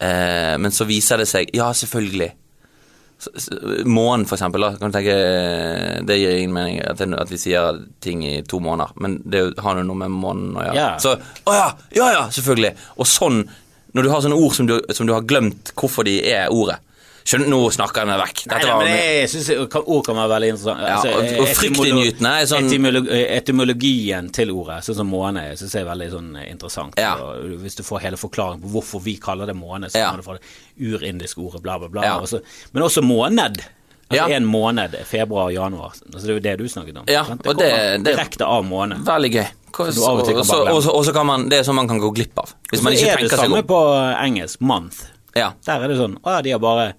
Eh, men så viser det seg Ja, selvfølgelig. Månen, for eksempel. Da, kan du tenke eh, Det gir ingen mening at, at vi sier ting i to måneder, men det har jo noe med månen å gjøre. Ja. Så Å ja! Ja ja, selvfølgelig. Og sånn, når du har sånne ord som du, som du har glemt hvorfor de er ordet Skjønner, Nå snakker jeg meg vekk. Dette nei, men jeg syns ord kan være veldig interessant. Ja, Altså, og- og fryktinngytende er sånn- etymolo- etymologien til ordet, sånn som måne, syns jeg er veldig sånn interessant. Ja. Og hvis du får hele forklaringen på hvorfor vi kaller det måne, så Ja. kommer få fra det urindiske ordet bla, bla, bla. Ja. Også, men også måned. Ja. Altså en måned, februar og januar. Altså, det er jo det du snakket om. Ja, og det det- direkte av måned. Veldig gøy. Og og så- kan man Det er sånn man kan gå glipp av. Hvis man ikke er det er det samme på engelsk, month. Ja. Der er det sånn Å de har bare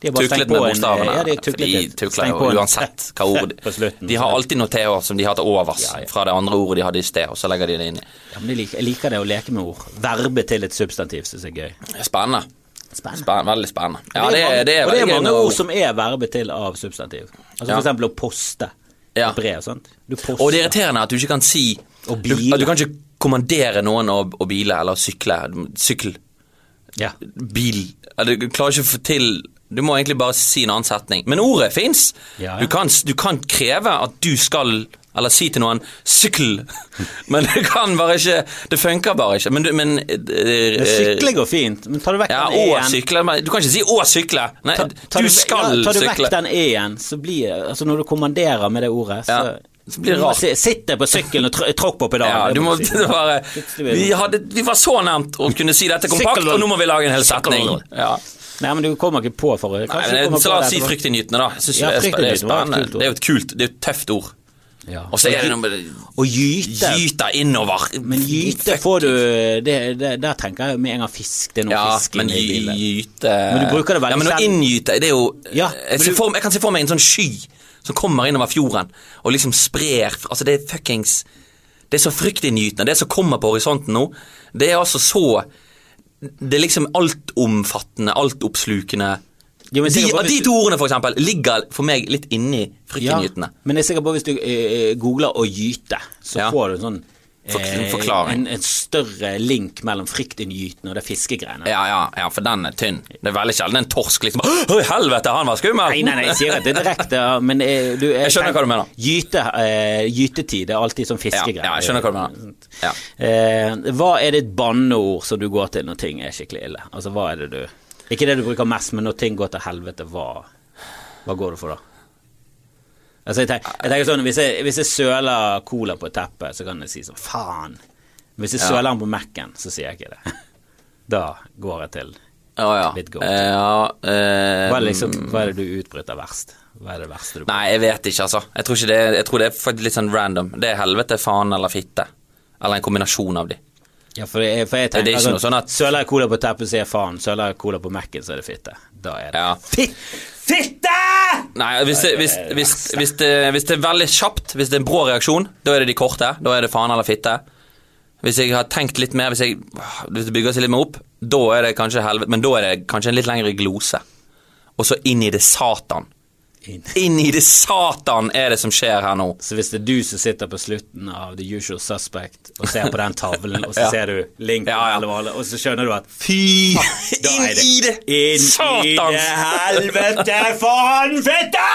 de har bare Tuklet med på en- bokstavene. Ja, de tuklet de tukler jo uansett hva ord slutten. De har alltid noe TH som de har til overs Ja, ja. fra det andre ordet de hadde i sted, og så legger de det inn i. Ja, men jeg liker, jeg liker det å leke med ord. Verbe til et substantiv syns jeg er gøy. Spennende. Spennende. Spennende. Veldig spennende. Ja, det er, det er det er veldig gøy mange ord som er verbe til av substantiv. Altså. For eksempel å poste Ja. brev. Du poster. Og det er irriterende at du ikke kan si du, at du kan ikke kommandere noen å, å bile eller sykle. Sykkel. Ja. Bil. Du klarer ikke å få til Du må egentlig bare si en annen setning. Men ordet fins. Ja. Du, kan, du kan kreve at du skal eller si til noen 'sykkel', men det kan bare ikke Det funker bare ikke. Men, du, men eh, Sykle går fint, men tar du vekk Ja, den å sykle Du kan ikke si 'å sykle'. Nei, ta, ta du skal ja, Tar du sykle. vekk den E-en, så blir Altså når du kommanderer med det ordet, så, Ja, så blir det rart. si, Sitt på sykkelen og tr tråkk på pedalen. Ja, du må det- vi, hadde, vi var så nærmt å kunne si dette kompakt, og nå må vi lage en hel setning. Ja. Nei, men du kommer ikke på for Nei, men, så la oss si fryktinngytende, da. Jeg synes Ja, det, er, spennende. Det er jo et kult, det er jo et tøft ord. Ja. Og så er det noe med Å gyte Gyte innover. Men gyte får du det, det, Der tenker jeg med en gang fisk. Det er noe Ja, fisk men gyte Men du bruker det veldig Ja, men å inngyte, det er jo Ja, jeg, du- for, jeg kan se for meg en sånn sky som kommer innover fjorden og liksom sprer Altså, det er fuckings Det er så fryktinngytende. Det som kommer på horisonten nå, det er altså så Det er liksom altomfattende, altoppslukende Jo, de, de to ordene, for eksempel, ligger for meg litt inni fryktinngytende. men jeg er sikker på at hvis du eh, googler 'å gyte', så Ja. får du sånn. En, en større link mellom fryktinngytende og det fiskegreiene. Ja, ja, ja, for den er tynn. Det er veldig sjelden en torsk liksom Å, helvete, han var skummel! Nei, nei, nei, jeg sier at det er direkte, men eh, du Jeg skjønner hva du mener. Gyte, uh, gytetid er alltid sånn fiskegreier. Ja, ja, jeg skjønner hva du mener. Ja. Uh, hva er ditt banneord som du går til når ting er skikkelig ille? Altså, hva er det du Ikke det du bruker mest, men når ting går til helvete, hva, hva går du for da? Altså, jeg tenker, jeg tenker sånn, hvis jeg, hvis jeg søler cola på et teppe, så kan jeg si sånn faen. Men hvis jeg Ja. søler den på Mac-en, så sier jeg ikke det. Da går jeg til Å ja. Litt godt. Eh, ja eh, Hva er, det liksom, hva er det du utbryter verst? Hva er det verste du Nei, jeg vet ikke, altså. Jeg tror, ikke det, jeg tror det er litt sånn random. Det er helvete, faen eller fitte. Eller en kombinasjon av de. Ja, for, jeg, for jeg Det er tenker ikke noe sånn at- Søler jeg cola på teppet, så er jeg faen. Søler jeg cola på Mac-en, så er det fitte. Da er det Ja. Fitt! Fitte! Nei, hvis det, hvis, hvis, hvis, det, hvis det er veldig kjapt, hvis det er en brå reaksjon, da er det de korte. Da er det faen eller fitte. Hvis jeg har tenkt litt mer, hvis, jeg, hvis det bygger seg litt mer opp, da er det kanskje helvete, men da er det kanskje en litt lengre glose. Og så inn i det satan. Inn. Inn i det satan er det som skjer her nå. Så hvis det er du som sitter på slutten av The Usual Suspect og ser på den tavlen, og så Ja. ser du Link Ja, ja. eller og så skjønner du at Fy! Inn det- i det! Inn i det helvete, faen, fitte!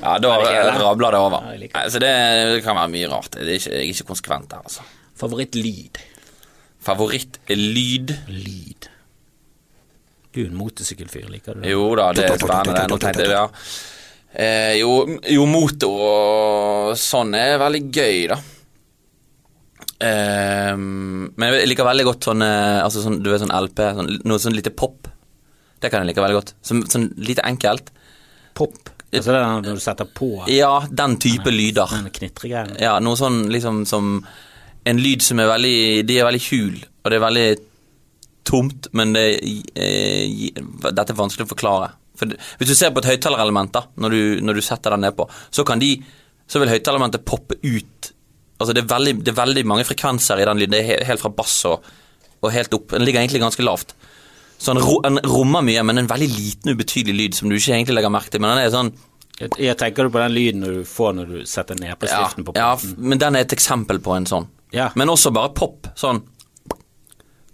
Ja, da det. rabler det over. Ja. Altså, det, det kan være mye rart. Det er ikke, jeg er ikke konsekvent der, altså. Favorittlyd. Favorittlyd? Lyd. Du er en motorsykkelfyr, liker du det? Jo da, det er spennende. Nå tenkte jeg, ja. Eh, jo, jo, motor og sånn er veldig gøy, da. Eh, men jeg liker veldig godt sånn, altså sånn, du vet sånn LP, sånn, noe sånn lite pop. Det kan jeg like veldig godt. Sånn, sånn lite enkelt. Pop. Altså det er når du setter på Ja, den type lyder. den. Ja, noe sånn liksom som En lyd som er veldig De er veldig hul, og det er veldig tomt, men det eh, Dette er vanskelig å forklare. For Hvis du ser på et høyttalerelement, når du, når du setter den nedpå, så kan de Så vil høyttalerelementet poppe ut Altså det er, veldig, det er veldig mange frekvenser i den lyden. Det er helt fra bass og, og helt opp. Den ligger egentlig ganske lavt. Så den, ro, rommer mye, men en veldig liten, ubetydelig lyd som du ikke egentlig legger merke til. Men den er sånn Jeg, tenker du på den lyden du får når du setter ned på ja, stiften på ja, platen? f- men den er et eksempel på en sånn. Ja. Men også bare pop. Sånn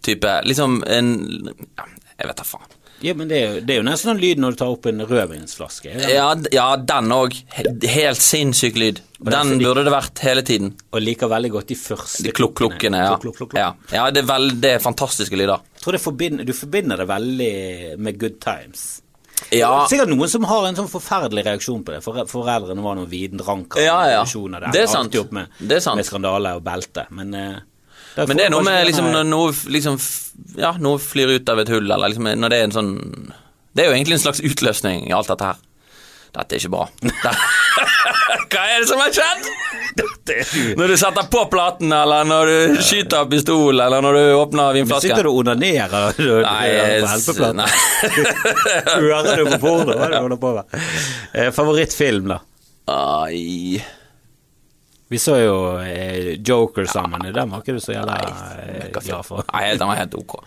type Liksom en ja, Jeg vet da faen. Ja, men det er, jo, det er jo nesten sånn lyd når du tar opp en rødvinsflaske. er? Ja, ja den òg. Helt sinnssyk lyd. er Den burde det vært hele tiden. Og liker veldig godt de første De klukk-klukkene, ja. Klukk, klukk, klukk, klukk. ja. Ja, det er, veld, det er fantastiske lyder. Jeg tror det forbinder, du forbinder det veldig med good times. Ja, Sikkert noen som har en sånn forferdelig reaksjon på det. For, foreldrene var noen videndranker. Ja, ja. der. Det er sant. Med, Det er sant. med skandale og belte. Men, eh, der men det er noe med liksom når noe liksom Ja, noe flyr ut av et hull, eller liksom når det er en sånn Det er jo egentlig en slags utløsning i alt dette her. Dette er ikke bra. Hva er det som har skjedd? Når du setter på platen, eller når du skyter av pistol, eller når du åpner vinflasken. vinflaske. Sitter du og onanerer du, Nei, på helpeplaten? Hører du på porno? Hva er det du holder på med? Eh, favorittfilm, da? Ai Vi så jo eh, Joker sammen. Den var ikke du så jævla eh, glad for. Nei, den var helt ok.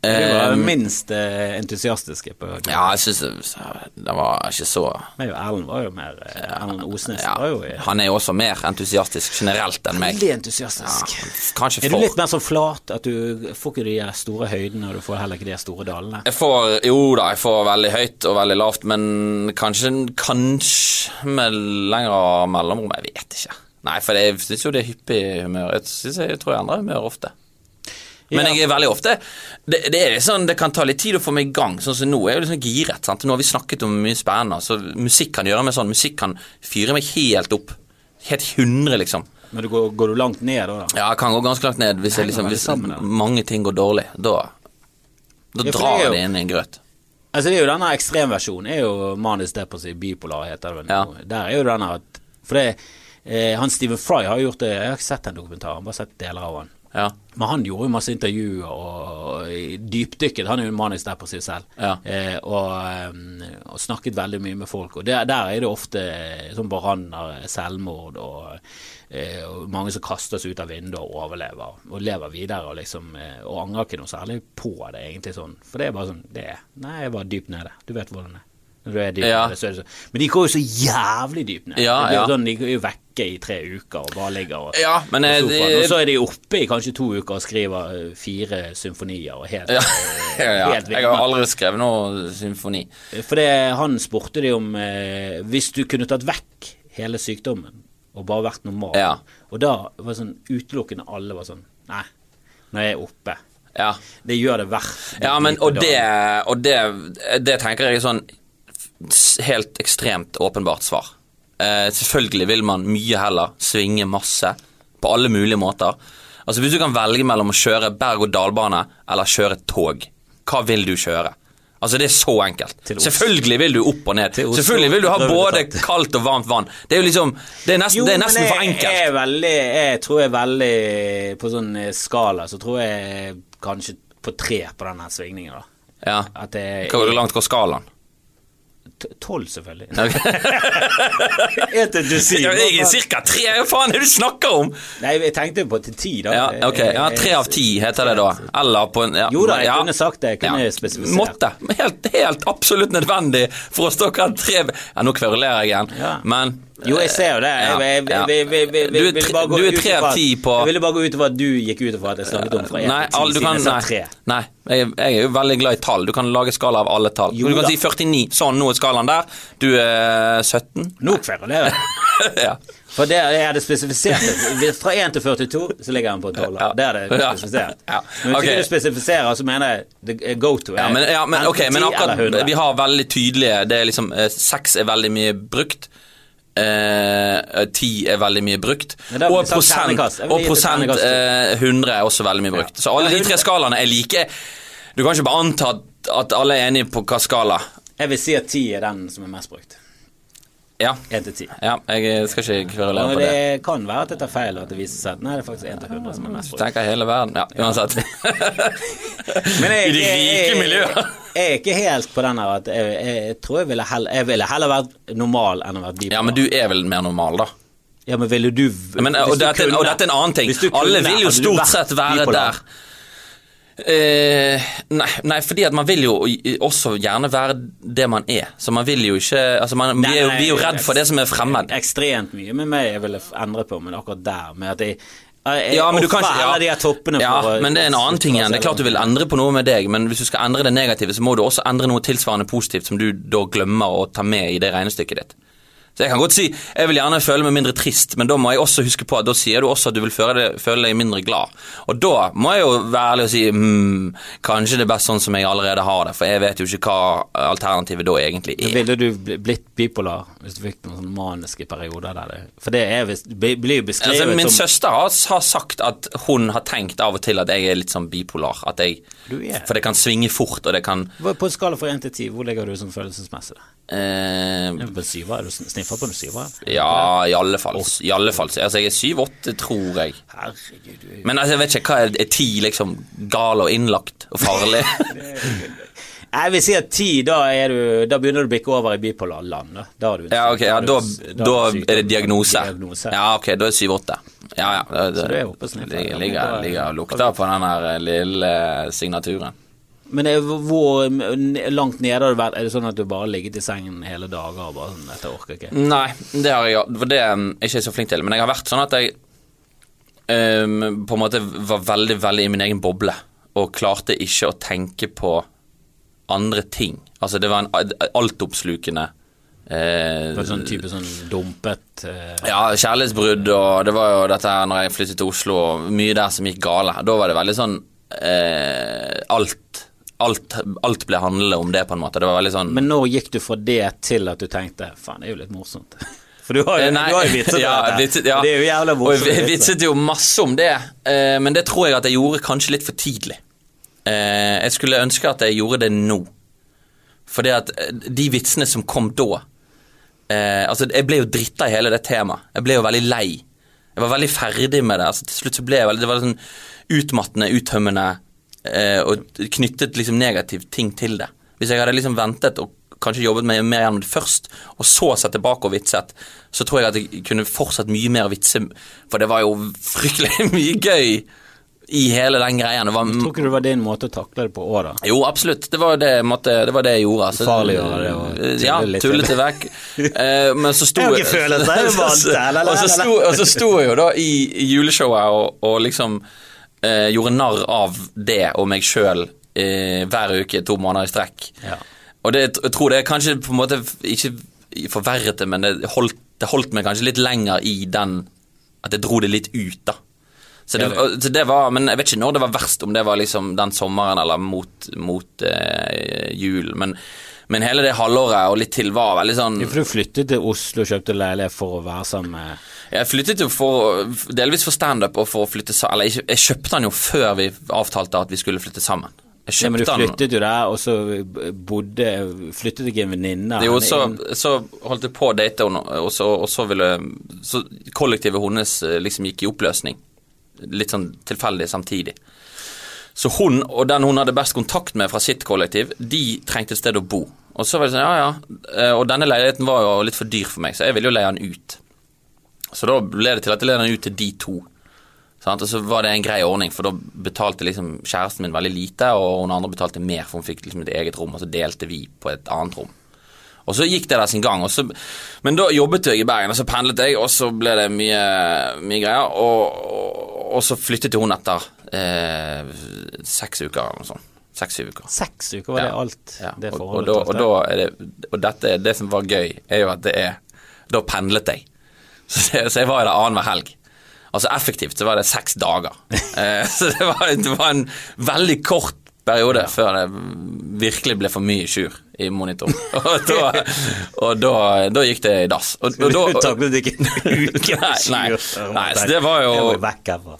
Du var um, minst eh, entusiastiske på Ja, jeg syns det var ikke så Men jo, Erlend var jo mer eh, Erlend Osnes ja, var jo i, Han er jo også mer entusiastisk generelt enn meg. veldig entusiastisk. Ja, Er du litt mer sånn flat, at du får ikke de store høydene, og du får heller ikke de store dalene? Jeg får, jo da, jeg får veldig høyt og veldig lavt, men kanskje, kanskje med lengre mellomrom. Jeg vet ikke. Nei, for jeg syns jo det er hyppig humør. Jeg, synes jeg, tror jeg endrer humør ofte. Men Ja. jeg er veldig ofte det, det er sånn, det kan ta litt tid å få meg i gang. Sånn som nå er jeg liksom giret. sant? Nå har vi snakket om mye spennende. Så musikk kan gjøre meg sånn. Musikk kan fyre meg helt opp. Helt 100, liksom. Men du går, går du langt ned da? da? Ja, jeg kan gå ganske langt ned hvis, jeg liksom, hvis mange ting går dårlig. Da, da Ja, drar det jo- det inn i en grøt. Altså det er jo denne ekstremversjonen, er jo manisk depressiv bipolar, heter det vel. Ja. Der er jo denne For det eh, han Stephen Fry har gjort det, jeg har ikke sett den dokumentaren, bare sett deler av han. Ja. Men han gjorde jo masse intervjuer og, dypdykket. Han er jo en manisk depressiv selv. Ja. Eh, og, eh, og snakket veldig mye med folk. Og der, der er det ofte eh, sånn branner, selvmord og, eh, og mange som kastes ut av vinduet og overlever. Og lever videre og liksom eh, Og angrer ikke noe særlig på det, egentlig sånn. For det er bare sånn det er, Nei, jeg var dypt nede. Du vet hvordan det er. Ja. det. Men de går jo så jævlig dypt ned. Ja, ja. sånn, de er jo vekke i tre uker og bare ligger og Ja, men eh, på sofaen. Og så er de oppe i kanskje to uker og skriver eh, fire symfonier og helt, Ja, eh, helt Jeg har aldri skrevet noe symfoni. For det, han spurte de om eh, Hvis du kunne tatt vekk hele sykdommen og bare vært normal, Ja. og da var det sånn utelukkende alle var sånn Nei, når jeg er oppe. Ja, Det gjør det verdt. ja men og det, og det, det tenker jeg sånn helt ekstremt åpenbart svar. Eh, selvfølgelig vil man mye heller svinge masse på alle mulige måter. Altså Hvis du kan velge mellom å kjøre berg-og-dal-bane eller kjøre tog, hva vil du kjøre? Altså Det er så enkelt. Selvfølgelig vil du opp og ned. Selvfølgelig vil du ha både kaldt og varmt vann. Det er jo liksom Det er nesten, det er nesten for enkelt. Jo, er veldig, jeg tror jeg er veldig På sånn eh, skala så tror jeg kanskje på tre på denne svingningen, da. Ja. Hvor langt går skalaen? Tolv, selvfølgelig. Ett til dusin. Ja, jeg er cirka tre, hva faen er det du snakker om? Nei, jeg tenkte på til ti, da. Ja, ok, ja, tre av ti heter det da. Eller på en ja, Jo da, jeg ja. kunne sagt det. Jeg kunne Ja. spesifisert. Måtte. Helt, helt absolutt nødvendig for å stå hva tre Ja, nå kverulerer jeg igjen, Ja. men Jo, jeg ser jo det. Jeg, jeg, jeg, Du er tre- er av ti på- Jeg ville bare gå ut ifra at du gikk ut ifra at jeg snakket om fra én Nei, til ti, alle, du siden jeg sa nei, tre. nei jeg, er jo veldig glad i tall. Du kan lage skala av alle tall. Du kan si 49. Sånn, nå er skalaen der. Du er 17. Nå kverulerer jeg. ja. For det jeg hadde spesifisert det. Fra 1 til 42 så ligger han på 12. Ja. Det er det Ja. spesifisert. Ja. Men hvis du spesifiserer, så mener jeg det er go to. Ja, men, ja, men, okay, men akkurat Vi har veldig tydelige Det er liksom Sex er veldig mye brukt. Eh, ti er veldig mye brukt. Og prosent, og prosent eh, 100 er også veldig mye brukt. Så alle de tre 100 skalaene er like. Du kan ikke bare anta at alle er enige på hva skala. Jeg vil si at 10 er den som er mest brukt. Ja. 1 til 10. ja jeg skal ikke kverulere på det. det kan være at jeg tar feil, og at det viser seg at nei, det er faktisk 1 til 100 som er mest brukt. Tenker hele verden. Ja, uansett. Men jeg, I de rike miljøene miljøer. Jeg er ikke helt på den her at jeg, jeg, jeg tror jeg ville, heller, jeg ville heller vært normal enn å være bipolar. Ja, men du er vel mer normal, da? Ja, men ville du Men, og, dette, og dette er en annen ting. Alle vil jo stort sett være der. Eh, nei, nei, fordi at man vil jo også gjerne være det man er. Så man vil jo ikke altså man, vi, er jo, vi er jo redd for det som er fremmed. Ekstremt mye med meg jeg ville endre på, men akkurat der med at jeg Ja, men du kan heller de ja, for men det er en annen ting igjen. Det er klart du vil endre på noe med deg, men hvis du skal endre det negative, så må du også endre noe tilsvarende positivt som du da glemmer å ta med i det regnestykket ditt. Så jeg kan godt si jeg vil gjerne føle meg mindre trist, men da må jeg også huske på at da sier du også at du vil føle, det, føle deg mindre glad. Og da må jeg jo være ærlig og si mm, kanskje det er best sånn som jeg allerede har det, for jeg vet jo ikke hva alternativet da egentlig er. Ville du blitt bipolar hvis du fikk noen sånn maniske perioder der det For det er blir jo beskrevet Altså, min som søster har, har sagt at hun har tenkt av og til at jeg er litt sånn bipolar. At jeg. For det kan svinge fort, og det kan På en skala fra 1 til 10, hvor ligger du som følelsesmessig? Eh, på en syver? Er du sniffa på en syver? Ja, i alle fall. I alle fall. Altså, jeg er syv-åtte, tror jeg. Herregud, du er Men altså, jeg vet ikke, hva er, er ti liksom gal og innlagt og farlig? Jeg vil si at ti, da, er du, da begynner du å bikke over i bipolar land. Da, da, du, ja, ok, ja, da, da da er det diagnose. diagnose. Ja, ok, da er det syv-åtte. Ja, ja. Det, Så du er oppe og sniffer. ligger, ligger, ligger og lukter på den der lille signaturen. Men er, hvor langt nede har du vært? Er det sånn at du bare har ligget i sengen hele dager og bare sånn Dette orker jeg ikke. Nei, det har jeg For det er jeg ikke så flink til. Men jeg har vært sånn at jeg um, på en måte var veldig, veldig i min egen boble. Og klarte ikke å tenke på andre ting. Altså, det var en altoppslukende eh, det var sånn type sånn dumpet eh. Ja, kjærlighetsbrudd, og det var jo dette her når jeg flyttet til Oslo, og mye der som gikk gale. Da var det veldig sånn eh, alt alt, alt ble handlet om det, på en måte. Det var veldig sånn Men når gikk du fra det til at du tenkte faen, det er jo litt morsomt? For du har jo, Nei, du har jo vitset ja, vitset, ja. Det er jo jævla Og morsomt. jeg vitset jo masse om det, eh, men det tror jeg at jeg gjorde kanskje litt for tidlig. Eh, jeg skulle ønske at jeg gjorde det nå. For det at eh, de vitsene som kom da eh, Altså, jeg ble jo dritta i hele det temaet. Jeg ble jo veldig lei. Jeg var veldig ferdig med det. Altså, til slutt så ble jeg veldig Det var sånn utmattende, uttømmende eh, og knyttet liksom negativ ting til det. Hvis jeg hadde liksom ventet og kanskje jobbet meg mer gjennom det først, og så sett tilbake og vitset, så tror jeg at jeg kunne fortsatt mye mer å vitse, for det var jo fryktelig mye gøy i hele den. Det var, Tror ikke det var din måte å takle det på òg, da? jo, absolutt. Det var det, måtte, det, var det jeg gjorde. Altså. Farliggjøre det og tulle Ja, litt. Tullet det vekk. Eh, men så sto Jeg har ikke følelser, jeg er vant la. og så sto jeg jo da i, i juleshowet og, og liksom eh, gjorde narr av det og meg sjøl eh, hver uke to måneder i strekk. Ja. Og det, jeg tror det kanskje på en måte ikke forverret det, men det holdt, det holdt meg kanskje litt lenger i den At jeg dro det litt ut, da. Så det, så det var, Men jeg vet ikke når det var verst, om det var liksom den sommeren eller mot, mot eh, jul. Men, men hele det halvåret og litt til var veldig sånn For du flyttet til Oslo og kjøpte leilighet for å være sammen med Jeg flyttet jo for, delvis for standup og for å flytte sammen Eller jeg kjøpte den jo før vi avtalte at vi skulle flytte sammen. Ja, Men du flyttet jo der, og så bodde Flyttet ikke en venninne Jo, så, så holdt jeg på å date henne, og så, og så ville Så kollektivet hennes eh, liksom gikk i oppløsning. Litt sånn tilfeldig samtidig. Så hun og den hun hadde best kontakt med fra sitt kollektiv, de trengte et sted å bo. Og så var det sånn, ja ja. Eh, Og denne leiligheten var jo litt for dyr for meg, så jeg ville jo leie den ut. Så da ble det til at jeg leide den ut til de to. Sant? Og så var det en grei ordning, for da betalte liksom kjæresten min veldig lite, og hun andre betalte mer, for hun fikk liksom et eget rom, og så delte vi på et annet rom. Og så gikk det der sin gang. Så, men da jobbet jeg i Bergen, og så pendlet jeg, og så ble det mye, mye greier. Og, og, og så flyttet hun etter eh, seks uker eller noe sånt. Seks-syv uker. Seks uker, var det alt Ja, det og, og, da, og, da er det, og dette, det som var gøy, er jo at det er Da pendlet jeg. Så, så jeg var der annenhver helg. Altså effektivt så var det seks dager. Eh, så det var, det var en veldig kort periode før det virkelig ble for mye sjur i monitor. Og da, og da, da gikk det i dass. Og, og da, ikke Nei, nei, nei, så det var jo-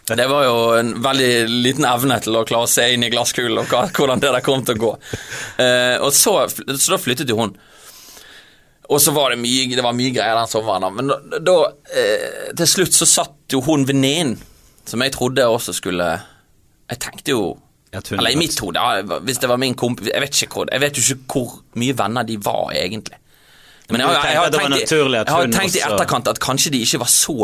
det var jo en veldig liten evne til å klare å se inn i glasskulen og hva, hvordan det der kom til å gå. Uh, og så, så da flyttet jo hun. Og så var det mye, det var mye greier den sommeren. Men da, da eh, til slutt så satt jo hun venninnen, som jeg trodde også skulle Jeg tenkte jo Eller i mitt hode, hvis det var min kompis Jeg vet ikke hvor, jeg vet jo ikke hvor mye venner de var, egentlig. Men jeg, har- jeg, har tenkt, jeg har tenkt i etterkant at kanskje de ikke var så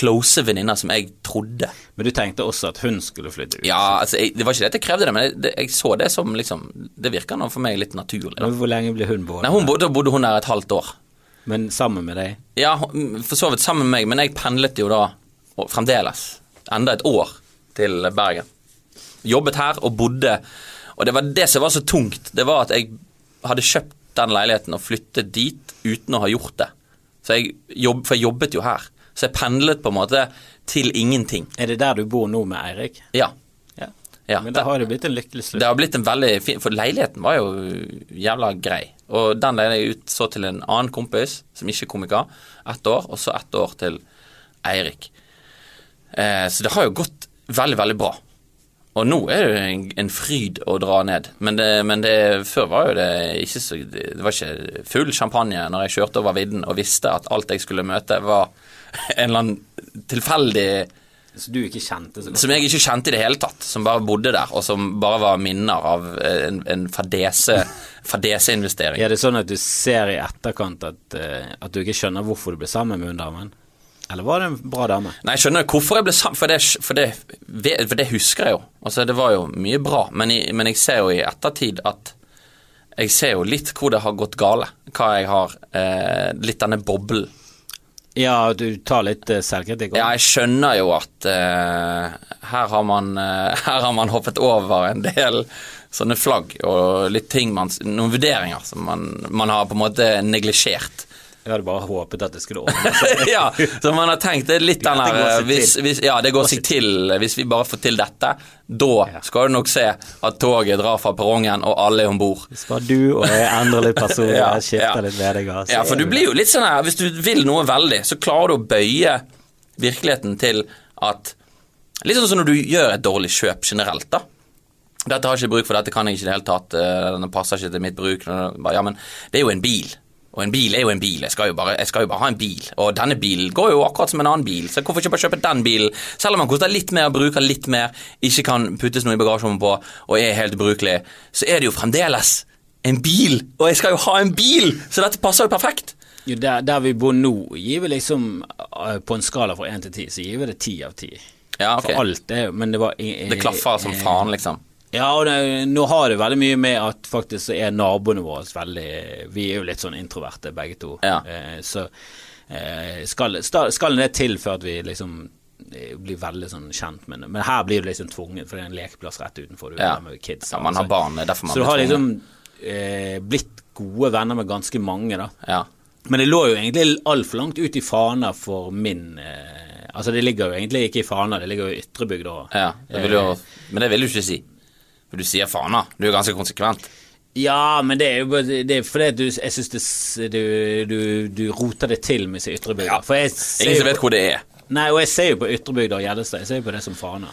close venninner som jeg trodde. Men du tenkte også at hun skulle flytte ut? Ja, altså, jeg, Det var ikke det at jeg krevde det, men jeg, det, jeg så det som liksom Det virker nå for meg litt naturlig. Da. Men Hvor lenge ble hun boende? Nei, hun bodde, bodde hun der et halvt år. Men sammen med deg? Ja, for så vidt sammen med meg, men jeg pendlet jo da fremdeles enda et år til Bergen. Jobbet her og bodde Og det var det som var så tungt. Det var at jeg hadde kjøpt den leiligheten og flyttet dit uten å ha gjort det. Så jeg jobb, for jeg jobbet jo her. Så jeg pendlet på en måte til ingenting. Er det der du bor nå med Eirik? Ja. Ja. Ja, Men det- da har det blitt en lykkelig slutt. Det har blitt en veldig fin For leiligheten var jo jævla grei. Og den leide jeg ut så til en annen kompis, som ikke er komiker, ett år, og så ett år til Eirik. Eh, så det har jo gått veldig, veldig bra. Og nå er det en, en fryd å dra ned. Men, det, men det, før var jo det ikke så Det var ikke full champagne når jeg kjørte over vidden og visste at alt jeg skulle møte, var en eller annen tilfeldig som du ikke kjente så godt? som jeg ikke kjente i det hele tatt, som bare bodde der, og som bare var minner av en, en fadese, fadeseinvestering. Er det sånn at du ser i etterkant at, eh, at du ikke skjønner hvorfor du ble sammen med hun damen? Eller var det en bra dame? Nei, jeg skjønner hvorfor jeg ble sammen, for det, for, det, for det, husker jeg jo. Altså, det var jo mye bra, men, i, men, jeg ser jo i ettertid at jeg ser jo litt hvor det har gått gale. Hva jeg har eh, Litt denne boblen. Ja, du tar litt uh, selvkritikk? Ja, jeg skjønner jo at uh, her, har man, uh, her har man hoppet over en del sånne flagg og litt ting man, noen vurderinger som man, man har på en måte neglisjert. Jeg hadde bare håpet at det skulle ordne seg. ja, så man har tenkt det litt den der hvis, hvis, Ja, det går seg til. Hvis vi bare får til dette, da skal du nok se at toget drar fra perrongen, og alle er om bord. Hvis bare du og jeg endrer litt person, ja, skifter ja. litt ved deg. Ja, for du blir jo litt sånn her Hvis du vil noe veldig, så klarer du å bøye virkeligheten til at Litt sånn som når du gjør et dårlig kjøp generelt, da. Dette har jeg ikke bruk for, dette kan jeg ikke i det hele tatt, eh, den passer ikke til mitt bruk. Ja, men det er jo en bil. Og en bil er jo en bil, jeg skal jo, bare, skal jo bare ha en bil. Og denne bilen går jo akkurat som en annen bil, så hvorfor ikke bare kjøpe den bilen? Selv om den koster litt mer bruker litt mer, ikke kan puttes noe i bagasjerommet på og er helt ubrukelig, så er det jo fremdeles en bil! Og jeg skal jo ha en bil! Så dette passer jo perfekt. Jo, der, der, vi bor nå, gir vi liksom eh, på en skala fra én til ti, så gir vi det ti av ti. Ja, okay. For alt det, men det var Det klaffer som faen, liksom? Ja, og det, nå har det veldig mye med at faktisk så er naboene våre veldig Vi er jo litt sånn introverte begge to. Ja. Eh, så eh, skal, skal det til for at vi liksom eh, blir veldig sånn kjent med det. Men her blir du liksom tvunget, for det er en lekeplass rett utenfor. Du ja. med kids. Ja, man har barn, det er derfor man Så du har liksom eh, blitt gode venner med ganske mange, da. Ja. Men det lå jo egentlig altfor langt ut i Fana for min eh, Altså, det ligger jo egentlig ikke i Fana, det ligger jo i Ytrebygda. Ja, det jo, eh, men det vil du ikke si. For du sier Fana. Du er ganske konsekvent. Ja, men det er jo det er fordi du, jeg syns du, du, du, roter det til med Ytrebygda. Ja. Ingen som vet hvor det er. Nei, og jeg ser jo på Ytrebygda og Gjellestad. Jeg ser jo på det som Fana.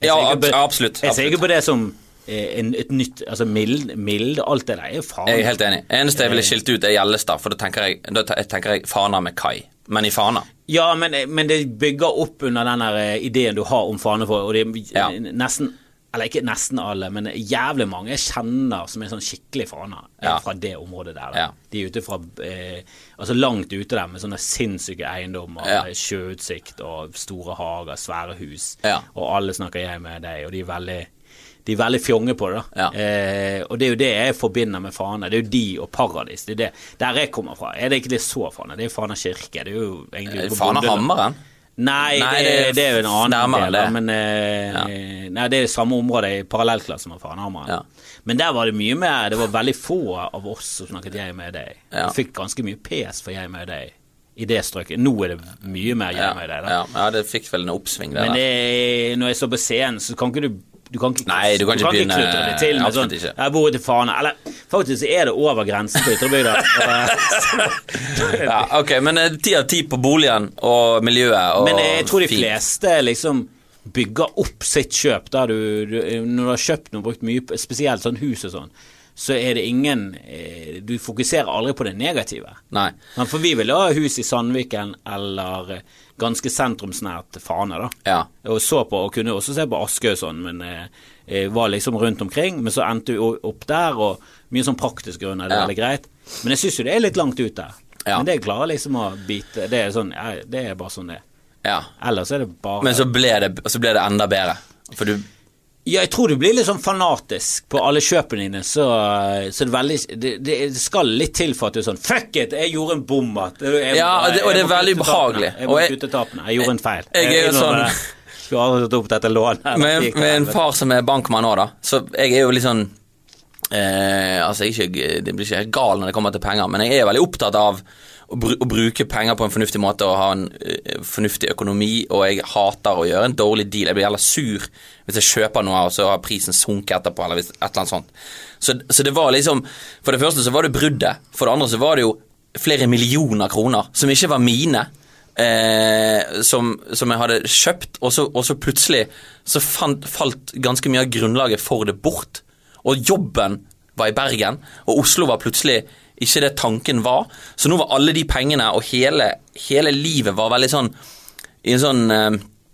Ja, ab absolutt. Jeg ser ikke på det som eh, en, et nytt Altså mild, mild alt det der er jo Fana. Jeg er helt enig. Eneste jeg ville skilt ut, er Gjellestad, for da tenker jeg, da tenker jeg Fana med kai. Men i Fana. Ja, men, men, det bygger opp under den eh, ideen du har om Fana, og det ja. nesten eller ikke nesten alle, men jævlig mange jeg kjenner som er sånn skikkelig faner ja. fra det området der. Ja. De er ute fra eh, Altså langt ute der med sånne sinnssyke eiendommer, ja. sjøutsikt og store hager, svære hus, og alle snakker jeg med deg, og de er veldig de er veldig fjonge på det. da eh, Og det er jo det jeg forbinder med Fana. Det er jo de og Paradis. Det er det der jeg kommer fra. Er det ikke det så Fana? Det er jo Fana kirke. Det er jo egentlig eh, Fana Hammeren? Nei, nei det, det, er jo en annen del, det. men eh, ja. nei, det er det samme området i parallellklassen med Fanhamar. Ja. Men der var det mye mer Det var veldig få av oss som snakket jeg med deg. Ja. Jeg fikk ganske mye pes for jeg med deg i det strøket. Nå er det mye mer jeg med deg. Da. Ja, det fikk vel en oppsving der. Men det, når jeg står på scenen, så kan ikke du du kan ikke, Nei, du kan ikke, begynne klutre det til med sånn ikke. 'Jeg bor ute i Fana'. Eller faktisk er det over grensen på Ytrebygda. ja, ok, men eh, ti av ti på boligen og miljøet og Men jeg tror de fint. fleste liksom bygger opp sitt kjøp. Der du, du, når du har kjøpt noe, brukt mye, spesielt sånn hus og sånn, så er det ingen eh, Du fokuserer aldri på det negative. Nei. For vi vil ha hus i Sandviken eller eh, ganske sentrumsnært Fane, da. Ja. Og så på, og kunne også se på Askøy sånn, men eh, eh, var liksom rundt omkring. Men så endte vi opp der, og mye sånn praktisk grunn er det ja. veldig greit. Men jeg syns jo det er litt langt ut der. Ja. Men det klarer liksom å bite Det er sånn, det er bare sånn det er. Ja. Ellers er det bare Men så ble det, så ble det enda bedre. For du ja, jeg tror du blir litt sånn fanatisk på alle kjøpene dine, så, så det, veldig, det, det, skal litt til for at du er sånn Fuck it, jeg gjorde en bommert. Ja, det, og det er veldig ubehagelig. Jeg må kutte tapene. Jeg gjorde en feil. Jeg, jeg er jo sånn Skulle aldri tatt opp dette lånet. Med, med en far som er bankmann òg, da, så jeg er jo litt sånn eh, Altså, jeg, ikke, det blir ikke helt gal når det kommer til penger, men jeg er veldig opptatt av å, bruke penger på en fornuftig måte og ha en uh, fornuftig økonomi, og jeg hater å gjøre en dårlig deal. Jeg blir heller sur hvis jeg kjøper noe, og så har prisen sunket etterpå, eller et eller annet sånt. Så, så, det var liksom For det første så var det bruddet. For det andre så var det jo flere millioner kroner som ikke var mine. Eh, som, som, jeg hadde kjøpt, og så, og så plutselig så fant, falt ganske mye av grunnlaget for det bort. Og jobben var i Bergen, og Oslo var plutselig ikke det tanken var. Så nå var alle de pengene og hele, hele livet var veldig sånn i en sånn uh,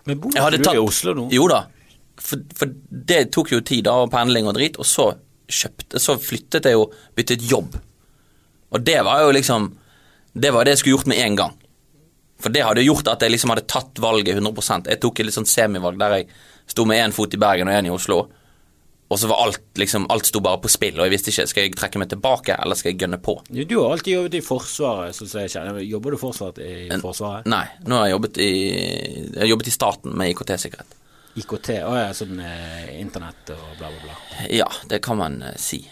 Men bor du du i Oslo nå? Jo da. For, for, det tok jo tid, da, og pendling og drit. Og så kjøpte Så flyttet jeg jo, byttet jobb. Og det var jo liksom Det var det jeg skulle gjort med en gang. For det hadde gjort at jeg liksom hadde tatt valget 100% Jeg tok et litt sånn semivalg der jeg sto med én fot i Bergen og én i Oslo. Og så var alt liksom, alt sto bare på spill, og jeg visste ikke skal jeg trekke meg tilbake eller skal jeg gønne på. Du, du har alltid jobbet i Forsvaret, så jeg kjenner. Jobber du fortsatt i Forsvaret? Nei, nå har jeg jobbet i, jeg har jobbet i staten med IKT-sikkerhet. IKT, å ja, sånn eh, internett og bla, bla, bla. Ja, det kan man eh, si.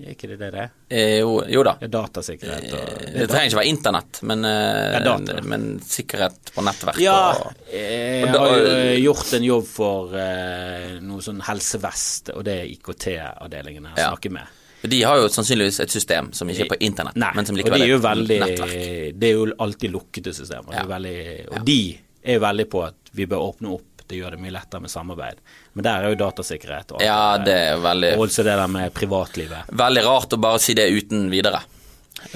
Er ikke det det det er? Eh, jo, jo da. Ja, datasikkerhet og Eh, Det trenger ikke være internett, men, eh, Ja, men sikkerhet på nettverk Ja, og jeg og har jo eh, gjort en jobb for eh, noe sånn Helse Vest, og det er IKT-avdelingen jeg Ja. snakker med. De har jo sannsynligvis et system som ikke er på internett, Nei, men som likevel er jo et nettverk. Det er jo alltid lukkede systemer. Det er Ja. veldig, og de er jo veldig på at vi bør åpne opp, det gjør det mye lettere med samarbeid. Men der er jo datasikkerhet og Ja, det er veldig, Og også det der med privatlivet. veldig rart å bare si det uten videre.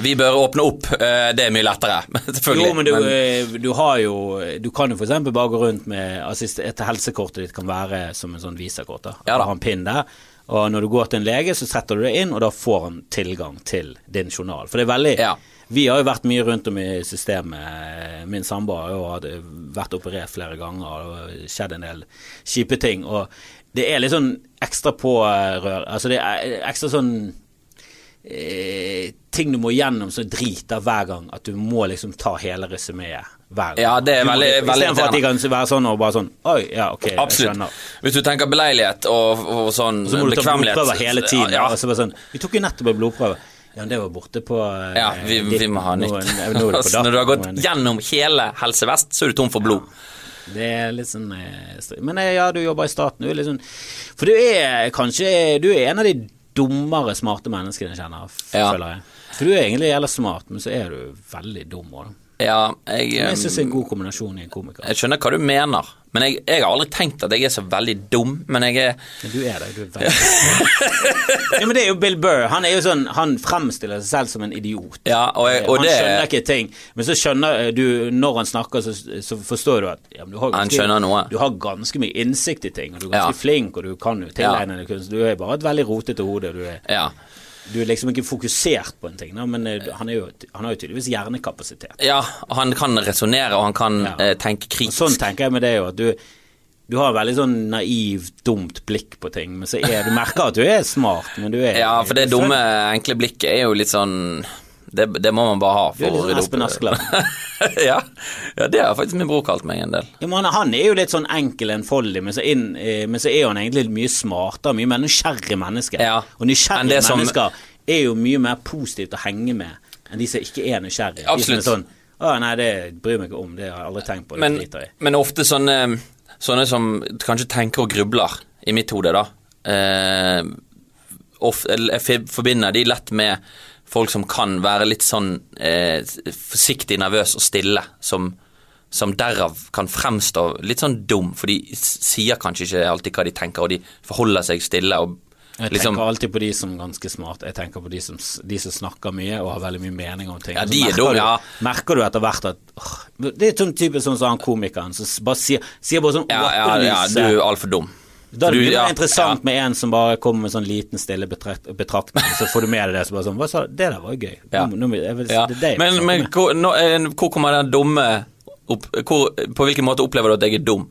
Vi bør åpne opp, eh, det er mye lettere, selvfølgelig. Jo, men du, men... du har jo Du kan jo f.eks. bare gå rundt med assist, Et helsekortet ditt kan være som en sånn visakort. Ja. Du har en pin der. Og når du går til en lege, så setter du det inn, og da får han tilgang til din journal. For det er veldig Ja. Vi har jo vært mye rundt om i systemet. Min samboer har jo vært operert flere ganger, og skjedd en del kjipe ting. Og det er litt sånn ekstra pårør Altså det er ekstra sånn eh, ting du må gjennom som driter hver gang. At du må liksom ta hele resumeet hver gang. Ja, det er veldig, må- veldig- Istedenfor at de kan være sånn og bare sånn Oi, ja, ok, jeg Absolutt. skjønner. Hvis du tenker beleilighet og, og sånn Så må du ta bekvemmelighet blodprøver hele tiden. Ja, Og så bare sånn Vi tok jo nettopp en blodprøve. Ja, det var borte på eh, ja vi, vi må ha nytt. Nå, nå Altså, Når du har gått gjennom hele Helse Vest, så er du tom for blod. Det er litt sånn eh, Men eh, ja, du jobber i staten. Du er litt sånn For du er kanskje Du er en av de dummere, smarte menneskene jeg kjenner, Ja. føler jeg. For du er egentlig jævla smart, men så er du veldig dum òg. Ja, jeg, Jeg syns det er en um, god kombinasjon i en komiker. jeg skjønner hva du mener, men jeg, jeg har aldri tenkt at jeg er så veldig dum. Men jeg er Men du er det. Du veldig Ja, men det er jo Bill Burr. Han er jo sånn Han fremstiller seg selv som en idiot. Ja, og, jeg, og han det skjønner ikke ting, men så skjønner du Når han snakker, så, så forstår du at ja, du har Han skjønner noe. Du har ganske mye innsikt i ting, og du er ganske Ja. flink, og du kan jo tilegne deg kunst. Du er bare et veldig rotete hode. Du er, Ja. Du er liksom ikke fokusert på en ting, da, men eh, han, jo, han har jo tydeligvis hjernekapasitet. ja, han kan resonnere, og han kan Ja. eh, tenke Og kritisk. sånn tenker jeg med det jo, at du du har veldig sånn naivt, dumt blikk på ting, men så er du merker at du er smart, men du er Ja, for det dumme, enkle blikket er jo litt sånn Det, det må man bare ha. For å litt rydde opp. Espen Askeladd. ja. ja, det har faktisk min bror kalt meg en del. Ja, men han, han er jo litt sånn enkel, enfoldig, men så, inn, eh, men så er han egentlig mye smartere, mye mer nysgjerrig menneske. Ja, Og nysgjerrige som- mennesker er jo mye mer positivt å henge med enn de som ikke er nysgjerrige. De Absolutt. som er sånn Å, nei, det bryr meg ikke om, det har jeg aldri tenkt på, det Men, driter jeg men ofte sånne, sånne som kanskje tenker og grubler, i mitt hode, da eh, of, Jeg forbinder de lett med folk som kan være litt sånn eh, forsiktig, nervøs og stille, som, som derav kan fremstå litt sånn dum, for de sier kanskje ikke alltid hva de tenker, og de forholder seg stille og Jeg liksom tenker alltid på de som er ganske smarte. Jeg tenker på de som, de som snakker mye og har veldig mye mening om ting. Ja, de er merker ja. du- Merker du etter hvert at åh, Det er sånn type sånn som han komikeren som bare sier, sier bare sånn Ja, ja, ja du er altfor dum. Da blir det ja, interessant ja. med en som bare kommer med sånn liten, stille betrakt, betraktning, så får du med deg det. Så bare sånn Hva sa du? Det der var jo gøy. Ja. Nå, nå, vil, det det Men, men hvor, nå, eh, hvor kommer den dumme opp, hvor, På hvilken måte opplever du at jeg er dum?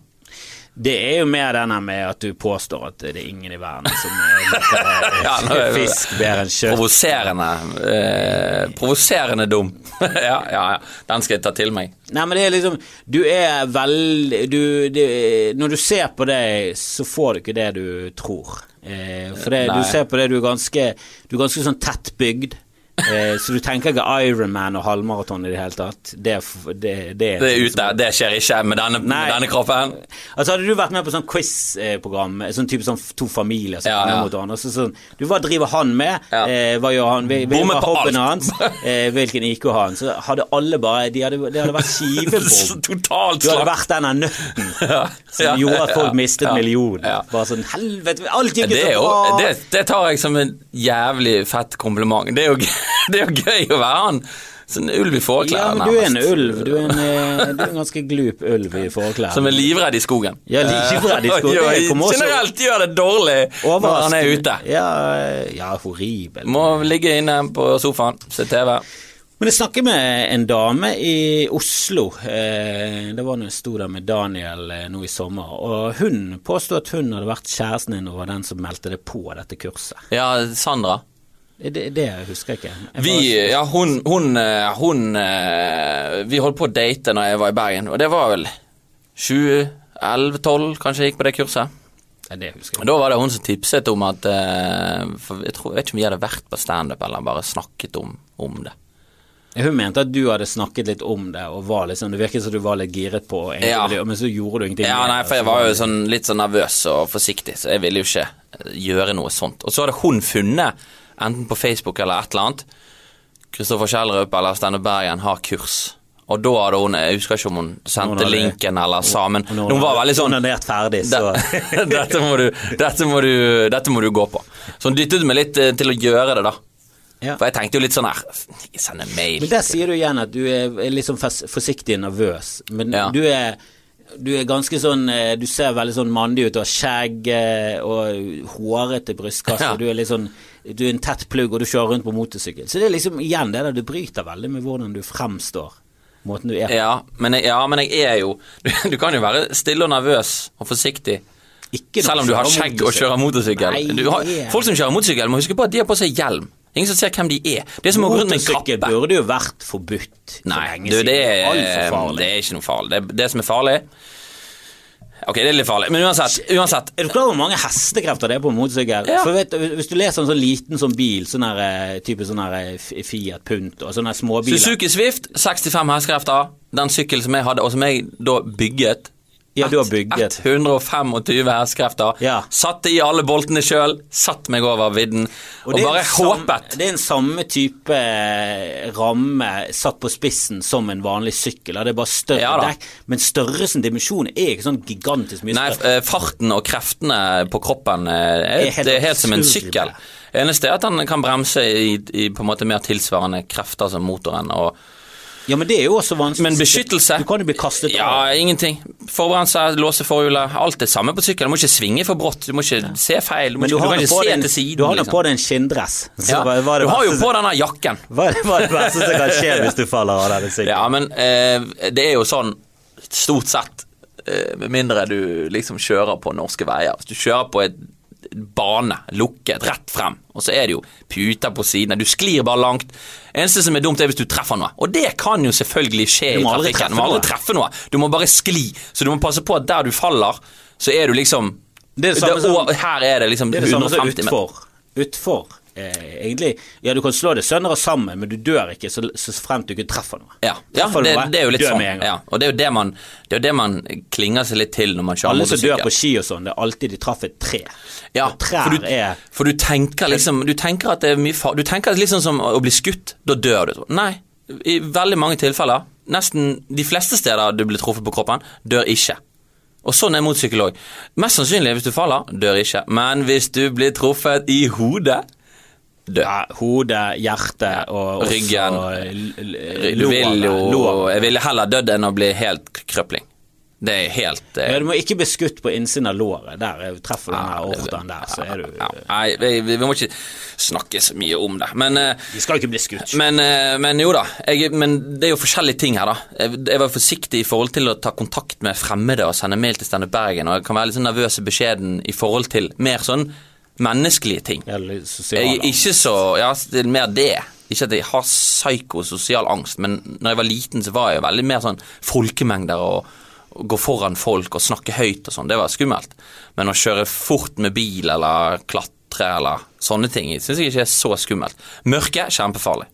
Det er jo mer denne med at du påstår at det er ingen i verden som liker Ja, er fisk bedre enn kjøtt. Provoserende eh, Provoserende dum. ja, ja, ja. Den skal jeg ta til meg. Nei, men det er liksom Du er veldig du, det, Når du ser på det, så får du ikke det du tror. Eh, for det, du ser på det, du er ganske Du er ganske sånn tettbygd. Eh, så du tenker ikke Ironman og halvmaraton i det hele tatt. Det, det, det, Det er ute. Det skjer ikke med denne, med denne kroppen. Altså Hadde du vært med på sånn quiz-program, sånn type sånn to familier som Ja, ja. mot hverandre så sånn, Du, Hva driver han med? Ja. Eh, hva gjør han? Hvilken er hobbyen alt. hans? Eh, hvilken IQ har han? Så hadde alle bare de hadde, Det hadde vært skivebom. Totalt Du hadde vært denne nøtten Ja, som gjorde at folk mistet millioner. Bare sånn Helvete, alt gikk Det, jo så bra! det, det tar jeg som en jævlig fett kompliment. Det er jo, gøy- det er jo gøy å være han. Sånn ulv i ja, men du er en ulv. Du er en, eh, du er en ganske glup ulv i fåreklær. Som er livredd i skogen. Ja, livredd i skogen. Generelt gjør det dårlig når han er ute. Ja, ja horribel. Må ligge inne på sofaen, se TV. Men jeg snakket med en dame i Oslo, eh, det var når jeg sto der med Daniel eh, nå i sommer, og hun påstod at hun hadde vært kjæresten din og var den som meldte det på dette kurset. Ja, Sandra. Det, det husker jeg ikke. Jeg Vi, var- ja, hun, hun, eh, hun eh, Vi holdt på å date når jeg var i Bergen, og det var vel 2011-12 kanskje jeg gikk på det kurset. Ja, det husker jeg. Da var det hun som tipset om at eh, for jeg, tror, jeg vet ikke om vi hadde vært på standup eller bare snakket om, om det. Hun mente at du hadde snakket litt om det, og var liksom, det virket som du var litt giret på egentlig, Ja. men så gjorde du ingenting. Ja, nei, for jeg var jo sånn, litt sånn nervøs og forsiktig, så jeg ville jo ikke gjøre noe sånt. Og så hadde hun funnet, enten på Facebook eller et eller annet, Kristoffer Kjellrup eller Standup Bergen har kurs. Og da hadde hun Jeg husker ikke om hun Hun sendte hadde- linken eller sa, men Og hun var veldig sånn Onanert ferdig, så dette, må du, dette, må du, dette må du gå på. Så hun dyttet meg litt eh, til å gjøre det, da. ja. For jeg tenkte jo litt sånn her Jeg sender mail. Men der sier du igjen at du er litt sånn forsiktig nervøs, men Ja. du er du er ganske sånn eh, Du ser veldig sånn mandig ut. Du har skjegg eh, og hårete brystkasse. Ja. og Du er litt sånn Du er en tett plugg, og du kjører rundt på motorsykkel. Så det er liksom igjen det der du bryter veldig med hvordan du fremstår. Måten du er på. Ja men, jeg, ja, men jeg er jo du, du kan jo være stille og nervøs og forsiktig. Selv om du har skjegg og kjører motorsykkel. Nei, Du har, folk som kjører motorsykkel, må huske på at de har på seg hjelm. Ingen som ser hvem de er. Det er som å gå rundt med en Motorsykkel kappe. burde jo vært forbudt for Nei, lenge du, det, er, det er ikke noe farlig. Det, det som er farlig Ok, det er litt farlig, men uansett. uansett Er du klar over hvor mange hestekrefter det er på en motorsykkel? Ja. For vet, Hvis du leser en sånn liten sånn bil, sånn her, eh, type sånn her eh, Fiat Punto og sånne småbiler Suzuki Swift, 65 hestekrefter. Den sykkelen som jeg hadde, og som jeg da bygget. Ja, du har bygget. 125 hestekrefter. Ja. Satte i alle boltene sjøl, satt meg over vidden og, er bare håpet. Det er en samme type eh, ramme satt på spissen som en vanlig sykkel. Det er bare større Ja dekk. Men størrelsen, dimensjonen, er ikke sånn gigantisk mye Nei, større. eh, farten og kreftene på kroppen eh, er, Er helt det er helt som en sykkel. det. Eneste er at den kan bremse i, i på en måte mer tilsvarende krefter som motoren. Og, Ja, men det er jo også vanskelig. men beskyttelse Du kan jo bli kastet av. Ja, ingenting. Forbremse, låse forhjulet, alt det samme på sykkel. Du må ikke svinge for brått, du må ikke se feil, du, må du ikke, du kan ikke se den, til siden. du har nå liksom. på deg en skinndress. Ja. hva, hva Du har jo på denne jakken. Hva er hva er det verste som kan skje hvis du faller av denne sykkelen? Ja, men eh, det er jo sånn stort sett, eh, med mindre du liksom kjører på norske veier. Hvis du kjører på et bane, lukket, rett frem, og så er det jo puter på sidene. Du sklir bare langt. Eneste som er dumt, er hvis du treffer noe. Og det kan jo selvfølgelig skje i trafikken. Du må aldri treffe noe. Du må bare skli. Så du må passe på at der du faller, så er du liksom Det er det samme som- Her er det liksom Det er det samme som utfor. Utfor, eh, egentlig. Ja, du kan slå det sønder og sammen, men du dør ikke så, så fremt du ikke treffer noe. Ja, ja det, noe, det er jo litt sånn. Ja, og det er jo det man, det det man klinger seg litt til når man kjører Alle som dør på ski og sånn, det er alltid de traff et tre. Ja, for du, er for du tenker liksom Du tenker at det er mye far... Du tenker sånn som å bli skutt. Da dør du. Nei. I veldig mange tilfeller, nesten de fleste steder du blir truffet på kroppen, dør ikke. Og sånn er motorsykkel òg. Mest sannsynlig hvis du faller, dør ikke. Men hvis du blir truffet i hodet. Ja, hode, hjerte og Ryggen. Du vil jo. Jeg ville heller dødd enn å bli helt krøpling. Det er helt eh, Ja, du må ikke bli skutt på innsiden av låret. Der er- treffer du Ja, den aortaen der, så er du ja, Nei, vi, vi må ikke snakke så mye om det. Men eh, Vi skal ikke bli skutt. Men, eh, men jo da, jeg, men det er jo forskjellige ting her, da. Jeg, jeg var forsiktig i forhold til å ta kontakt med fremmede og sende mail til Stende Bergen, og jeg kan være litt sånn nervøs og beskjeden i forhold til mer sånn menneskelige ting. Eller sosiale ikke så Ja, er mer det. Ikke at jeg har psykososial angst, men når jeg var liten, så var jeg veldig mer sånn folkemengder og, og gå foran folk og snakke høyt og sånn. Det var skummelt. Men å kjøre fort med bil eller klatre eller sånne ting syns jeg ikke er så skummelt. Mørke kjempefarlig.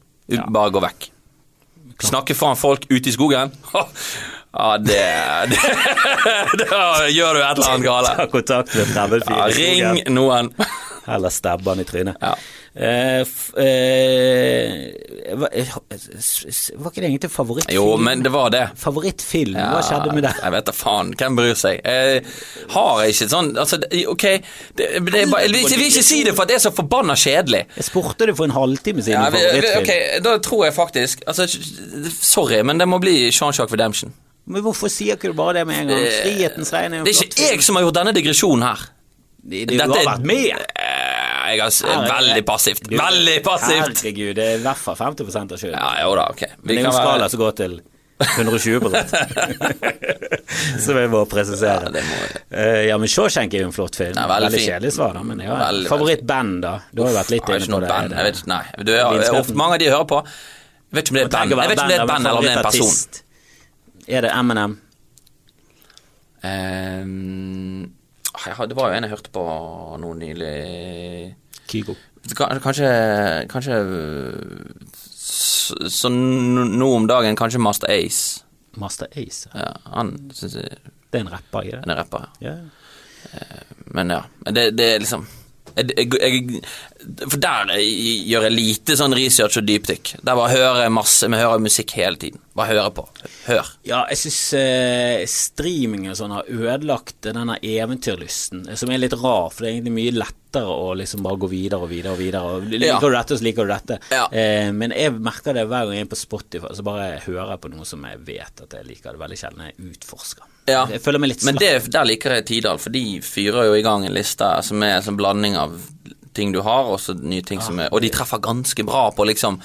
Bare gå vekk. Snakke foran folk ute i skogen. Ja, det, det Da gjør du et eller annet galt. Ta kontakt med fremmed fyr Ja, ring noen. Eller stabbe han i trynet. Ja. Eh, f, eh, var, eh, var ikke det egentlig favorittfilm? Jo, men det var det. Favorittfilm, hva skjedde med det? Jeg vet da faen. Hvem bryr seg? Jeg har ikke sånn Altså, ok det, det bare, jeg, vil ikke, si det for at det er så forbanna kjedelig. Jeg spurte det for en halvtime siden. Ja, vi, vi, ok, Da tror jeg faktisk altså, Sorry, men det må bli Jean-Jacques Redemption. Men hvorfor sier ikke du bare det med en gang? Frihetens regn er jo Det er ikke jeg som har gjort denne digresjonen her. Det, det, Du Dette har vært med. Eh, jeg har veldig passivt. Du, Veldig passivt! Herregud, det er i hvert fall 50 av skylden. Ja, jo da, ok. Men det er jo en skala som går til 120 Som jeg må presisere. Ja, det må- jeg. ja, men Shawshank er jo en flott film. Ja, veldig veldig kjedelig svar, da. Men ja, favorittband, da? Du har jo vært litt har inne på det. band. Jeg vet nei. Du, jeg, ofte, mange av de jeg hører på Jeg vet ikke om det er band, jeg vet ikke om det er band eller om det er en person. Er det Eminem? Um, ja, det var jo en jeg hørte på nå nylig Kygo. Kanskje Kanskje så, Sånn nå om dagen kanskje Master Ace. Master Ace. Ja, han syns jeg Det er en rapper, ikke det? er rapper. Ja. Men ja. Det, det er liksom jeg, jeg, For der gjør jeg lite sånn research og dypdykk. Der bare hører jeg masse Vi hører musikk hele tiden. Bare hører på. Hør. Ja, jeg syns eh, streaming og sånn har ødelagt denne eventyrlysten, eh, som er litt rar, for det er egentlig mye lettere å liksom bare gå videre og videre og videre. Og liker Ja. du dette, så liker du dette. Ja. Eh, men jeg merker det hver gang jeg er på Spotify, så bare hører jeg på noe som jeg vet at jeg liker. Det er veldig sjelden jeg utforsker. Ja. Jeg føler meg litt Men det, der liker jeg Tidal, for de fyrer jo i gang en liste som er en sånn blanding av ting du har, og så nye ting som er Og de treffer ganske bra på liksom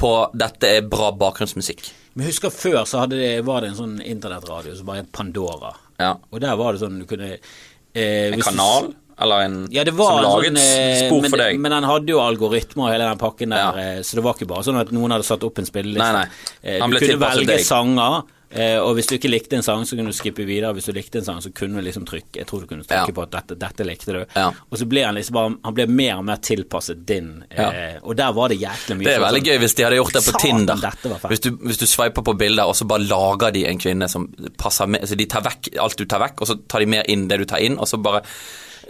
På dette er bra bakgrunnsmusikk. Men husker før så det, var det en sånn internettradio som bare het Pandora. Ja. Og der var det sånn du kunne eh, En du- kanal, eller en Ja, det var som laget sånn, eh, spor men, for deg. Men den hadde jo algoritmer og hele den pakken der, Ja. eh, så det var ikke bare sånn at noen hadde satt opp en spilleliste. Nei, nei. Eh, Du kunne velge sanger, eh, og hvis du ikke likte en sang, så kunne du skippe videre. Hvis du likte en sang, så kunne du liksom trykke Jeg tror du kunne trykke Ja. på at dette, dette likte du. Ja. Og så ble han liksom bare Han ble mer og mer tilpasset din, eh, og der var det jæklig mye Det er sånn- veldig gøy hvis de hadde gjort det på Satan, Tinder. Hvis du, hvis du sveiper på bilder, og så bare lager de en kvinne som passer med Så de tar vekk alt du tar vekk, og så tar de mer inn det du tar inn, og så bare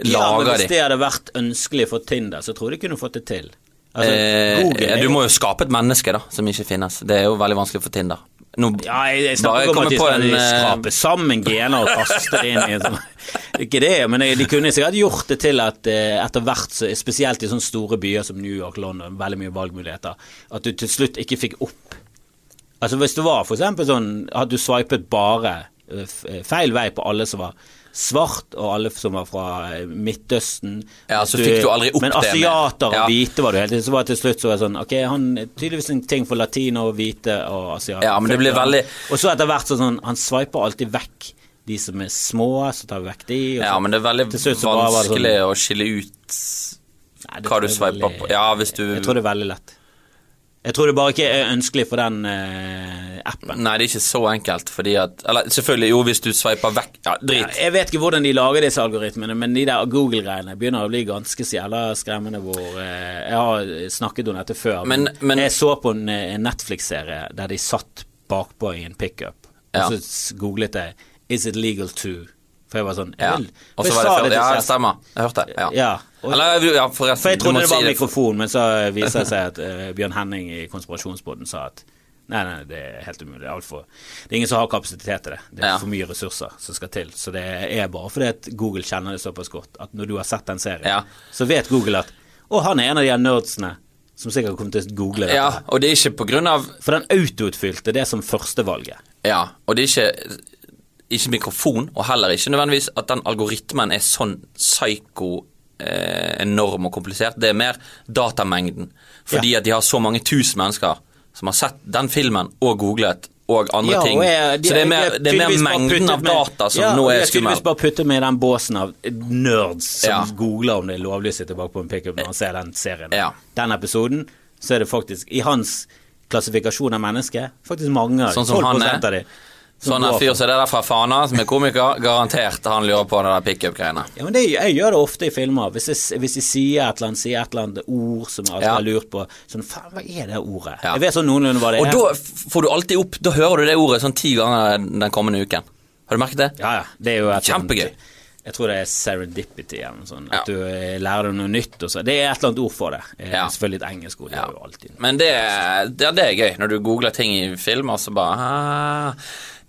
Ja, men hvis det hadde vært ønskelig for Tinder, så tror jeg de kunne fått det til. Altså, Eh, du må jo skape et menneske, da, som ikke finnes. Det er jo veldig vanskelig for Tinder. Nå, Ja, jeg, jeg snakker om at de skal en, eh, skrape sammen gener og kaste det inn i Ikke det, men de kunne sikkert gjort det til at eh, etter hvert, spesielt i sånne store byer som New York, London, veldig mye valgmuligheter, at du til slutt ikke fikk opp. Altså hvis det var for eksempel sånn at du swipet bare eh, feil vei på alle som var svart, og alle som var fra eh, Midtøsten Ja, så fikk du aldri opp Men det med- asiater og Ja. hvite var du hele tiden, så var det til slutt så var det sånn Ok, han er tydeligvis en ting for latino, hvite og asiater. Ja, men det blir veldig- Og så etter hvert sånn Han sveiper alltid vekk de som er små, så tar vi vekk de. Ja, men det er veldig sånn- vanskelig å skille ut Nei, hva du er sveiper veldig- på. Ja, hvis du Jeg tror det er veldig lett. Jeg tror det bare ikke er ønskelig for den eh, appen. Nei, det er ikke så enkelt, fordi at Eller selvfølgelig, jo, hvis du sveiper vekk Ja, drit. Jeg vet ikke hvordan de lager disse algoritmene, men de der Google-greiene begynner å bli ganske så jævla skremmende hvor eh, Jeg har snakket om dette før, Men- men- jeg så på en, eh, en Netflix-serie der de satt bakpå i en pickup, Ja. og så googlet jeg 'Is it legal to?' For jeg var sånn Ja. Og så var det før. Ja, det stemmer. Jeg hørte det. Ja. Ja, og- Eller, ja, forresten. For jeg trodde det var si mikrofon, men så viser det seg at uh, Bjørn Henning i Konspirasjonsboden sa at nei, nei, det er helt umulig. Det er, for, det er ingen som har kapasitet til det. Det er Ja. for mye ressurser som skal til. Så det er bare fordi at Google kjenner det såpass godt at når du har sett den serien, Ja. så vet Google at å, han er en av de nerdsene som sikkert kommer til å google dette. Ja, og det er ikke på grunn av For den autoutfylte det som førstevalget. Ja, og det er ikke ikke mikrofon, og heller ikke nødvendigvis at den algoritmen er sånn psyko eh, enorm og komplisert. Det er mer datamengden. Fordi at de har så mange tusen mennesker som har sett den filmen og googlet og andre Ja, ting. og jeg- de- så det er mer, det er mer mengden av data som ja, nå er skummel. tydeligvis bare puttet med i den båsen av nerds som Ja. googler om det er lovlig å sitte bak på en pickup når han ser den serien. Ja. Den episoden, så er det faktisk, i hans klassifikasjon av mennesker, faktisk mange Sånn som 12 han er. av de. Sånn en fyr som det der fra Fana, som er komiker, garantert han lurer på det der pickup-greiene. Ja, men det, Jeg gjør det ofte i filmer. Hvis jeg, hvis jeg sier et eller annet sier et eller annet ord som jeg alltid Ja. har lurt på Sånn, faen, hva er det ordet? Ja. Jeg vet sånn noenlunde hva det Og er. da får du alltid opp Da hører du det ordet sånn ti ganger den kommende uken. Har du merket det? Ja, ja. Det er jo et sånt- Kjempegøy. Jeg tror det er serendipity eller noe sånt. Ja. At du eh, lærer deg noe nytt. Og så. Det er et eller annet ord for det. Eh, Ja. Selvfølgelig et engelsk ord. Det Ja. er jo alltid Men det, det, det er gøy, når du googler ting i film, og så bare ah,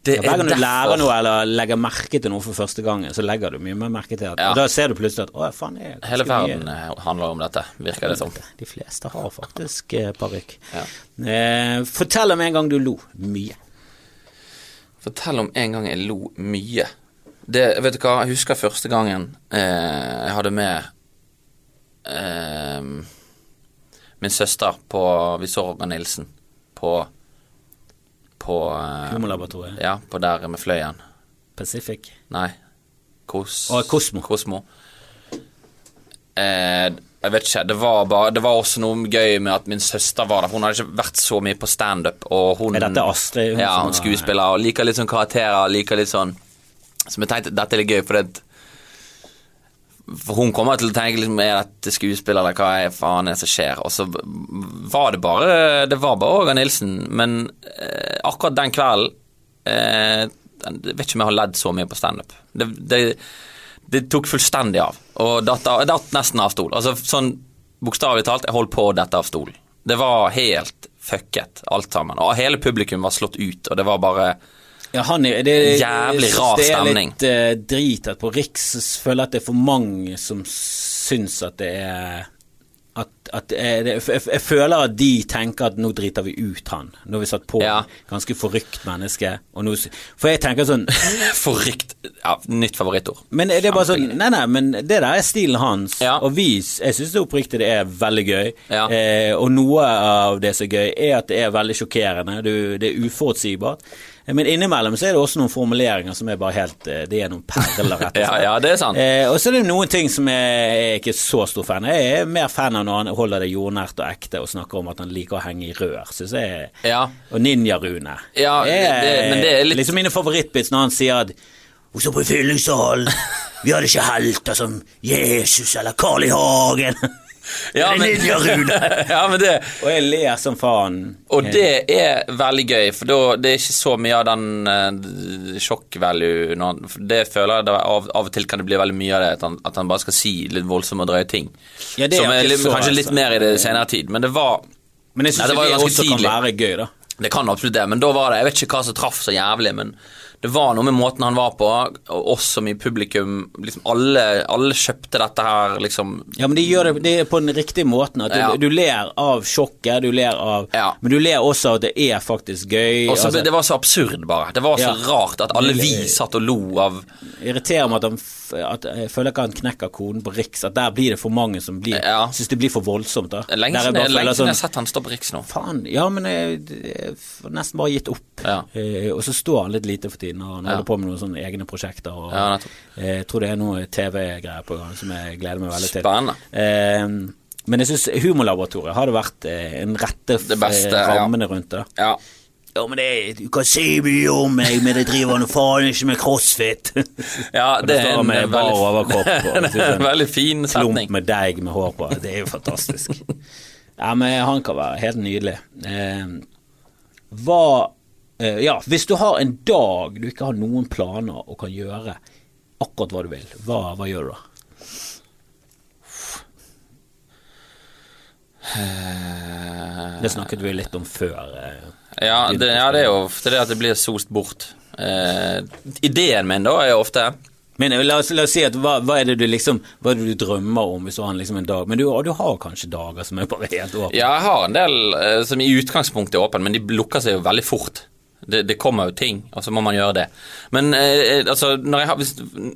Det Hver er gang du derfor lærer noe eller legger merke til noe for første gangen, så legger du mye mer merke til at Ja. Og da ser du plutselig at å faen, jeg Hele ganske mye- verden eh, handler om dette, virker det som. De fleste har faktisk eh, parykk. Ja. Eh, fortell om en gang du lo mye. Fortell om en gang jeg lo mye. Det, vet du hva, jeg husker første gangen eh, jeg hadde med eh, min søster på Vi så Roger Nilsen på På eh, Humorlaboratoriet. Ja, på der med Fløyen. Pacific. Nei. Kos... Å, Kosmo. Kosmo. Eh, jeg vet ikke. Det var, bare, det var også noe gøy med at min søster var der. Hun hadde ikke vært så mye på standup. Er dette Astrid? Hun Ja, hun er- skuespiller og liker litt sånn karakterer. Liker litt sånn Som jeg tenkte dette er litt gøy, for det for hun kommer til å tenke liksom, er dette skuespill, eller hva er faen er det som skjer? Og så var det bare Det var bare Åge Nilsen, men eh, akkurat den kvelden eh, Jeg vet ikke om jeg har ledd så mye på standup. Det, det, det tok fullstendig av, og datt, datt nesten av stol. Altså sånn bokstavelig talt, jeg holdt på å dette av stolen. Det var helt fucket, alt sammen. Og hele publikum var slått ut, og det var bare Ja, han er, det, Jævlig rar stemning. Det er litt uh, drit at på Riks føler at det er for mange som syns at det er at, at det jeg, jeg føler at de tenker at nå driter vi ut han. Nå har vi satt på Ja. ganske forrykt menneske. Nå, for jeg tenker sånn Forrykt. Ja, nytt favorittord. Men det er bare sånn Nei, nei, men det der er stilen hans. Ja. Og vi, jeg syns det oppriktig det er veldig gøy. Ja. Eh, og noe av det som er gøy, er at det er veldig sjokkerende. Du, det er uforutsigbart. Men innimellom så er det også noen formuleringer som er bare helt eh, Det er noen perler, rett og slett. ja, det er sant. Eh, og så er det noen ting som jeg er ikke så stor fan. Jeg er mer fan av når han holder det jordnært og ekte og snakker om at han liker å henge i rør. Synes jeg Ja. Og Ninja-Rune. Ja, men det er litt- Liksom mine favorittbits når han sier at og så på fyllingsdalen. Vi hadde ikke helter som Jesus eller Carl I. Hagen. Ja, men, ja, men det Og jeg ler som faen. Og det er veldig gøy, for da, det er ikke så mye av den uh, value når han- for Det føler jeg det av, av og til kan det bli veldig mye av det, at han, at han bare skal si litt voldsomme og drøye ting. Ja, det er Som er litt, så, kanskje litt altså. mer i det senere tid, men det var Men jeg syns det det, også tidlig. kan være gøy, da. Det kan absolutt det, men da var det Jeg vet ikke hva som traff så jævlig, men det var noe med måten han var på, og oss som i publikum liksom alle, alle kjøpte dette her, liksom Ja, men de gjør det, er på den riktige måten. At du, Ja. du ler av sjokket, du ler av Ja. Men du ler også av at det er faktisk gøy. Også, altså, Det var så absurd, bare. Det var så Ja. rart at alle vi satt og lo av irriterer meg at, han, at jeg føler ikke han knekker koden på Riks. At der blir det for mange som blir Ja. Syns det blir for voldsomt. da Lenge siden jeg, jeg har sånn, sett han stå på Riks nå. Faen, ja, men jeg, jeg har nesten bare gitt opp. Ja. Eh, og så står han litt lite for tiden, og han Ja. holder på med noen sånne egne prosjekter. Og, Ja, eh, jeg tror det er noe TV-greier på gang som jeg gleder meg veldig til. Spennende. Eh, men jeg syns Humorlaboratoriet det vært eh, en rette eh, rammene rundt det. Ja. Ja, men det, du kan si mye om meg, men jeg driver nå faen ikke med crossfit. Ja, det er en veldig- overkropp og er en veldig fin klump med deig med hår på. Det er jo fantastisk. Ja, men han kan være helt nydelig. Eh, hva eh, Ja, hvis du har en dag du ikke har noen planer og kan gjøre akkurat hva du vil, hva, hva gjør du da? Det snakket vi litt om før. eh. Ja, det, ja, det er jo ofte det at det blir sost bort. Eh, ideen min da er ofte Men eh, la oss, la oss si at hva, hva er det du liksom Hva er det du drømmer om hvis du har liksom en dag Men du, du har kanskje dager som er bare helt åpne? Ja, jeg har en del eh, som i utgangspunktet er åpne, men de lukker seg jo veldig fort. Det, det kommer jo ting, og så må man gjøre det. Men eh, altså, når jeg har, hvis,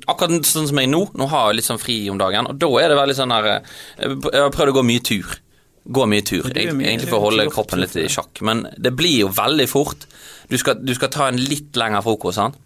akkurat sånn som jeg nå, nå har jeg litt sånn fri om dagen, og da er det veldig sånn her eh, Jeg har prøvd å gå mye tur. Gå mye tur, egentlig for å holde kroppen litt i sjakk. Men det blir jo veldig fort. Du skal, du skal ta en litt lengre frokost, sant.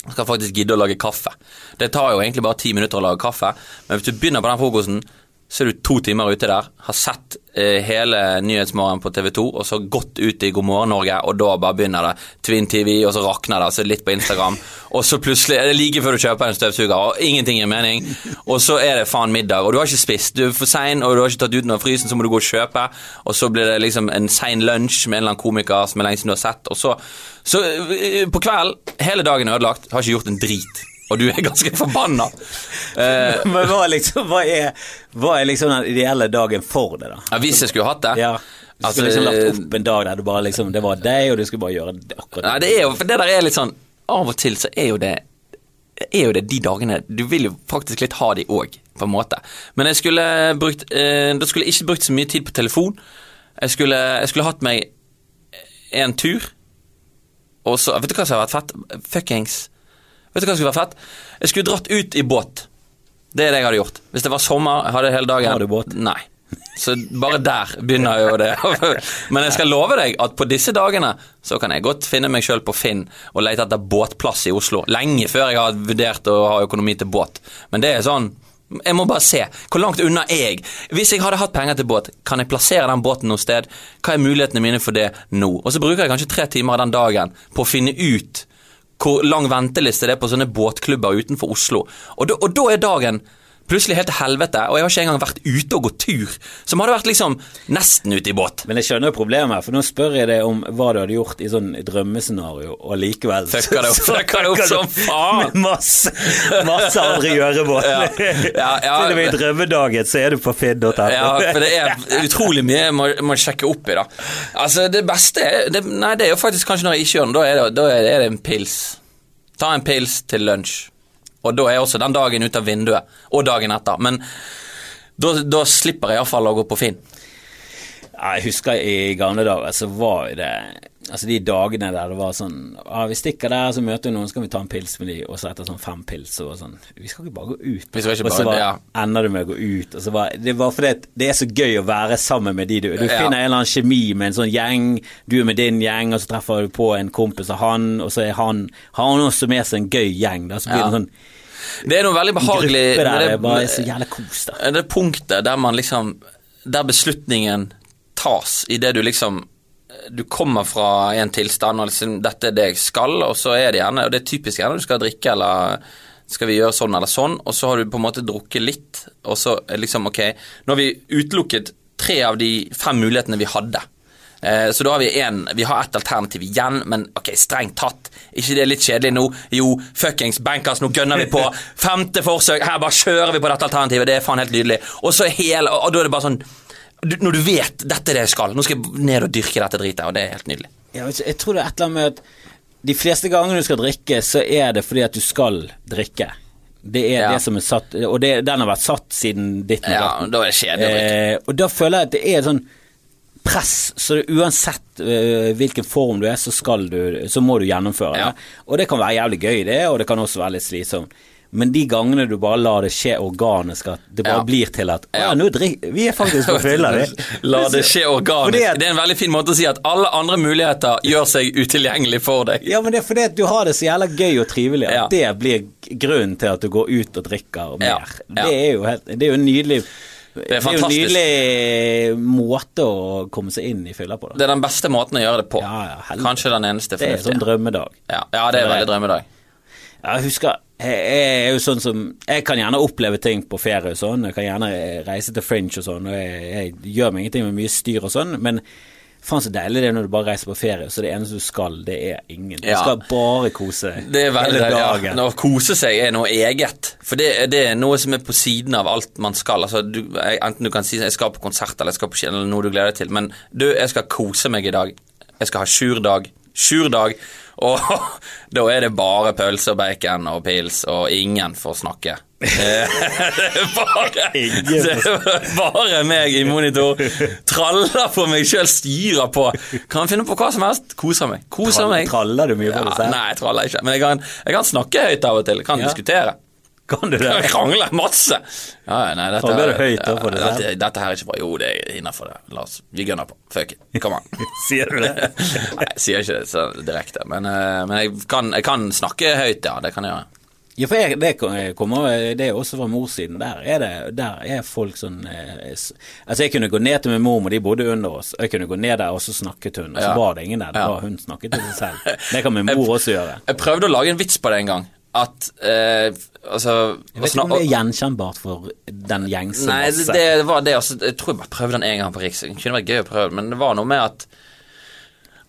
Du skal faktisk gidde å lage kaffe. Det tar jo egentlig bare ti minutter å lage kaffe, men hvis du begynner på den frokosten, så er du to timer ute der, har sett eh, hele Nyhetsmorgen på TV 2, og så gått ut i God morgen Norge, og da bare begynner det. Twin TV, og så rakner det, så litt på Instagram, og så plutselig er det like før du kjøper en støvsuger, og ingenting gir mening, og så er det faen middag, og du har ikke spist, du er for sein, og du har ikke tatt ut noe av frysen, så må du gå og kjøpe, og så blir det liksom en sein lunsj med en eller annen komiker som er lenge siden du har sett, og så, så eh, på kvelden, hele dagen ødelagt, har ikke gjort en drit, og du er ganske forbanna. Eh, Men hva liksom, hva er, hva er liksom den ideelle dagen for det, da? ja, hvis jeg skulle hatt det. Ja, du Altså, skulle liksom lagt opp en dag der du bare liksom Det var deg, og du skulle bare gjøre det akkurat Nei, det er jo, for det der er litt sånn Av og til så er jo det er jo det de dagene Du vil jo faktisk litt ha de òg, på en måte. Men jeg skulle brukt eh, Da skulle jeg ikke brukt så mye tid på telefon. Jeg skulle, jeg skulle hatt meg en tur, og så Vet du hva som har vært fett? Fuckings Vet du hva som skulle vært fett? Jeg skulle dratt ut i båt. Det er det jeg hadde gjort. Hvis det var sommer, jeg hadde hele dagen Har du båt? Nei. Så bare der begynner jo det. Men jeg skal love deg at på disse dagene så kan jeg godt finne meg sjøl på Finn og lete etter båtplass i Oslo. Lenge før jeg har vurdert å ha økonomi til båt. Men det er sånn jeg må bare se. Hvor langt unna er jeg? Hvis jeg hadde hatt penger til båt, kan jeg plassere den båten noe sted? Hva er mulighetene mine for det nå? Og så bruker jeg kanskje tre timer av den dagen på å finne ut hvor lang venteliste det er på sånne båtklubber utenfor Oslo. Og da, og da er dagen plutselig helt til helvete, og jeg har ikke engang vært ute og gått tur. Som hadde vært liksom nesten ute i båt. Men jeg skjønner jo problemet, for nå spør jeg deg om hva du hadde gjort i sånn drømmescenario, og likevel Fucka det opp, så- fucka det opp som faen. Med masse, masse andre gjøremål. Ja, ja, ja. Til og med i drømmedagen så er du på finn.no. Ja, for det er utrolig mye jeg må, må sjekke opp i, da. Altså, det beste er det, Nei, det er jo faktisk kanskje når jeg ikke gjør det. Da er det, da er det en pils. Ta en pils til lunsj. Og da er også den dagen ute av vinduet. Og dagen etter. Men da, da slipper jeg iallfall å gå på Finn. Jeg husker i gamle dager så var det Altså de dagene der det var sånn ah, Vi stikker der, så møter vi noen, så kan vi ta en pils med de, og så etter sånn fem pils så var det sånn Vi skal ikke bare gå ut. Og så bare- var, ja. ender du med å gå ut. Og så var, det var fordi at det er så gøy å være sammen med de du Du Ja. finner en eller annen kjemi med en sånn gjeng, du er med din gjeng, og så treffer du på en kompis av han, og så er han Har han også med seg en gøy gjeng, da, så blir det sånn Det er noe veldig behagelig der det er bare så jævla kos, da. det punktet der man liksom Der beslutningen tas idet du liksom Du kommer fra en tilstand og liksom Dette er det jeg skal, og så er det gjerne Og det er typisk gjerne du skal drikke eller skal vi gjøre sånn eller sånn, og så har du på en måte drukket litt, og så liksom ok Nå har vi utelukket tre av de fem mulighetene vi hadde. Eh, Så da har vi en, vi har ett alternativ igjen, men ok, strengt tatt. ikke det er litt kjedelig nå? Jo, fuckings bankers, nå gønner vi på. Femte forsøk, her bare kjører vi på dette alternativet. Det er faen helt nydelig. Og så hele, og da er det bare sånn Når du vet dette er det jeg skal, nå skal jeg ned og dyrke dette dritet, og det er helt nydelig. Jeg, jeg tror det er et eller annet med at de fleste gangene du skal drikke, så er det fordi at du skal drikke. Det er Ja. det som er satt, og det, den har vært satt siden ditt Ja, da er det kjedelig å drikke. Eh, og da føler jeg at det er et sånn press, så det, uansett uh, hvilken form du er, så, du, så må du gjennomføre Ja. det. Og det kan være jævlig gøy, det, og det kan også være litt slitsomt. Men de gangene du bare lar det skje organisk, at det bare Ja. blir til at Ja. ja. nå drikk, Vi er faktisk på fylla, vi. La det skje organisk. At- Det er en veldig fin måte å si at alle andre muligheter gjør seg utilgjengelig for deg. Ja, men det er fordi at du har det så jævla gøy og trivelig at Ja. det blir grunnen til at du går ut og drikker mer. Ja. Det er jo helt Det er jo nydelig Det er jo en nydelig måte å komme seg inn i fylla på. Da. Det er den beste måten å gjøre det på. Ja, ja. Kanskje den eneste Det er en sånn drømmedag. Ja, ja, det er veldig drømmedag. Ja, Jeg husker jeg er jo sånn som Jeg kan gjerne oppleve ting på ferie og sånn. Jeg kan gjerne reise til Fringe og sånn, og jeg, jeg gjør meg ingenting med mye styr og sånn, men faen så deilig det er når du bare reiser på ferie, så det eneste du skal, det er ingen. Du Ja. skal bare kose deg Det er veldig hele ja, dagen. Å kose seg er noe eget. For det, det er noe som er på siden av alt man skal. Altså, du, enten du kan si jeg skal på konsert eller jeg skal på kino, eller noe du gleder deg til, men du, jeg skal kose meg i dag. Jeg skal ha sjurdag. Sjurdag. Og da er det bare pølse og bacon og pils, og ingen får snakke. Det er bare, det er bare meg i monitor. Traller på meg sjøl, styrer på. Kan finne på hva som helst. Koser meg. Koser meg. Traller du mye på Ja, det selv? nei, jeg traller ikke. Men jeg kan, jeg kan snakke høyt av og til. Jeg kan Ja. diskutere. Kan du det? Jeg krangler masse. Ja, nei, dette, er, høyt da for det dette, dette her er ikke bra. Jo, det er innafor det. La oss Vi gunner på. Fuck it. Come on. Sier du det? Nei, jeg sier ikke det så direkte, men, eh, men jeg, kan, jeg kan snakke høyt, ja. Det kan jeg gjøre. Ja, for jeg, det kommer Det er også fra morssiden. Der er det Der er folk sånn Altså, jeg kunne gå ned til min mormor, de bodde under oss. Jeg kunne gå ned der, og så snakket hun. Og så Ja. var det ingen der. Det var hun snakket til seg selv. Det kan min mor også gjøre. Jeg prøvde å lage en vits på det en gang. At eh, Altså Jeg vet ikke om det er gjenkjennbart for den gjengse Nei, det, det var det altså, Jeg tror jeg bare prøvde den en gang på Riks. Det kunne vært gøy å prøve, men det var noe med at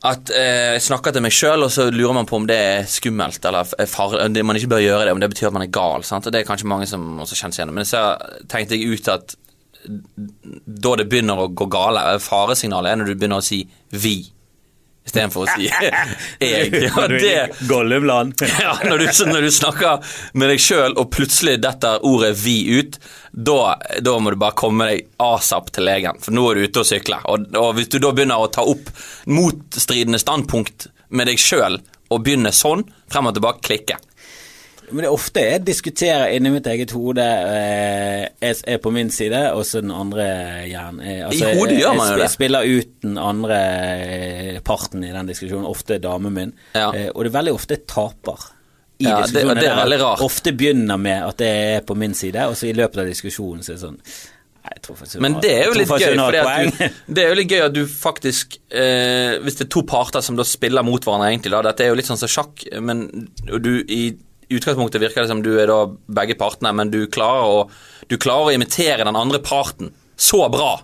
at eh, jeg snakker til meg sjøl, og så lurer man på om det er skummelt eller er farlig. Man ikke bør gjøre det, om det betyr at man er gal. Sant? Og Det er kanskje mange som også kjenner seg igjen. Men så tenkte jeg ut at da det begynner å gå gale, faresignalet er når du begynner å si 'vi' istedenfor å si 'jeg'. Ja, det, Gollumland. ja, når, du, når du snakker med deg sjøl, og plutselig detter ordet 'vi' ut, da, da må du bare komme deg asap til legen, for nå er du ute og sykler. Og, og hvis du da begynner å ta opp motstridende standpunkt med deg sjøl, og begynner sånn, frem og tilbake, klikke. Men det er ofte jeg diskuterer inni mitt eget hode. eh, Jeg er på min side, og så den andre hjernen. eh, altså, I hodet gjør man jo det. jeg spiller ut den andre eh, parten i den diskusjonen, ofte damen min. Ja. Eh, Og det er veldig ofte jeg taper. I Ja, det- det er veldig rart. Ofte begynner med at det er på min side, og så i løpet av diskusjonen så er det sånn Men det er jo litt gøy, du, det er jo litt gøy at du faktisk eh, Hvis det er to parter som da spiller mot hverandre, egentlig, da, dette er jo litt sånn som sjakk, men du i utgangspunktet virker det som du er da begge partene, men du klarer å, du klarer å imitere den andre parten så bra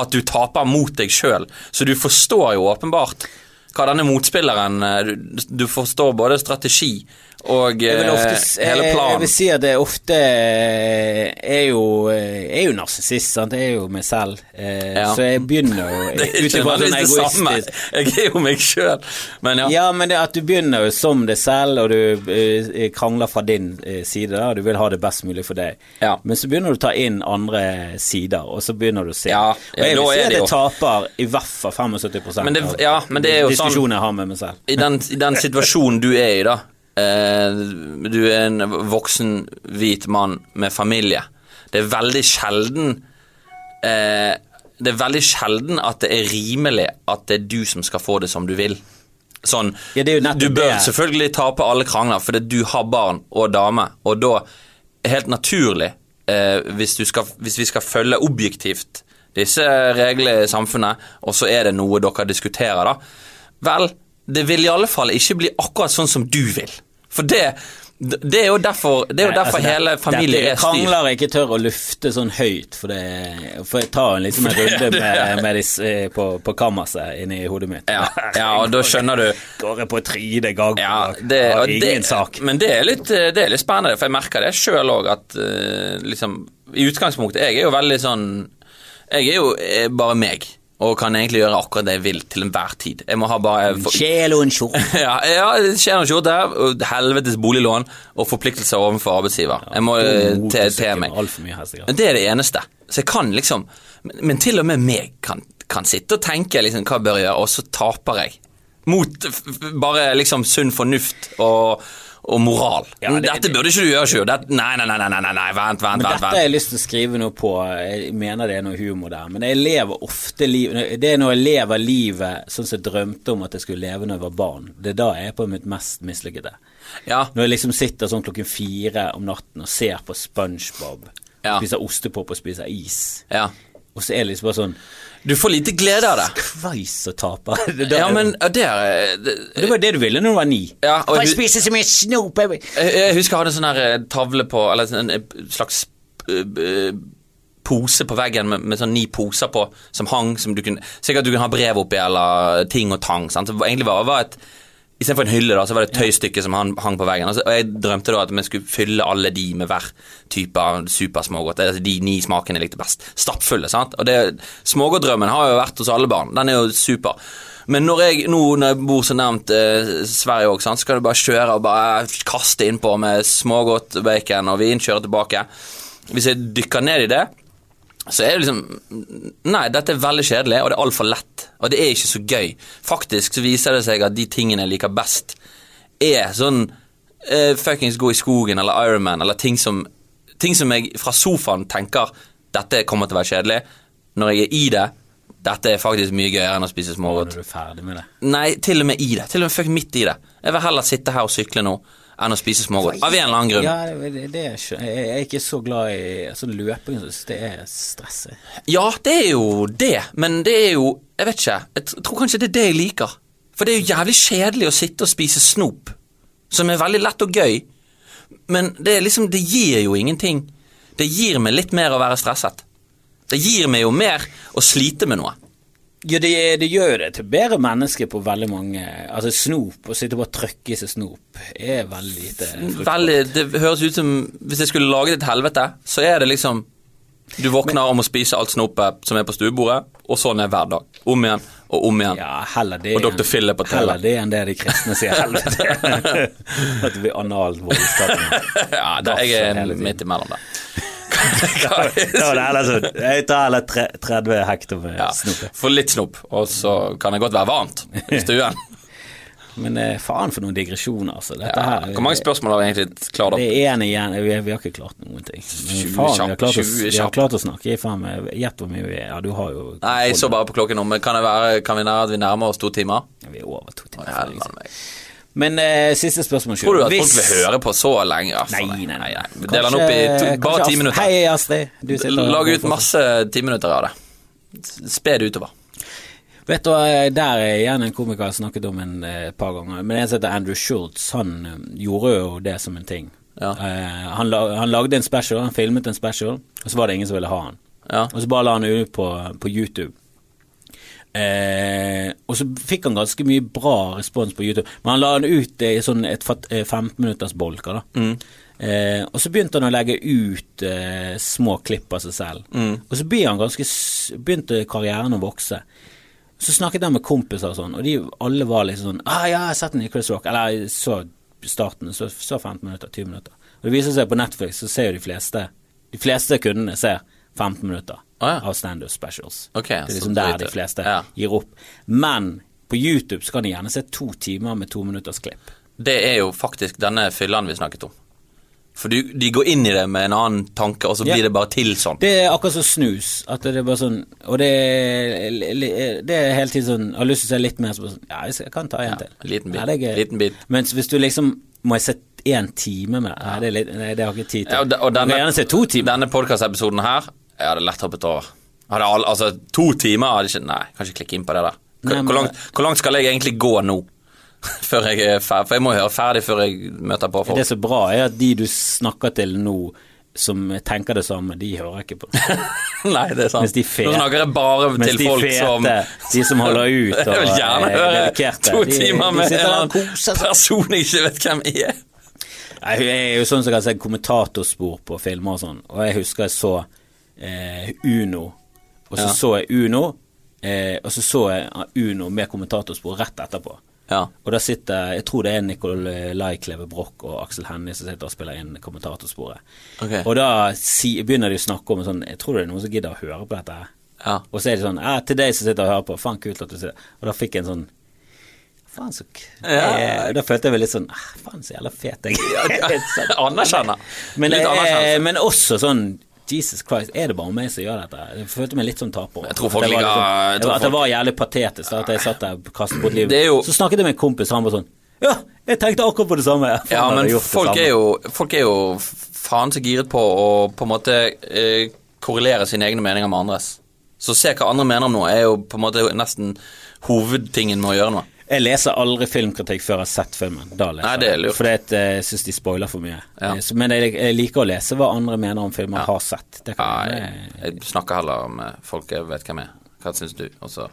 at du taper mot deg sjøl. Så du forstår jo åpenbart hva denne motspilleren eh, Du, forstår både strategi og Jeg eh, ofte, hele planen. jeg vil si at det ofte eh, er jo, Jeg er jo narsissist, sant. Det er jo meg selv. Eh, Ja. Så jeg begynner jo Det ut ifra sånn egoistisk Jeg er jo meg sjøl, men ja. Ja, men det at du begynner jo som deg selv, og du eh, krangler fra din eh, side, da, du vil ha det best mulig for deg. Ja. Men så begynner du å ta inn andre sider, og så begynner du å se. Ja, og jeg vil si at det jeg taper i hvert fall 75 Men det- ja, men det er jo sånn- diskusjonen jeg har med meg selv. I den, I den situasjonen du er i, da. Eh, du er en voksen, hvit mann med familie. Det er veldig sjelden eh, Det er veldig sjelden at det er rimelig at det er du som skal få det som du vil. Sånn, Ja, Du bør det. selvfølgelig tape alle krangler fordi du har barn og dame, og da helt naturlig, eh, hvis, du skal, hvis vi skal følge objektivt disse reglene i samfunnet, og så er det noe dere diskuterer, da Vel, det vil i alle fall ikke bli akkurat sånn som du vil. For det, det er jo derfor, det er jo Nei, derfor altså, hele familien er styr. Krangler jeg ikke tør å lufte sånn høyt, for, det, for jeg tar en liten runde med, med disse, eh, på, på kammerset inni hodet mitt. Ja, ja, og da skjønner du Går jeg på trynet gang på Ja, det, og ingen sak. Men det er, litt, det er litt spennende, for jeg merker det sjøl òg, at eh, liksom I utgangspunktet Jeg er jo veldig sånn Jeg er jo eh, bare meg, og kan egentlig gjøre akkurat det jeg vil til enhver tid. Jeg må ha bare for, Sjel og en skjorte. ja, ja, sjel og en skjorte, helvetes boliglån og forpliktelser overfor arbeidsgiver. Jeg må til te, te meg. Mye. Men Det er det eneste. Så jeg kan liksom Men, men til og med meg kan, kan sitte og tenke liksom, hva bør jeg gjøre, og så taper jeg. Mot bare liksom sunn fornuft og, og moral. Ja, det- Dette burde ikke du gjøre, Sjur. Nei, nei, nei, nei, nei, vent, vent, vent. dette har jeg lyst til å skrive noe på. Jeg mener det er noe humor der. Men jeg lever ofte liv Det er når jeg lever livet sånn som jeg drømte om at jeg skulle leve når jeg var barn. Det er da jeg er på mitt mest mislykkede. Ja, Når jeg liksom sitter sånn klokken fire om natten og ser på SpongeBob, Ja. spiser ostepop og spiser is, ja. og så er det liksom bare sånn Du får lite glede av det. Skveis og taper det, Ja, men det er det, det var det du ville når du var ni. Ja, og jeg spise så mye snop? jeg Jeg, jeg husker jeg hadde en sånn her eh, tavle på Eller en eh, slags eh, eh, pose på veggen med, med sånn ni poser på som hang som du kunne Sikkert du kunne ha brev oppi eller ting og tang. Sant? Så det var egentlig var, var et Istedenfor en hylle da, så var det et tøystykke som hang, hang på veggen. Altså, og jeg drømte da at vi skulle fylle alle de med hver type supersmågodt. Altså de ni smakene jeg likte best. Stappfulle, sant. Og smågodtdrømmen har jo vært hos alle barn. Den er jo super. Men når jeg nå når jeg bor så nærmt eh, Sverige òg, så kan du bare kjøre og bare kaste innpå med smågodt, bacon og vin, kjøre tilbake. Hvis jeg dykker ned i det, så er det liksom Nei, dette er veldig kjedelig, og det er altfor lett. Og det er ikke så gøy. Faktisk så viser det seg at de tingene jeg liker best, er sånn uh, fuckings gå i skogen eller Ironman eller ting som Ting som jeg fra sofaen tenker dette kommer til å være kjedelig. Når jeg er i det, dette er faktisk mye gøyere enn å spise smågodt. Når du er ferdig med det. Nei, til og med i det. Til og med fucking midt i det. Jeg vil heller sitte her og sykle nå enn å spise smågodt. Av en eller annen grunn. Ja, det, det, er ikke, jeg er ikke så glad i altså, løping. jeg Det er stress. Ja, det er jo det, men det er jo Jeg vet ikke. Jeg tror kanskje det er det jeg liker. For det er jo jævlig kjedelig å sitte og spise snop, som er veldig lett og gøy, men det er liksom Det gir jo ingenting. Det gir meg litt mer å være stresset. Det gir meg jo mer å slite med noe. Ja, det, det gjør jo det til bedre menneske på veldig mange Altså snop, å sitte og bare trykke i seg snop, er veldig lite. Veldig, Det høres ut som Hvis jeg skulle laget et helvete, så er det liksom Du våkner om å spise alt snopet som er på stuebordet, og sånn er hver dag. Om igjen og om igjen. Ja, heller det Og Dr. Phil er på TV. Heller det enn det de kristne sier helvete. At det blir analt voldtatt. Ja, da, jeg er midt imellom der. Jeg tar alle 30 hektar med Ja, snop. Få litt snop, og så kan det godt være varmt i stuen. Men eh, faen for noen digresjoner, altså. Dette Ja, her Hvor mange spørsmål har vi egentlig klart opp? Det er en igjen. Vi, vi har ikke klart noen ting. Men faen, vi har klart, å, vi har klart å snakke. Gjett hvor mye vi er. Ja, du har jo Nei, jeg så bare på klokken nå, men kan, det være, kan vi nære at vi nærmer oss to timer? Vi er over to timer. Meg. Men eh, siste spørsmål. Tror du at Hvis- folk vil høre på så lenge? Altså? Nei, nei, nei. Vi deler den opp i to, bare ti minutter. Hei, Astrid. Du Lag ut masse timinutter av det. Spe det utover. Vet du, der er igjen en komiker jeg har snakket om en eh, par ganger. Men en som heter Andrew Schultz, han eh, gjorde jo det som en ting. Ja. Eh, han, la, han lagde en special, han filmet en special, og så var det ingen som ville ha han. Ja. Og så bare la han ut på, på YouTube. Eh, og så fikk han ganske mye bra respons på YouTube, men han la den ut i sånn et eh, 15 minutters bolker. da eh, Og så begynte han å legge ut eh, små klipp av seg selv. Og så ganske, begynte karrieren å vokse. Så snakket han med kompiser og sånn, og de alle var liksom sånn ah, 'Ja, jeg har sett den i Chris Rock.' Eller jeg så starten, så, så 15 minutter, 20 minutter. Og det viser seg på Netflix, så ser jo de fleste De fleste kundene ser 15 minutter Ah, ja. av standup specials. Okay, det er liksom der de fleste Ja. gir opp. Men på YouTube så kan de gjerne se to timer med to minutters klipp. Det er jo faktisk denne fylleren vi snakket om. For du, de går inn i det med en annen tanke, og så Ja. blir det bare til sånn. Det er akkurat som snus. At det er bare sånn Og det er, det er hele tiden sånn Jeg har lyst til å se litt mer sånn Ja, jeg kan ta en Ja, til. liten bit. Ja. Liten bit. Mens hvis du liksom Må jeg se én time med Nei, det, er litt, nei, det har jeg ikke tid til. Ja, og, de- og du må kan gjerne se to timer. Denne podkastepisoden her, jeg hadde lett hoppet over. All, altså, to timer hadde ikke Nei, kan ikke klikke inn på det der. Hvor, Nei, men- hvor, langt, hvor langt skal jeg egentlig gå nå? før jeg er ferdig? For jeg må høre ferdig før jeg møter på folk. Det som er bra, er at de du snakker til nå, som tenker det samme, de hører ikke på det. Nei, det er sant. Mens de fete, Nå snakker jeg bare til de folk fete, som de som holder ut og er høre dedikerte, to de- timer de med en person jeg ikke vet hvem jeg er. Nei, Jeg er jo sånn som kan se kommentatorspor på filmer og sånn, og jeg husker jeg så eh, Uno, og så Ja. så jeg Uno, eh, og så så jeg Uno med kommentatorspor rett etterpå. Ja. Og da sitter Jeg tror det er Nicolai Kleve Broch og Aksel Hennie som sitter og spiller inn kommentatorsporet. Okay. Og da si, begynner de å snakke om sånn Jeg tror det er noen som gidder å høre på dette. Ja. Og så er det sånn Til deg som sitter og hører på, faen kult at du sitter Og da fikk jeg en sånn Faen så Ja. eh, Da følte jeg meg litt sånn ah, Faen så jævla fet jeg er. Sånn. Anerkjenner. Men, eh, men også sånn Jesus Christ, er det bare meg som gjør dette? Jeg følte meg litt som taper. Jeg tror folk At det var liker- liksom- tror det var jævlig patetisk. At jeg satt der og kastet bort livet. Jo- Så snakket jeg med en kompis, han var sånn Ja, jeg tenkte akkurat på det samme. Faen, Ja, men folk er, jo, folk er jo faen så giret på å på en måte eh, korrelere sine egne meninger med andres. Så se hva andre mener om noe, er jo på en måte nesten hovedtingen med å gjøre noe. Jeg leser aldri filmkritikk før jeg har sett filmen. Da leser Nei, det er lurt. Fordi at, eh, jeg syns de spoiler for mye. Ja. Eh, Men jeg, jeg liker å lese hva andre mener om filmer jeg har sett. Det kan Nei, jeg- jeg snakker heller med folk jeg vet hvem er. Hva syns du? Og så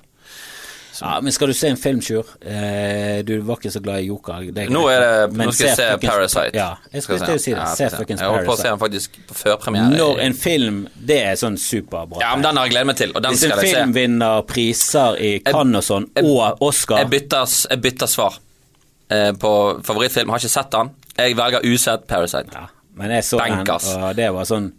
ja, men skal du se en film, Sjur? Eh, du var ikke så glad i Joker. Det er Nå, er det, Men nå skal jeg se fuckings- Parasite. Ja, jeg skulle til å si det. Ja, se jeg Parasite. Jeg holdt på å se den faktisk på førpremiere. Når en film Det er sånn superbra. Ja, men den har jeg gledet meg til, og den Hvis en skal jeg film vinner priser i Cannes og sånn, og Oscar Jeg bytter, jeg bytter svar eh, på favorittfilm. Har ikke sett den. Jeg velger usett Parasite. Ja, men jeg så Bankers. den, og det var sånn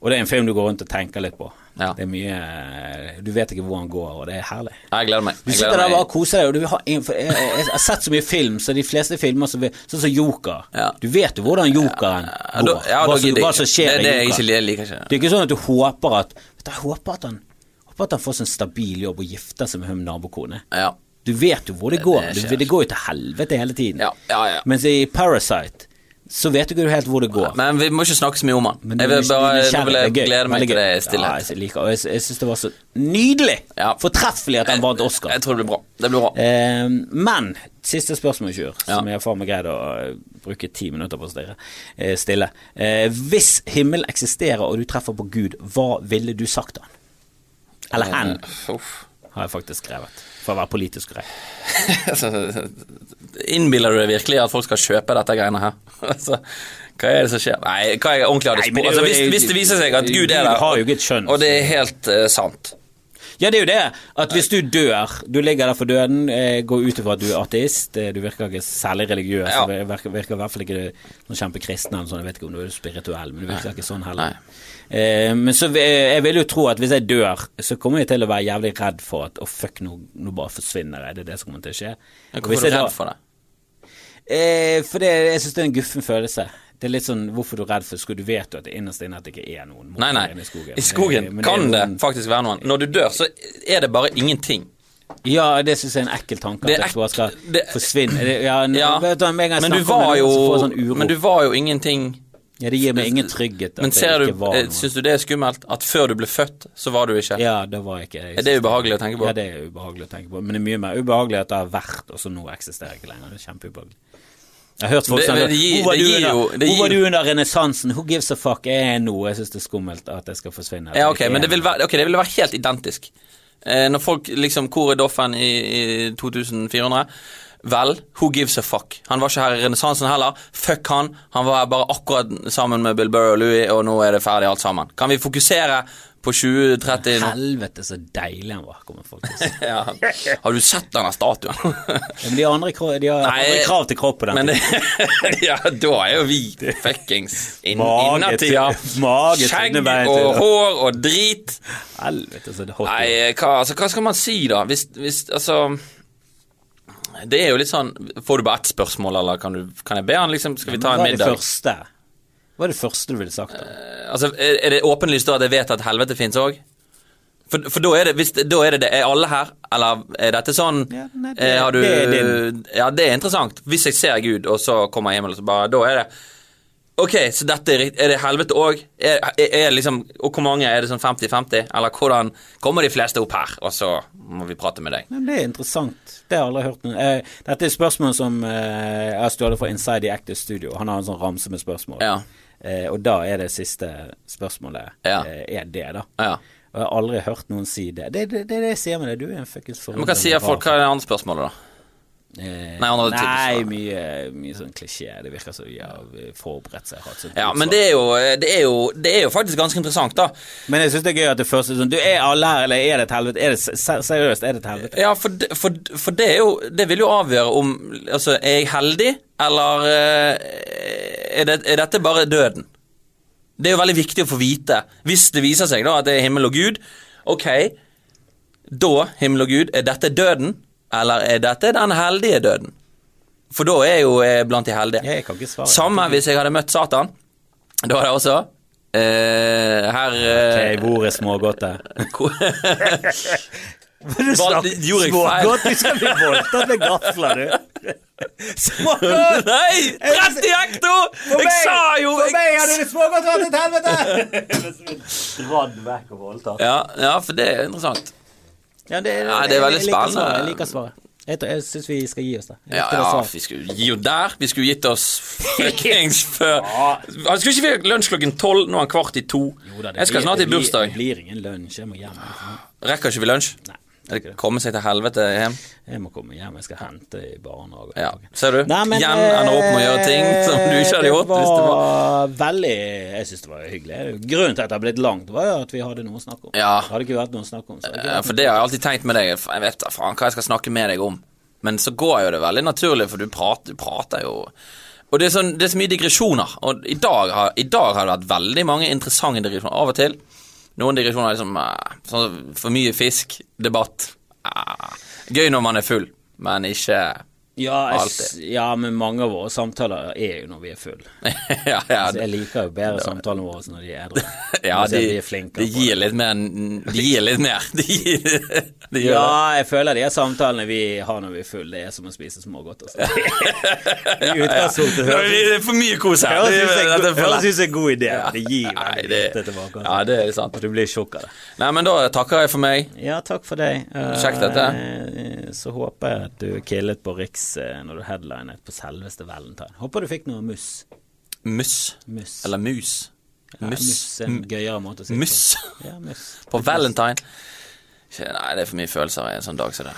Og det er en film du går rundt og tenker litt på. Ja. Det er mye Du vet ikke hvor han går, og det er herlig. Jeg gleder meg. Du Jeg sitter gleder der og bare koser deg, du har jeg, jeg, jeg har sett så mye film, så de fleste filmer som Sånn som Joker. Ja. Du vet jo hvordan Jokeren Ja, går. ja, hva, som, hva som skjer Det, det i er Joker. ikke Det er ikke sånn at du håper at Jeg håper at han Håper at han får en stabil jobb og gifter seg med hun nabokone. Ja. Du vet jo hvor det går. det det går jo til helvete hele tiden. Ja, ja, ja. Mens i Parasite så vet du ikke helt hvor det går. Men vi må ikke snakke så mye om han. Jeg vil bare nå vil jeg glede meg til det er stillhet. Ja, jeg liker, og jeg, jeg syns det var så nydelig! Ja. Fortreffelig at han vant Oscar. Jeg tror det blir bra. Det blir bra. Eh, men siste spørsmål, Sjur, som Ja. jeg faen meg greid å eh, bruke ti minutter på å stirre, eh, stille. Eh, hvis himmelen eksisterer og du treffer på Gud, hva ville du sagt til han? Eller hen, Eh, har jeg faktisk skrevet. For å være politisk korrekt. Innbiller du deg virkelig at folk skal kjøpe dette greiene her? Altså, hva er det som skjer? Nei, hva jeg ordentlig hadde Nei, spurt altså, hvis, hvis det viser seg at Gud er der, skjønn. og det er helt uh, sant Ja, det er jo det. At hvis du dør, du ligger der for døden, eh, går ut ifra at du er ateist, eh, du virker ikke særlig religiøs, Ja. virker, virker i hvert fall ikke noen kjempekristen eller sånn, jeg vet ikke om du er spirituell, men du virker ikke sånn heller. Eh, men så jeg vil jo tro at hvis jeg dør, så kommer jeg til å være jævlig redd for at å fuck, nå, nå bare forsvinner jeg, det er det som kommer til å skje. Og Hvorfor er du redd for det? Eh, for det, jeg syns det er en guffen følelse. Det er litt sånn hvorfor du er redd for Skulle du vet jo at det innerst inne at det ikke er noen Nei, nei. i skogen. I skogen Men kan det noen- faktisk være noen. Når du dør, så er det bare ingenting. Ja, det syns jeg er en ekkel tanke. At jeg det jeg skal det- forsvinne. Ja, Ja, vet du, Men du var jo så sånn. Men du var jo ingenting ja, det gir meg ingen trygghet Men ser du, eh, syns du det er skummelt? At før du ble født, så var du ikke? Ja, det var ikke jeg Er det ubehagelig å tenke på? Ja, det er ubehagelig å tenke på. Men det er mye mer ubehagelig at det har vært, og så nå eksisterer jeg ikke lenger. Det er kjempeubehagelig. Jeg har hørt folk si sånn Hvor var du under, jo- hvor var du under renessansen? Who gives a fuck? Jeg er noe. Jeg syns det er skummelt at det skal forsvinne. Ja, ok, men det vil være, okay, det vil være helt identisk. Eh, når folk liksom Hvor er Doffen i, i 2400? Vel, who gives a fuck? Han var ikke her i renessansen heller. Fuck han. Han var her bare akkurat sammen med Bill Burr og Louis, og nå er det ferdig alt sammen. Kan vi fokusere på 2030 nå? Helvete, så deilig han var, kommer folk til. Ja. Har du sett denne statuen? Ja, men de har andre, krav- de har Nei, andre krav til kropp på den. Men det, ja, da er jo vi fuckings inn, innertida. Skjegg og hår og drit. Helvete, så det hot. Nei, hva, altså, hva skal man si, da? Hvis, hvis Altså Det er jo litt sånn Får du bare ett spørsmål, eller kan, du, kan jeg be han liksom Skal vi ta en Hva er det første? Hva er det første du ville sagt? da? Altså, er, det åpenlyst da at jeg vet at helvete fins òg? For, for da er det hvis, Da er det det Er alle her, eller er dette sånn Ja, nei, det- eh, har du, det er din. Ja, det er interessant. Hvis jeg ser Gud, og så kommer og så bare Da er det Ok, så dette er, er det helvete òg? Er, er, er liksom, og hvor mange? Er det sånn 50-50? Eller hvordan kommer de fleste opp her, og så må vi prate med deg? Men det er interessant. Det har jeg aldri hørt noe eh, Dette er spørsmål som eh, jeg har stjålet fra Inside the Active Studio. Han har en sånn ramse med spørsmål. Ja. Eh, og da er det siste spørsmålet Ja. eh, er det, da. Ja. Og jeg har aldri hørt noen si det. Det er det, det, jeg sier med det. Du er en fuckings Men hva sier folk? Hva er det andre spørsmålet, da? Eh, Nei, nei mye, mye sånn klisjé. Det virker som de har forberedt seg. Sånn Ja, men det er jo, det er jo, det er jo faktisk ganske interessant, da. Men jeg syns det er gøy at det første sånn Du er alle her, eller er det et helvete? Er det seriøst, er det et helvete? Ja, for, for, for det er jo Det vil jo avgjøre om Altså, er jeg heldig, eller eh, er, det, er dette bare døden? Det er jo veldig viktig å få vite. Hvis det viser seg da at det er himmel og Gud, ok, da, himmel og Gud, er dette døden, eller er dette den heldige døden? For da er jeg jo blant de heldige. Jeg kan ikke svare. Samme hvis jeg hadde møtt Satan. Da hadde jeg også eh, Her eh, Ok, hvor er smågodtet? hvor- Du snakker-? Smågodt? Du skal bli voldtatt med gafler, du. Smågodt! Nei! Rett i ekto! For Jeg sa jo For meg hadde det smågodt vært et helvete! Dradd vekk og voldtatt. ja, ja, for det er interessant. Ja, det, Ja, det er veldig spennende. Jeg liker svaret. Jeg, jeg syns vi skal gi oss det. Ja, ja, vi skulle gi jo der. Vi skulle gitt oss fuckings før Han Skulle ikke vi ha lunsj klokken tolv? Nå er han kvart i to. Jo da, det Jeg skal blir- snart i det blir- bursdag. Det blir ingen lunsj. Jeg må hjem. Rekker ikke vi lunsj? Nei, Er det Komme seg til helvete hjem? jeg må komme hjem. Jeg skal hente i barnehagen. Ja, ser du? Nei, men, Igjen ender opp med å gjøre ting som du ikke hadde eh, gjort det var var veldig Jeg syns det var hyggelig. Grunnen til at det har blitt langt, var jo at vi hadde noe å snakke om. Ja. Det hadde ikke vært noe å snakke om. Det Ja, For det har jeg alltid tenkt med deg. Jeg vet da faen hva jeg skal snakke med deg om. Men så går jo det veldig naturlig, for du prater, du prater jo Og det er, sånn, det er så mye digresjoner. Og i dag, har, i dag har det vært veldig mange interessante digresjoner. Av og til. Noen digresjoner er liksom eh, sånn for mye fisk, debatt. Eh, gøy når man er full, men ikke Ja, jeg, ja, men mange av våre samtaler er jo når vi er full. ja, ja, Altså, jeg liker jo bedre samtalene våre når de er edru. ja, de, de, er de gir litt mer De gir litt mer. De, gir, de Ja, jeg føler de samtalene vi har når vi er full, det er som å spise smågodt. Altså. I utgangspunktet er høres det for mye kos her. høres Det- ut som en er god- idé. Det gir veldig det- lite tilbake. altså. Ja, det er sant. Og du blir tjukk av det. Nei, men da takker jeg for meg. Ja, takk for deg. Eh, Kjekt dette. Så håper jeg at du killet på Riks eh, når du headlinet på selveste Valentine. Håper du fikk noe muss. Muss. Muss. Eller mus. Ja, Muss. er en gøyere måte å si det på. Ja, muss. På valentine. Nei, det er for mye følelser i en sånn dag som det.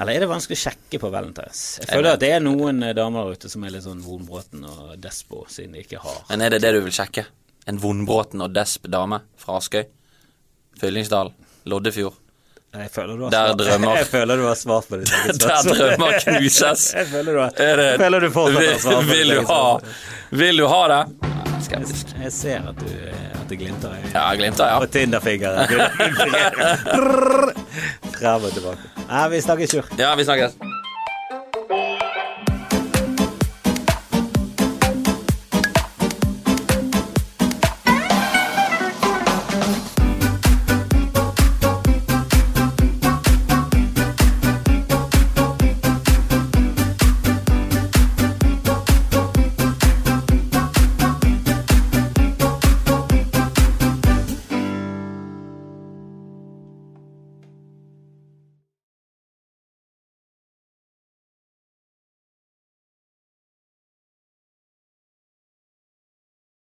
Eller er det vanskelig å sjekke på Valentines? Jeg føler at det er noen eh, damer der ute som er litt sånn vonbråten og despo, siden de ikke har Men er det det du vil sjekke? En vondbråten og desp dame fra Askøy? Fyllingsdal? Loddefjord? Jeg føler du har Der svart- drømmer- Jeg føler du har svart på ditt eget Der drømmer knuses. Jeg føler du har det, Jeg føler du fortsatt har svart på vil, ditt du ha, spørsmål. vil du ha det? Skeptisk. Jeg, jeg ser at du at du glimter Ja, glimter, ja. Og Tinder-fingeren. Frem og tilbake. Nei, vi snakkes, Sjur. Ja, vi snakkes.